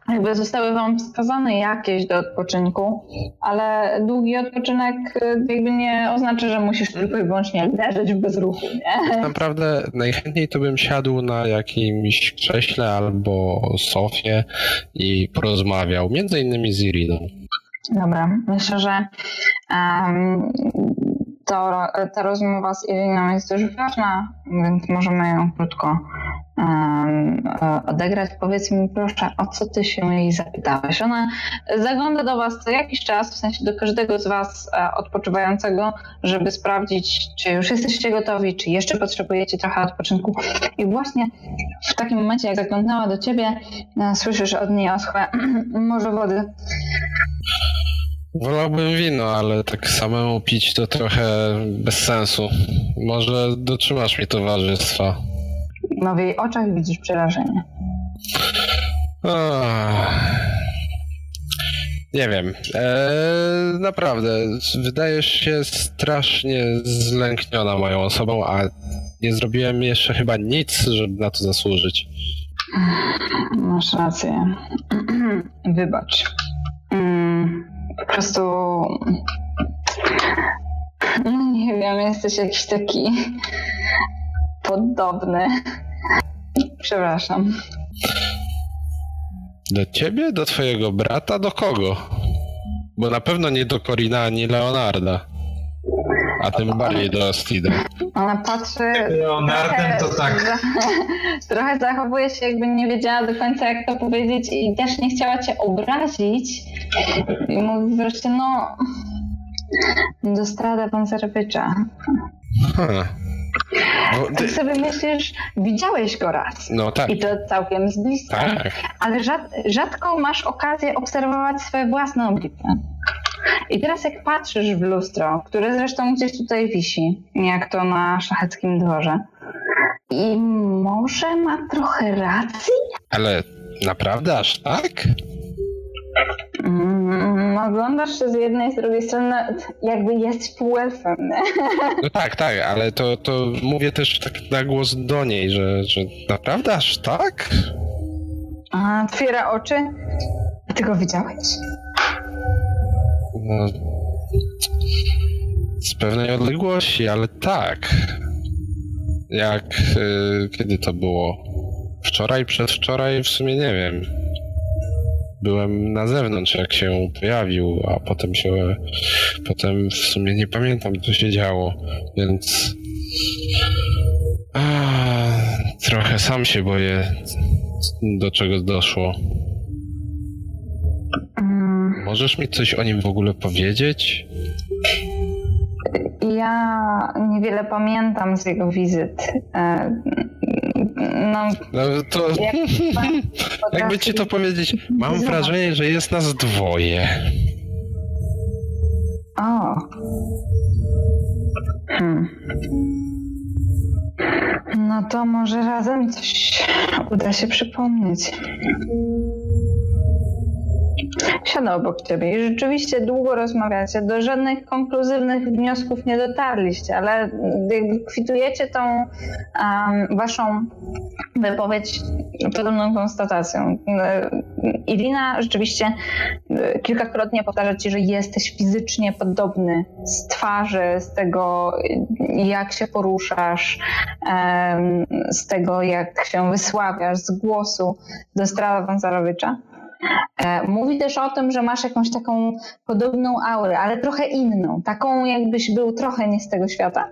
jakby zostały wam wskazane jakieś do odpoczynku, ale długi odpoczynek y, jakby nie oznacza, że musisz tylko i wyłącznie leżeć w bezruchu, nie? Tak naprawdę najchętniej to bym siadł na jakimś krześle albo sofie i porozmawiał, między innymi z Iriną. Dobra, myślę, że um, to, ta rozmowa z Iriną jest dość ważna, więc możemy ją krótko um, odegrać. Powiedz mi proszę, o co ty się jej zapytałeś? Ona zagląda do was co jakiś czas, w sensie do każdego z was e, odpoczywającego, żeby sprawdzić, czy już jesteście gotowi, czy jeszcze potrzebujecie trochę odpoczynku. I właśnie w takim momencie, jak zaglądnęła do ciebie, e, słyszysz od niej oschłe, może wody. Wolałbym wino, ale tak samemu pić to trochę bez sensu. Może dotrzymasz mi towarzystwa. No w jej oczach widzisz przerażenie. Nie wiem. Eee, naprawdę, wydajesz się strasznie zlękniona moją osobą, a nie zrobiłem jeszcze chyba nic, żeby na to zasłużyć. Masz rację. Wybacz. Mm, po prostu. Nie wiem, jesteś jakiś taki podobny. Przepraszam. Do ciebie? Do twojego brata? Do kogo? Bo na pewno nie do Corina ani Leonarda. A tym bardziej do Stida. Ona patrzy. Leonardem to tak. Trochę zachowuje się, jakby nie wiedziała do końca, jak to powiedzieć, i też nie chciała cię obrazić. I mówi wreszcie, no. Do strada pan Zarabycza. Hmm. No, ty... Tak sobie myślisz, widziałeś go raz. No tak. I to całkiem z bliska. Tak. Ale rzad, rzadko masz okazję obserwować swoje własne oblicze. I teraz jak patrzysz w lustro, które zresztą gdzieś tutaj wisi, jak to na szlacheckim dworze, i może ma trochę racji? Ale naprawdę aż tak? Mm, oglądasz się z jednej, z drugiej strony, jakby jest półelfem. No tak, tak, ale to, to mówię też tak na głos do niej, że, że naprawdę aż tak? A, otwiera oczy. A ty go widziałeś? No, z pewnej odległości, ale tak. Jak, y, kiedy to było? Wczoraj, przedwczoraj, w sumie nie wiem byłem na zewnątrz, jak się pojawił, a potem się. Potem w sumie nie pamiętam, co się działo, więc. A, trochę sam się boję, do czego doszło. Możesz mi coś o nim w ogóle powiedzieć? Ja niewiele pamiętam z jego wizyt. E, no, no to. Jak jakby ci to powiedzieć, mam wrażenie, że jest nas dwoje. O. Hmm. No to może razem coś uda się przypomnieć. Siada obok ciebie i rzeczywiście długo rozmawiacie. Do żadnych konkluzywnych wniosków nie dotarliście, ale kwitujecie tą um, waszą wypowiedź podobną konstatacją. Irina rzeczywiście kilkakrotnie powtarza ci, że jesteś fizycznie podobny z twarzy, z tego jak się poruszasz, z tego jak się wysławiasz, z głosu do Strada Wązarowicza. E, mówi też o tym, że masz jakąś taką podobną aurę, ale trochę inną, taką jakbyś był trochę nie z tego świata.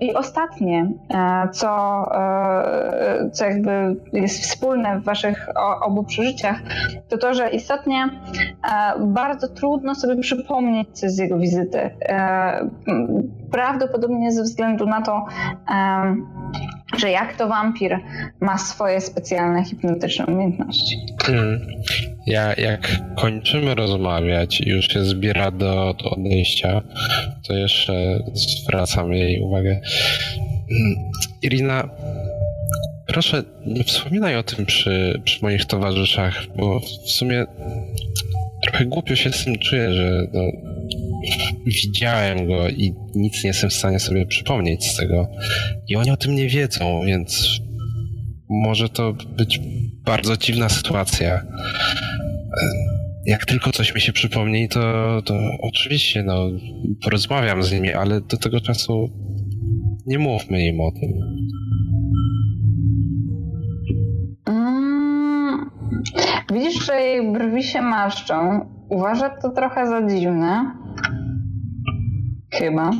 I ostatnie, e, co, e, co jakby jest wspólne w waszych obu przeżyciach, to to, że istotnie bardzo trudno sobie przypomnieć coś z jego wizyty. Prawdopodobnie ze względu na to, że jak to wampir ma swoje specjalne hipnotyczne umiejętności. Hmm. Ja, jak kończymy rozmawiać i już się zbiera do, do odejścia, to jeszcze zwracam jej uwagę. Hmm, Irina, proszę nie wspominaj o tym przy, przy moich towarzyszach, bo w sumie trochę głupio się z tym czuję, że no, widziałem go i nic nie jestem w stanie sobie przypomnieć z tego. I oni o tym nie wiedzą, więc może to być bardzo dziwna sytuacja. Jak tylko coś mi się przypomni, to, to oczywiście no, porozmawiam z nimi, ale do tego czasu nie mówmy im o tym. Mm, widzisz, że jej brwi się marszczą. Uważa to trochę za dziwne. Chyba.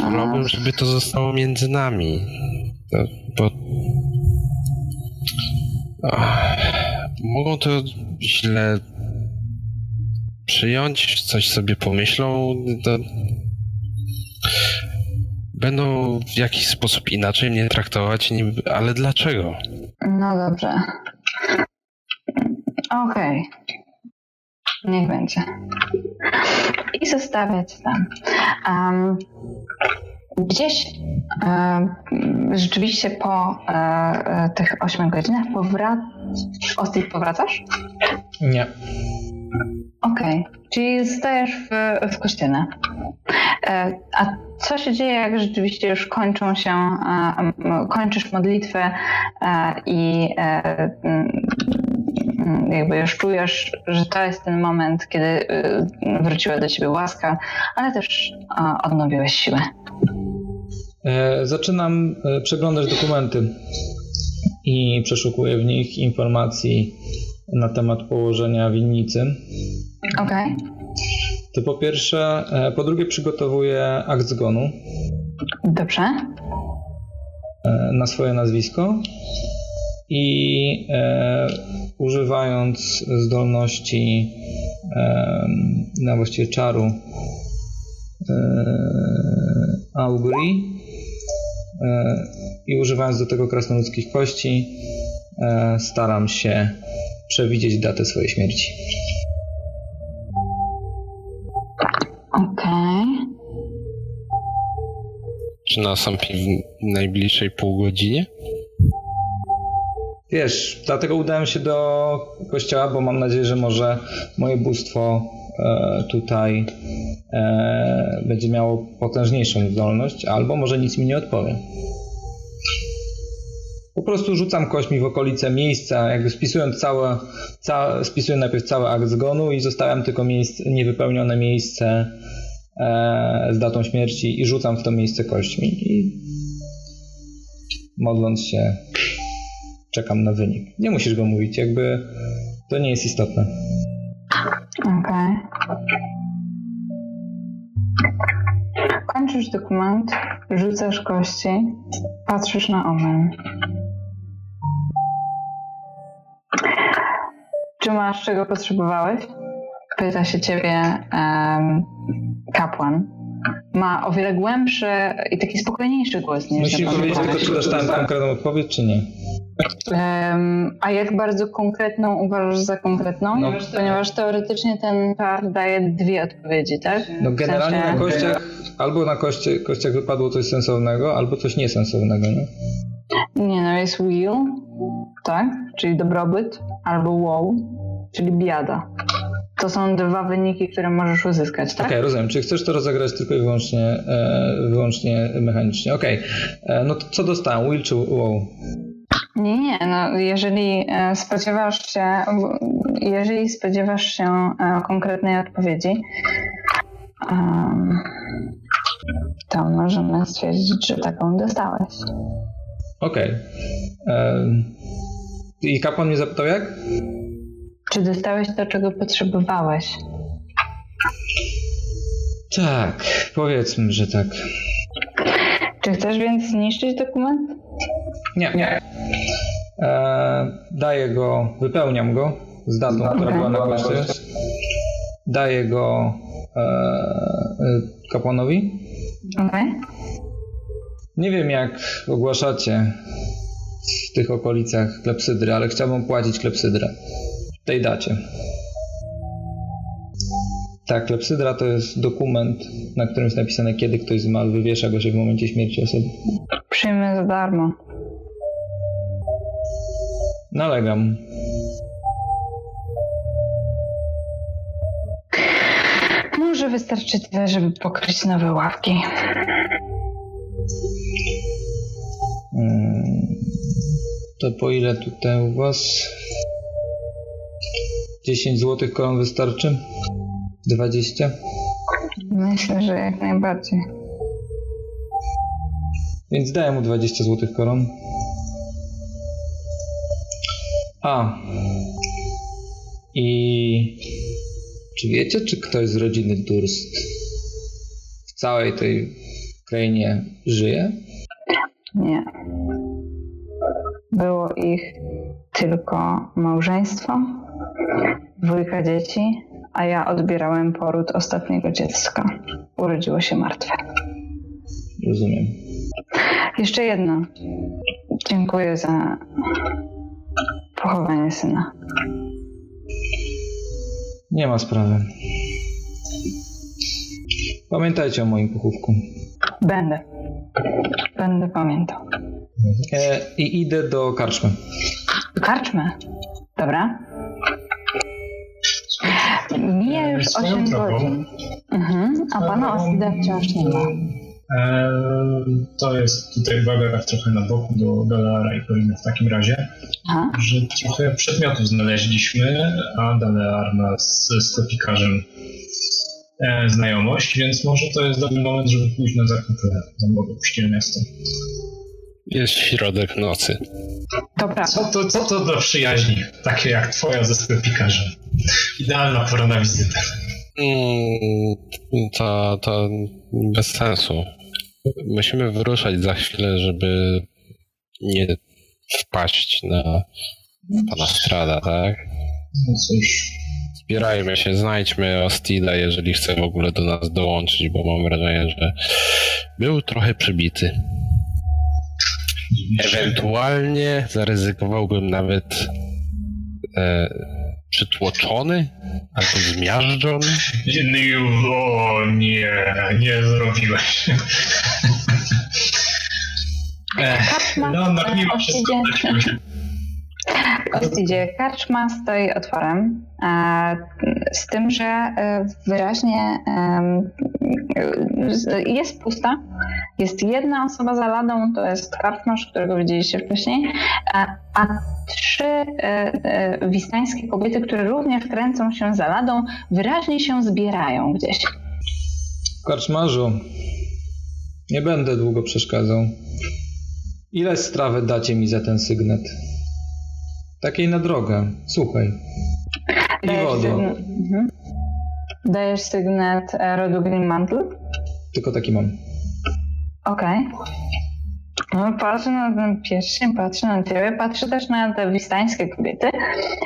Wolałbym, żeby to zostało między nami. Bo. Mogą to źle przyjąć, coś sobie pomyślą. To będą w jakiś sposób inaczej mnie traktować, ale dlaczego? No dobrze. Okej. Okay. Niech będzie. I zostawiać tam. Um, gdzieś um, rzeczywiście po um, tych 8 godzinach powracasz. Osty, powracasz? Nie. Okej, okay. czyli zostajesz w, w kościele. E, a co się dzieje, jak rzeczywiście już kończą się, kończysz modlitwę i jakby już czujesz, że to jest ten moment, kiedy y, wróciła do ciebie łaska, ale też odnowiłeś siłę. E, zaczynam e, przeglądać dokumenty i przeszukuję w nich informacji na temat położenia winnicy. Okej. Okay. To po pierwsze, e, po drugie przygotowuję akt zgonu. Dobrze. Na swoje nazwisko i e, używając zdolności e, na właściwie czaru e, Augury e, i używając do tego krasnoludzkich kości e, staram się przewidzieć datę swojej śmierci. Okej. Okay. Czy nastąpi w najbliższej pół godzinie? Wiesz, dlatego udałem się do kościoła, bo mam nadzieję, że może moje bóstwo e, tutaj e, będzie miało potężniejszą zdolność, albo może nic mi nie odpowie. Po prostu rzucam kośćmi w okolice miejsca, jakby spisując całe, całe spisuję najpierw cały akt zgonu i zostawiam tylko miejsce, niewypełnione miejsce e, z datą śmierci i rzucam w to miejsce kośćmi. I modląc się czekam na wynik. Nie musisz go mówić, jakby to nie jest istotne. Okej. Okay. Kończysz dokument, rzucasz kości, patrzysz na omen. Czy masz czego potrzebowałeś? Pyta się ciebie um, kapłan. Ma o wiele głębszy i taki spokojniejszy głos niż Musisz powiedzieć tylko, czy dostałem konkretną odpowiedź, czy nie. Um, a jak bardzo konkretną uważasz za konkretną? No, Ponieważ teoretycznie ten czar daje dwie odpowiedzi, tak? No generalnie w sensie... na kościach albo na kościach wypadło coś sensownego, albo coś niesensownego, nie? Nie, no jest will, tak? Czyli dobrobyt, albo wow, czyli biada. To są dwa wyniki, które możesz uzyskać, tak? Okej, okay, rozumiem. Czy chcesz to rozegrać tylko i wyłącznie, e, wyłącznie mechanicznie? Okej. Okay. E, no to co dostałem? Will czy wow? Nie, nie, no jeżeli e, spodziewasz się, jeżeli spodziewasz się konkretnej odpowiedzi, to możemy stwierdzić, że taką dostałeś. Okej. Okay. I kapłan mnie zapytał jak? Czy dostałeś to, czego potrzebowałeś? Tak, powiedzmy, że tak. Czy chcesz więc zniszczyć dokument? Nie. Nie. E, daję go, wypełniam go z datą, okay. która była na koszcie. Daję go e, e, kapłanowi. Okay. Nie wiem, jak ogłaszacie w tych okolicach klepsydry, ale chciałbym płacić klepsydrę tej dacie. Tak, klepsydra to jest dokument, na którym jest napisane, kiedy ktoś zmarł, wywiesza go się w momencie śmierci osoby. Przyjmę za darmo. Nalegam. Może wystarczy tyle, żeby pokryć nowe ławki. Hmm. To po ile tutaj u was? 10 złotych koron wystarczy? 20? Myślę, że jak najbardziej. Więc daję mu 20 złotych koron. A. I czy wiecie, czy ktoś z rodziny Durst w całej tej krainie żyje? Nie. Było ich tylko małżeństwo, dwójka dzieci, a ja odbierałem poród ostatniego dziecka. Urodziło się martwe. Rozumiem. Jeszcze jedno. Dziękuję za pochowanie syna. Nie ma sprawy. Pamiętajcie o moim pochówku. Będę. Będę pamiętał. E, I idę do karczmy. Karczmy. Dobra. Mija już Swoją 8 drogą. godzin. Mhm. A pana Ostida wciąż nie ma. Eee, to jest tutaj uwaga tak trochę na boku do Daleara i Poliny w takim razie, Aha. że trochę przedmiotów znaleźliśmy, a Dalear ma z sklepikarzem e, znajomość, więc może to jest dobry moment, żeby pójść na zakupy za puściłem miasto. Jest środek nocy. Dobra. Co to, co to do przyjaźni, takie jak twoja ze sklepikarzem? Idealna pora na wizytę. Mm, To, to bez sensu. Musimy wyruszać za chwilę, żeby nie wpaść na pana Strada, tak? No cóż, Zbierajmy się, znajdźmy Ostida, jeżeli chce w ogóle do nas dołączyć, bo mam wrażenie, że był trochę przybity. Ewentualnie zaryzykowałbym nawet e, przytłoczony albo zmiażdżony. Nie, o nie, nie zrobiłeś. Ech, Karczma no, no, mimo e, wszystko Wróciłeś. Ostidzie karczma stoi otworem, e, z tym, że e, wyraźnie jest pusta. Jest jedna osoba za ladą, to jest karczmarz, którego widzieliście wcześniej, a, trzy e, wistańskie kobiety, które również kręcą się za ladą, wyraźnie się zbierają gdzieś. Karczmarzu, nie będę długo przeszkadzał. Ile strawy dacie mi za ten sygnet? Takiej na drogę. Słuchaj. I Dajesz mhm. Dajesz sygnet e, rodu Green Mantle? Tylko taki mam. Okej. No, patrzę na ten pierścień, patrzę na ciebie, patrzę też na te wistańskie kobiety.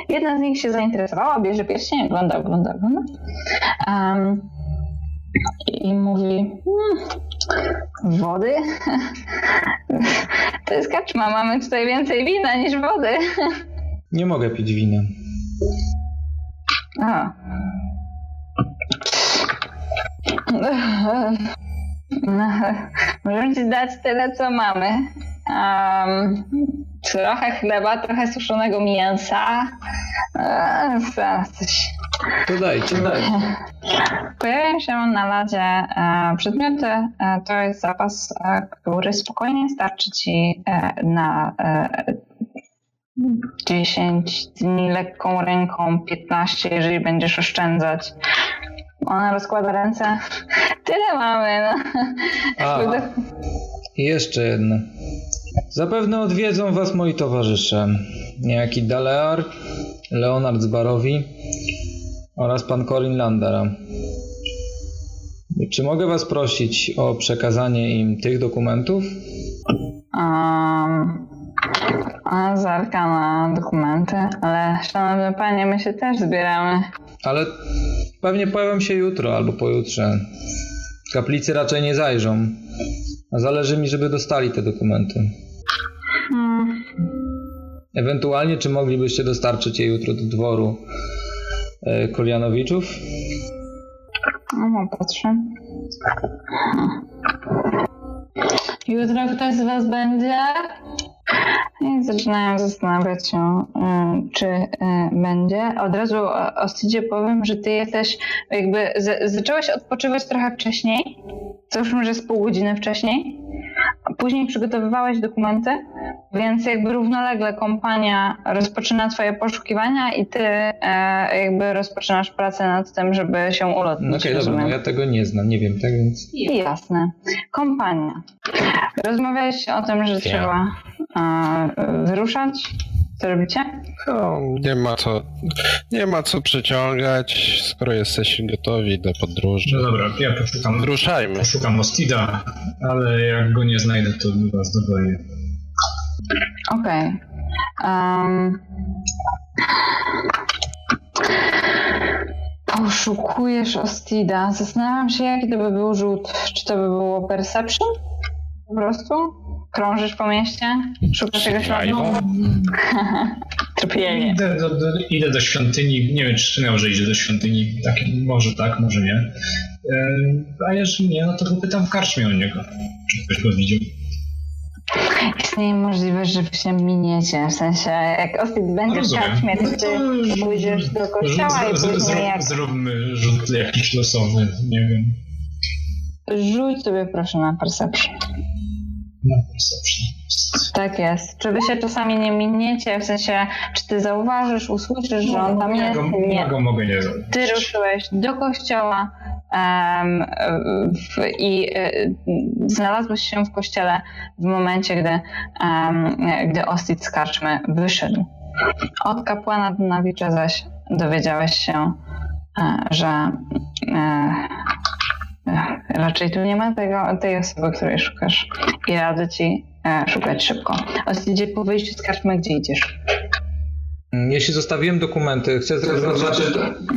Jedna z nich się zainteresowała, bierze pierścień, ogląda, ogląda, ogląda. Um, I mówi, hmm, wody? To jest kaczma, mamy tutaj więcej wina niż wody. Nie mogę pić wina. A. No, możemy ci dać tyle, co mamy. Um, trochę chleba, trochę suszonego mięsa. Zaraz coś. To dajcie. Pojawiają się na ladzie e, przedmioty. E, to jest zapas, e, który spokojnie starczy ci e, na e, 10 dni lekką ręką, 15, jeżeli będziesz oszczędzać. Ona rozkłada ręce. Tyle mamy, no. A, jeszcze jedno. Zapewne odwiedzą was moi towarzysze. Niejaki Dalear, Leonard z Barowi oraz pan Corin Landera. Czy mogę was prosić o przekazanie im tych dokumentów? Um, ona zerka na dokumenty, ale szanowny panie, my się też zbieramy. Ale pewnie pojawią się jutro albo pojutrze. Kaplicy raczej nie zajrzą. A zależy mi, żeby dostali te dokumenty. Hmm. Ewentualnie, czy moglibyście dostarczyć je jutro do dworu e, Kolianowiczów? No, patrzę. Jutro ktoś z was będzie? I zaczynają zastanawiać się, y, czy y, będzie. Od razu o- Ostidzie powiem, że ty jesteś, jakby z, zacząłeś odpoczywać trochę wcześniej, co już może z pół godziny wcześniej. Później przygotowywałeś dokumenty, więc jakby równolegle kompania rozpoczyna twoje poszukiwania i ty e, jakby rozpoczynasz pracę nad tym, żeby się No ulotnić. Okej, dobra, rozumiem? no ja tego nie znam, nie wiem, tak więc... I Jasne. Kompania. Rozmawialiście o tym, że trzeba e, wyruszać. Co robicie? No, nie ma co, nie ma co przeciągać, skoro jesteście gotowi do podróży. No dobra, ja poszukam, Ruszajmy. poszukam Ostida, ale jak go nie znajdę, to was dogonię. Okej. Em, Poszukujesz Ostida. Zastanawiam się, jaki to by był rzut. Czy to by było Perception? Po prostu? Krążysz po mieście? Szukasz czegoś ładnego? Tropienie. Idę do, do, idę do świątyni, nie wiem czy wspomniał, że idzie do świątyni, tak, może tak, może nie. A jeżeli nie, no to pytam w karczmie o niego, czy ktoś go widział. Istnieje możliwość, że się miniecie, w sensie jak Ostit będzie w karczmie, to No ty pójdziesz do kościoła i z- z- później jak... Zróbmy rzut jakiś losowy, nie wiem. Rzuć sobie proszę na perception. Na perception. Tak jest. Czy wy się czasami nie miniecie, w sensie, czy ty zauważysz, usłyszysz, że on tam ja jest? go, Nie. ja go mogę nie zrobić. Ty ruszyłeś do kościoła em, w, i e, znalazłeś się w kościele w momencie, gdy, em, gdy Ostit z karczmy wyszedł. Od kapłana Dunawicza zaś dowiedziałeś się, e, że e, raczej tu nie ma tego, tej osoby, której szukasz i radzę ci e, szukać szybko. Ostidzie po wyjściu z karczmy, gdzie idziesz? Jeśli zostawiłem dokumenty, chcę tylko zaznaczyć,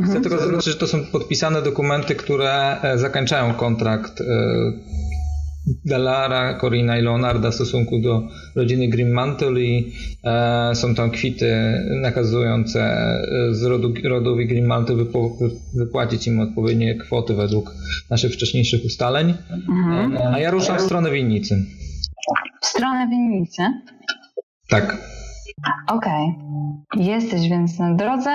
chcę tylko zaznaczyć, że to są podpisane dokumenty, które e, zakończają kontrakt Delara, Corina i Leonarda w stosunku do rodziny Grimmantle i e, są tam kwity nakazujące e, z rodu, rodowi Grimmantle wypo, wypłacić im odpowiednie kwoty według naszych wcześniejszych ustaleń. Mhm. E, a ja ruszam w stronę winnicy. W stronę winnicy. Tak. Okej. Jesteś więc na drodze.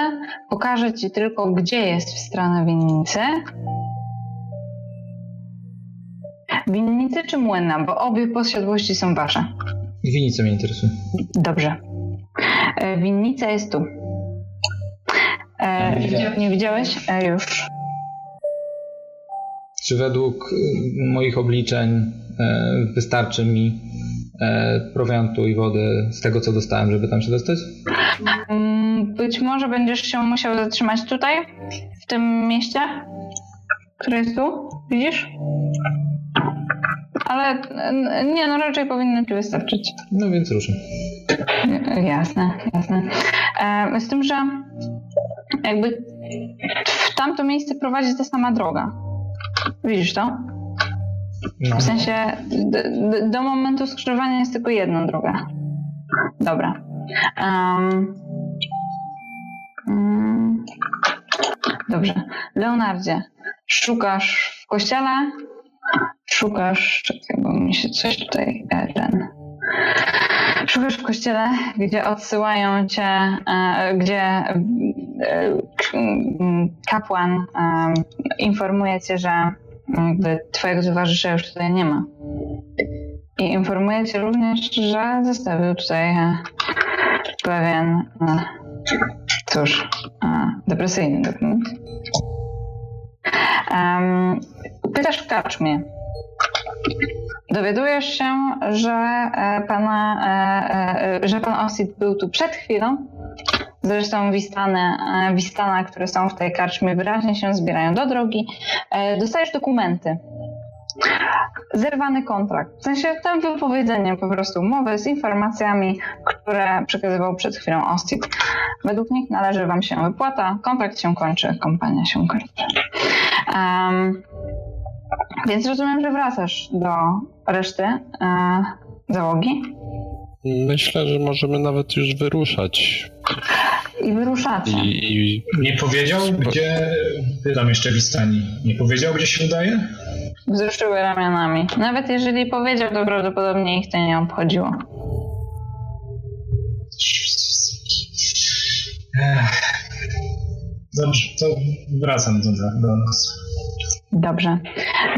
Pokażę ci tylko, gdzie jest w stronę winnicy. Winnicy czy młyna? Bo obie posiadłości są wasze. Winnica mnie interesuje. Dobrze. E, Winnica jest tu. E, nie widziałeś? E, już. Czy według moich obliczeń wystarczy mi prowiantu i wody z tego, co dostałem, żeby tam się dostać? Mm, Być może będziesz się musiał zatrzymać tutaj, w tym mieście, które jest tu. Widzisz? Ale nie, no raczej powinno ci wystarczyć. No więc ruszę. Jasne, jasne. E, z tym, że jakby w tamto miejsce prowadzi ta sama droga. Widzisz to? No. W sensie d- d- do momentu skrzyżowania jest tylko jedna droga. Dobra. Mm, dobrze. Leonardzie, szukasz w kościele? Szukasz. Czekaj, bo mi się coś tutaj e, ten. Szukasz w kościele, gdzie odsyłają cię, e, gdzie e, kapłan informuje cię, że jakby twojego towarzysza już tutaj nie ma. I informuje cię również, że zostawił tutaj pewien, cóż, depresyjny dokument. Em, Pytasz w karczmie. Dowiadujesz się, że e, pana, e, e, że pan Osid był tu przed chwilą. Zresztą wistane, e, wistana, które są w tej karczmie, wyraźnie się zbierają do drogi. Dostajesz dokumenty. Zerwany kontrakt. W sensie tym wypowiedzeniem po prostu umowy z informacjami, które przekazywał przed chwilą Ostit. Według nich należy wam się wypłata, kontrakt się kończy, kompania się kończy. Em, więc rozumiem, że wracasz do reszty e, załogi Myślę, że możemy nawet już wyruszać. i wyruszacie. I, i Nie powiedział, gdzie. Pytam jeszcze Wistani. Nie powiedział, gdzie się udaje? Wzruszyły ramionami. Nawet jeżeli powiedział, to prawdopodobnie ich to nie obchodziło. Ech. Dobrze, to wracam do, do nas. Dobrze.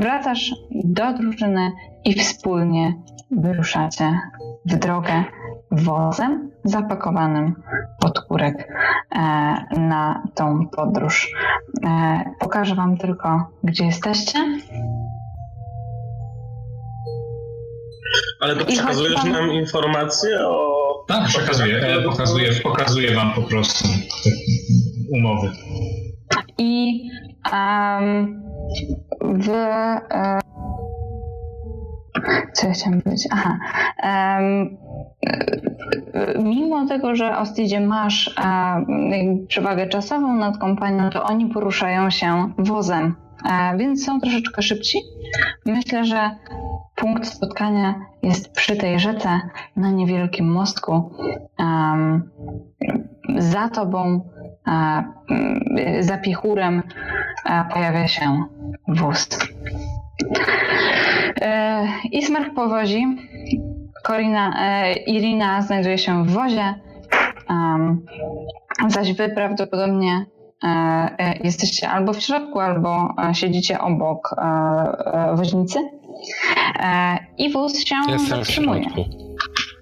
Wracasz do drużyny i wspólnie wyruszacie w drogę wozem zapakowanym pod kurek e, na tą podróż. E, pokażę wam tylko, gdzie jesteście. Ale to przekazujesz pan- nam informacje o... Tak, przekazuję. Pokazuję, pokazuję wam po prostu te umowy. I em, w. E, co ja chciałam powiedzieć? Aha. e, mimo tego, że Ostidzie masz jakby przewagę czasową nad kompanią, to oni poruszają się wozem, e, więc są troszeczkę szybci. Myślę, że punkt spotkania jest przy tej rzece na niewielkim mostku. Za tobą, za pichurem pojawia się wóz. Ismark powozi, Korina, Irina znajduje się w wozie, zaś wy prawdopodobnie jesteście albo w środku, albo siedzicie obok woźnicy. I wóz się Jestem zatrzymuje.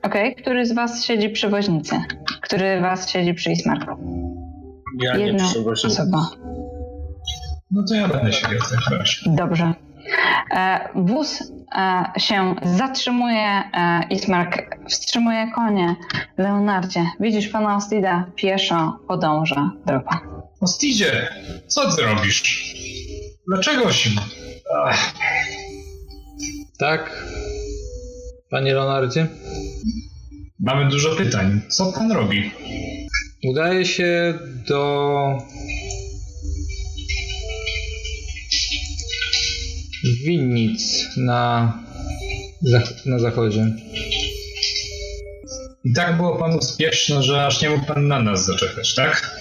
Okej, okay. który z was siedzi przy woźnicy? Który was siedzi przy Ismarku? Ja Jedna nie osoba. No to ja będę siedział w takim razie. Dobrze. E, wóz e, się zatrzymuje, e, Ismark wstrzymuje konie. Leonardzie, widzisz pana Ostida, pieszo podąża droga. Ostidzie, co ty robisz? Dlaczego się... Ach. Tak, panie Leonardzie? Mamy dużo pytań. Co pan robi? Udaje się do winnic na, na zachodzie. I tak było panu spieszno, że aż nie mógł pan na nas zaczekać, tak?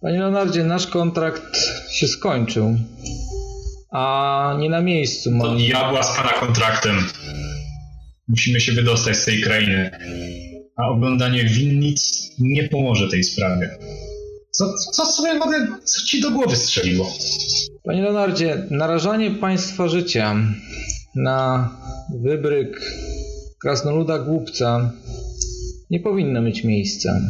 Panie Leonardzie, nasz kontrakt się skończył. A nie na miejscu To mam. diabła z pana kontraktem. Musimy się wydostać z tej krainy. A oglądanie winnic nie pomoże tej sprawie. Co, co sobie mogę, co ci do głowy strzeliło? Panie Leonardzie, narażanie państwa życia na wybryk krasnoluda głupca nie powinno mieć miejsca.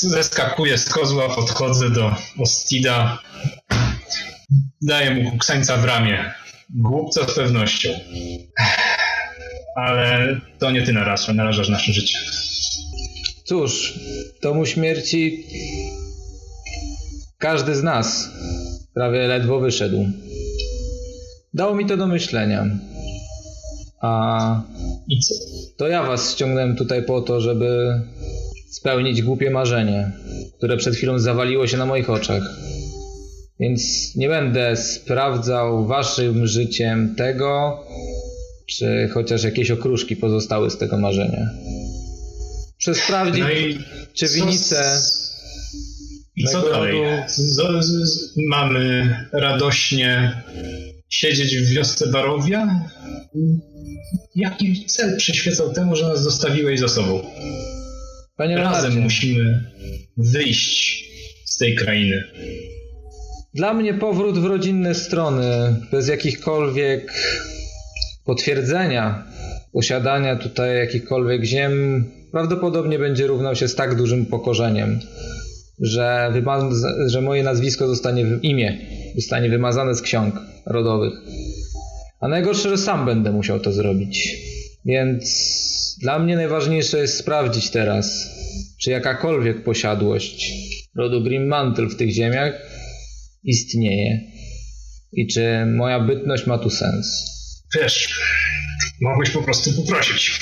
Zeskakuję z kozła, podchodzę do Ostida. Daję mu kuksańca w ramię. Głupca z pewnością. Ale to nie ty narażasz, narażasz nasze życie. Cóż, domu śmierci każdy z nas prawie ledwo wyszedł. Dało mi to do myślenia. A I co? to ja was ściągnąłem tutaj po to, żeby spełnić głupie marzenie, które przed chwilą zawaliło się na moich oczach. Więc nie będę sprawdzał waszym życiem tego, czy chociaż jakieś okruszki pozostały z tego marzenia. Chcę sprawdzić, No czy z- I co dalej? mamy radośnie siedzieć w wiosce Barowia? Jaki cel przyświecał temu, że nas zostawiłeś za sobą? Panie Razem musimy wyjść z tej krainy. Dla mnie powrót w rodzinne strony, bez jakichkolwiek potwierdzenia posiadania tutaj jakichkolwiek ziem, prawdopodobnie będzie równał się z tak dużym pokorzeniem, że, że moje nazwisko zostanie, w- imię zostanie wymazane z ksiąg rodowych. A najgorsze, że sam będę musiał to zrobić. Więc dla mnie najważniejsze jest sprawdzić teraz, czy jakakolwiek posiadłość rodu Grimmantle w tych ziemiach istnieje i czy moja bytność ma tu sens. Wiesz, mogłeś po prostu poprosić.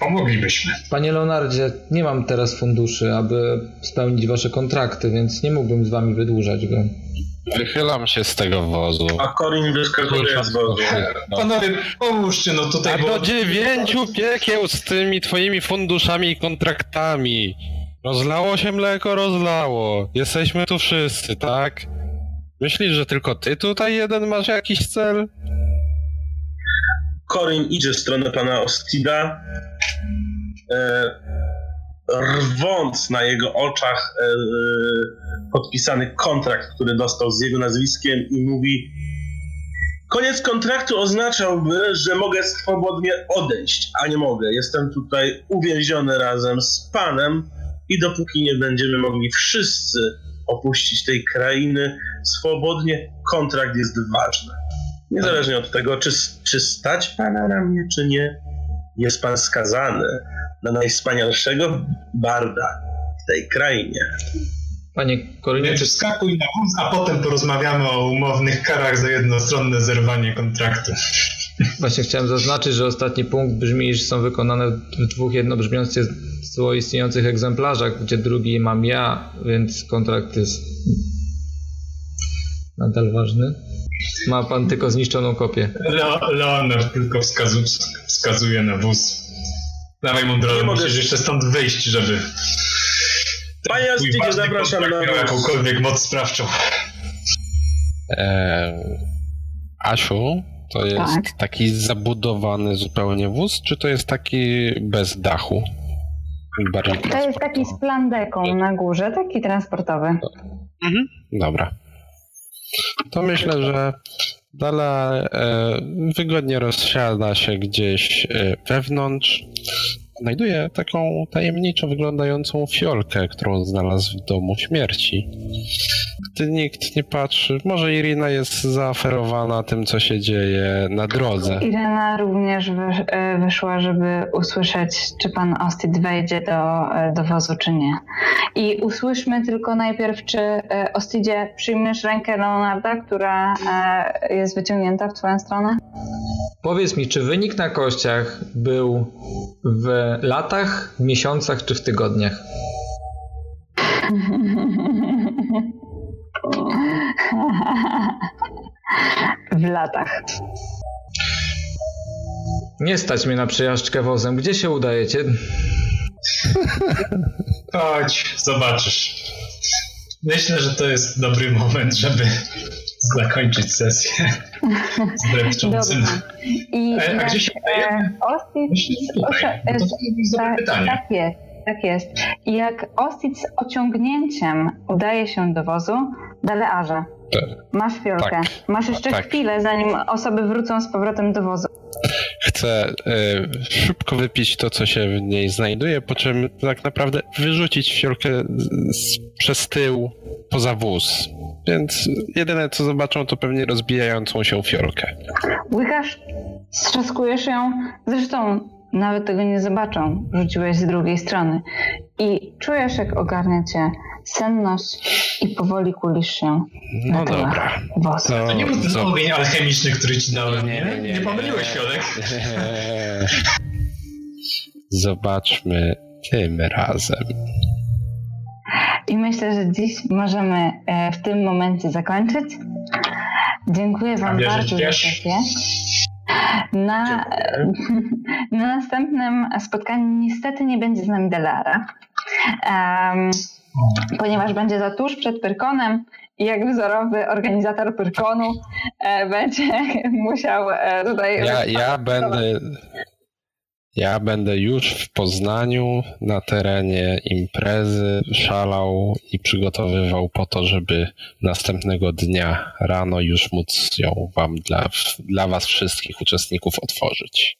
Pomoglibyśmy. Panie Leonardzie, nie mam teraz funduszy, aby spełnić wasze kontrakty, więc nie mógłbym z wami wydłużać go. Wychylam się z tego wozu. A Corin wyskakuje z wozu. No. Panowie, pomóżcie, no tutaj... A bo- do dziewięciu piekieł z tymi twoimi funduszami i kontraktami. Rozlało się mleko, rozlało. Jesteśmy tu wszyscy, tak? Myślisz, że tylko ty tutaj jeden masz jakiś cel? Corin idzie w stronę pana Ostida, e, rwąc na jego oczach e, podpisany kontrakt, który dostał z jego nazwiskiem i mówi Koniec kontraktu oznaczałby, że mogę swobodnie odejść, a nie mogę. Jestem tutaj uwięziony razem z panem i dopóki nie będziemy mogli wszyscy opuścić tej krainy swobodnie, kontrakt jest ważny. Niezależnie od tego, czy, czy stać pana na mnie, czy nie, jest pan skazany na najwspanialszego barda w tej krainie. Panie Korinie, Nie, czy wskakuj na wóz, a potem porozmawiamy o umownych karach za jednostronne zerwanie kontraktu. właśnie chciałem zaznaczyć, że ostatni punkt brzmi, iż są wykonane w dwóch jednobrzmiących istniejących egzemplarzach, gdzie drugi mam ja, więc kontrakt jest nadal ważny. Ma pan tylko zniszczoną kopię. Leo, Leonard tylko wskazu, wskazuje na wóz. Dawaj mu Nie drogę, mogę- musisz jeszcze stąd wyjść, żeby... Panie ważny zapraszam na was. jakąkolwiek moc sprawczą. E, Asiu, to jest Tak. taki zabudowany zupełnie wóz, czy to jest taki bez dachu? To jest taki z plandeką na górze, taki transportowy. Mhm. Dobra. To myślę, że Dala e, wygodnie rozsiada się gdzieś e, wewnątrz. Znajduje taką tajemniczo wyglądającą fiolkę, którą znalazł w domu śmierci. Gdy nikt nie patrzy, może Irina jest zaaferowana tym, co się dzieje na drodze. Irena również e, wyszła, żeby usłyszeć, czy pan Ostit wejdzie do, e, do wozu, czy nie. I usłyszmy tylko najpierw, czy e, Ostidzie przyjmiesz rękę Leonarda, która jest wyciągnięta w twoją stronę? Powiedz mi, czy wynik na kościach był w latach, w miesiącach czy w tygodniach? w latach. Nie stać mnie na przejażdżkę wozem. Gdzie się udajecie? Chodź, zobaczysz. Myślę, że to jest dobry moment, żeby zakończyć sesję z drepczącym. I E, a jak, gdzie się e? Ostit. Proszę, No tak, pytanie. tak jest, tak jest. I jak Ostit z ociągnięciem udaje się do wozu, Dalearze, Tak. masz fiolkę. Tak. Masz jeszcze Tak. chwilę, zanim osoby wrócą z powrotem do wozu. Chcę e, szybko wypić to, co się w niej znajduje, po czym tak naprawdę wyrzucić fiolkę z, z, przez tył poza wóz. Więc jedyne, co zobaczą, to pewnie rozbijającą się fiolkę. Łykasz, strzaskujesz ją, zresztą nawet tego nie zobaczą, rzuciłeś z drugiej strony. I czujesz, jak ogarnia cię senność i powoli kulisz się No na dobra. To, To nie był ten ogień alchemiczny, który ci dałem, nie? Nie, nie, nie, Nie pomyliłeś fiolek. Zobaczmy tym razem. I myślę, że dziś możemy e, w tym momencie zakończyć. Dziękuję Wam bardzo za sesję. Na, na następnym spotkaniu niestety nie będzie z nami Delara, em, ponieważ będzie za tuż przed Pyrkonem i jak wzorowy organizator Pyrkonu e, będzie musiał e, tutaj... Ja, ja będę. Ja będę już w Poznaniu na terenie imprezy szalał i przygotowywał po to, żeby następnego dnia rano już móc ją wam dla, dla was wszystkich uczestników otworzyć.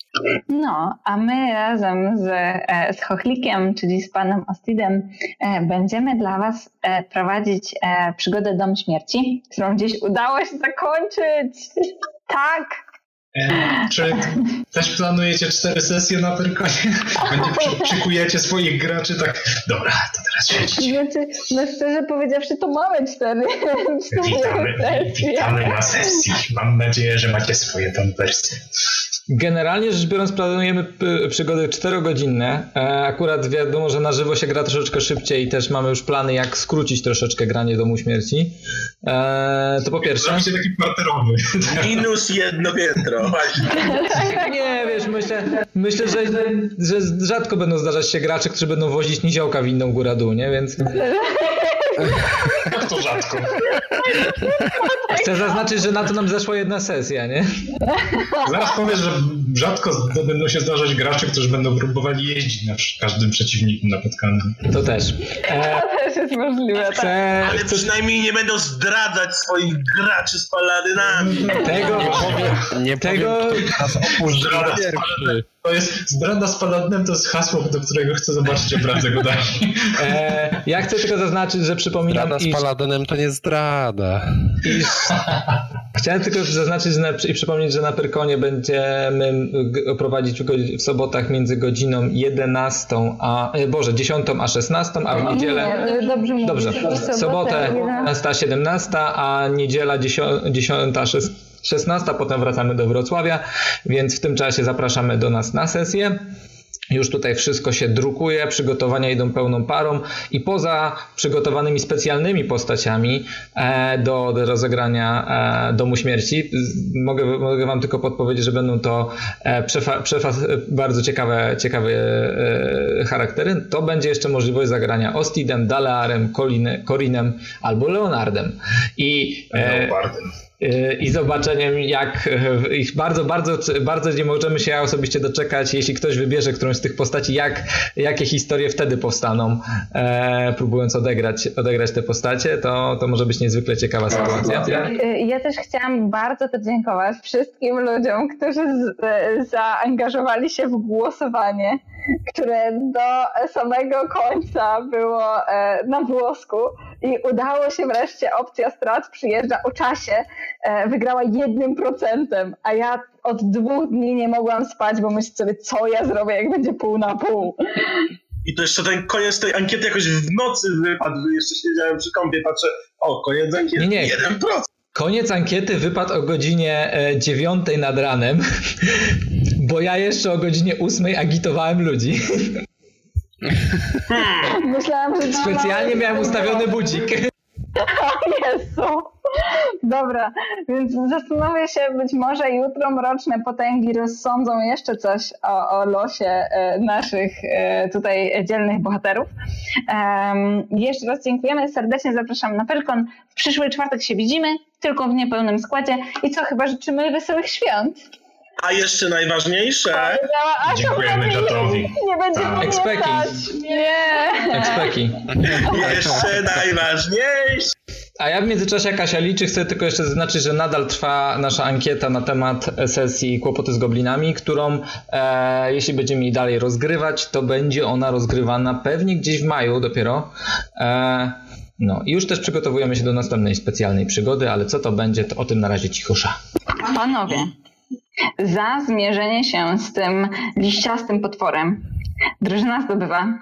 No, a my razem z, e, z Chochlikiem, czyli z panem Ostidem, e, będziemy dla was e, prowadzić przygodę Dom Śmierci, którą gdzieś udało się zakończyć. Tak! E, Czy też planujecie cztery sesje na Pyrkonie? Będzie przy, przykujecie swoich graczy tak, dobra, to teraz siedzicie. Znaczy, no szczerze powiedziawszy, to mamy cztery. Witamy, witamy na sesji. Mam nadzieję, że macie swoje tam wersje. Generalnie rzecz biorąc, planujemy p- przygody czterogodzinne. E, Akurat wiadomo, że na żywo się gra troszeczkę szybciej i też mamy już plany, jak skrócić troszeczkę granie Domu Śmierci. E, To po pierwsze. Zrobi się taki parterowy. Minus jedno piętro. Nie, wiesz, myślę, myślę że, że rzadko będą zdarzać się gracze, którzy będą wozić niziołka winną góra-dół, nie? Więc Jak to rzadko. chcę zaznaczyć, że na to nam zeszła jedna sesja, nie? Zaraz powiesz, że rzadko będą się zdarzać gracze, którzy będą próbowali jeździć na każdym przeciwniku napotkanym. To też. E, To też jest możliwe. Tak. chcę, Ale chcę przynajmniej nie będą zdradzać swoich graczy z paladynami. tego, Nie tego, powiem, kto nas opuszcza. To jest zdrada z paladnem, to jest hasło, do którego chcę zobaczyć obrazę Godani. e, ja chcę tylko zaznaczyć, że przypominam, Zdrada z iż paladynem to nie zdrada. iż chciałem tylko zaznaczyć że na, i przypomnieć, że na Pyrkonie będziemy prowadzić w sobotach między godziną 11 a, e, Boże, 10 a 16, a w niedzielę... Nie, dobrze mówisz. Dobrze, W sobotę 11. 11, 17, a niedziela 10, 10 16, potem wracamy do Wrocławia, więc w tym czasie zapraszamy do nas na sesję. Już tutaj wszystko się drukuje, przygotowania idą pełną parą i poza przygotowanymi specjalnymi postaciami e, do, do rozegrania e, Domu Śmierci, mogę, mogę Wam tylko podpowiedzieć, że będą to e, przefa, przefa, bardzo ciekawe, ciekawe charaktery. To będzie jeszcze możliwość zagrania Ostidem, Dalearem, Corinem albo Leonardem. I, Leopardem i zobaczeniem, jak ich bardzo, bardzo, bardzo nie możemy się osobiście doczekać, jeśli ktoś wybierze którąś z tych postaci, jak, jakie historie wtedy powstaną, e, próbując odegrać, odegrać te postacie, to, to może być niezwykle ciekawa sytuacja. Ja też chciałam bardzo podziękować wszystkim ludziom, którzy z, e, zaangażowali się w głosowanie które do samego końca było e, na włosku i udało się wreszcie opcja strat przyjeżdża o czasie, e, wygrała jednym procentem, a ja od dwóch dni nie mogłam spać, bo myślę sobie, co ja zrobię, jak będzie pół na pół. I to jeszcze ten koniec tej ankiety jakoś w nocy wypadł, jeszcze siedziałem przy kąpie, patrzę, o, koniec ankiety, nie, nie. 1%. Koniec ankiety wypadł o godzinie 9 e, nad ranem, bo ja jeszcze o godzinie 8 agitowałem ludzi. Myślałam, że Specjalnie miałem ustawiony budzik. Jezu. Dobra, więc zastanawiam się, być może jutro mroczne potęgi rozsądzą jeszcze coś o, o losie e, naszych e, tutaj dzielnych bohaterów. jeszcze raz dziękujemy, serdecznie zapraszam na Pelkon. W przyszły czwartek się widzimy, tylko w niepełnym składzie. I co, chyba życzymy wesołych świąt. A jeszcze najważniejsze. Dziękujemy Jatowi. Nie będzie tak. Ekspeki. Nie. Ekspeki. Jeszcze najważniejsze. A ja w międzyczasie, Kasia liczy, chcę tylko jeszcze zaznaczyć, że nadal trwa nasza ankieta na temat sesji Kłopoty z Goblinami, którą e, jeśli będziemy jej dalej rozgrywać, to będzie ona rozgrywana pewnie gdzieś w maju dopiero. E, no i już też przygotowujemy się do następnej specjalnej przygody, ale co to będzie, to o tym na razie cichusza. Panowie, za zmierzenie się z tym liściastym potworem drużyna zdobywa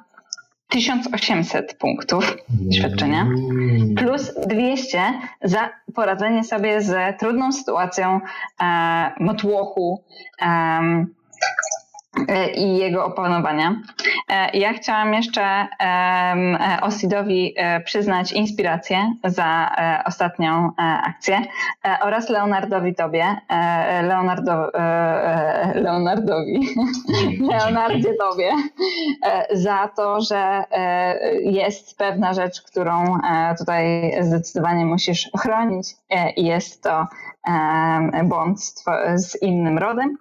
1800 punktów doświadczenia plus 200 za poradzenie sobie z trudną sytuacją e, motłochu, E, i jego opanowania. E, ja chciałam jeszcze e, Osidowi przyznać inspirację za ostatnią akcję oraz Leonardowi Tobie, Leonardo, Leonardowi, Leonardzie Tobie za to, że jest pewna rzecz, którą tutaj zdecydowanie musisz chronić i jest to błąd z innym rodem.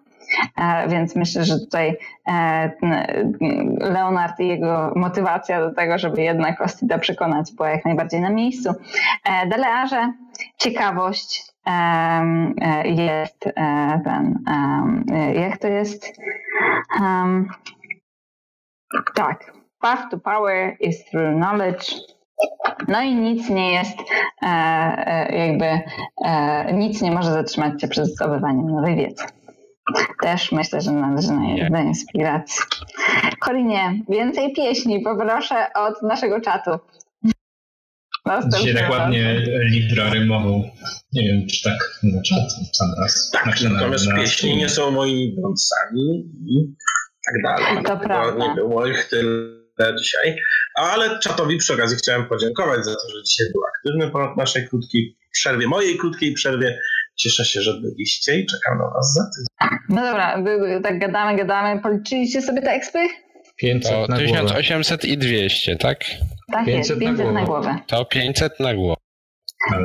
E, więc myślę, że tutaj e, Leonard i jego motywacja do tego, żeby jednak Ostida przekonać, była jak najbardziej na miejscu. E, Delearze, ciekawość jest ten, jak to jest? Tak. Path to power is through knowledge. No i nic nie jest, jakby, nic nie może zatrzymać cię przed zdobywaniem nowej wiedzy. Też myślę, że należy na inspiracji. Kolinie, więcej pieśni poproszę od naszego czatu. Dzisiaj tak ładnie Libra rymował. Nie wiem, czy tak na czat sam raz. Tak, znaczy, natomiast na, na pieśni nie są moimi bądźcami i tak dalej. To prawda. Nie było ich tyle dzisiaj. Ale czatowi przy okazji chciałem podziękować za to, że dzisiaj był aktywny po naszej krótkiej przerwie, mojej krótkiej przerwie. Cieszę się, że byliście i czekam na Was za tydzień. No dobra, tak gadamy, gadamy. Policzyliście sobie te ekspy? 500 to na 1800 głowę. i 200, tak? Tak 500 jest, 500 na głowę. Na głowę. To 500 na głowę.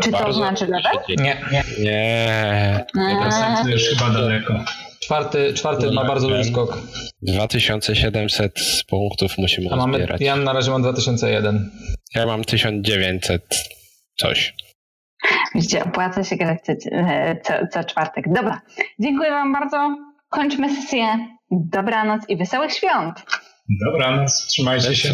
Czy to znaczy lewe? Nie. Nie. nie. Następny już chyba daleko. Czwarty, czwarty ma bardzo duży skok. 2700 punktów musimy A mamy, zbierać. Ja na razie mam 2001. Ja mam 1900 coś. Widzicie, opłaca się grać co, co, co czwartek. Dobra, dziękuję Wam bardzo. Kończmy sesję. Dobranoc i wesołych świąt. Dobranoc, trzymajcie się.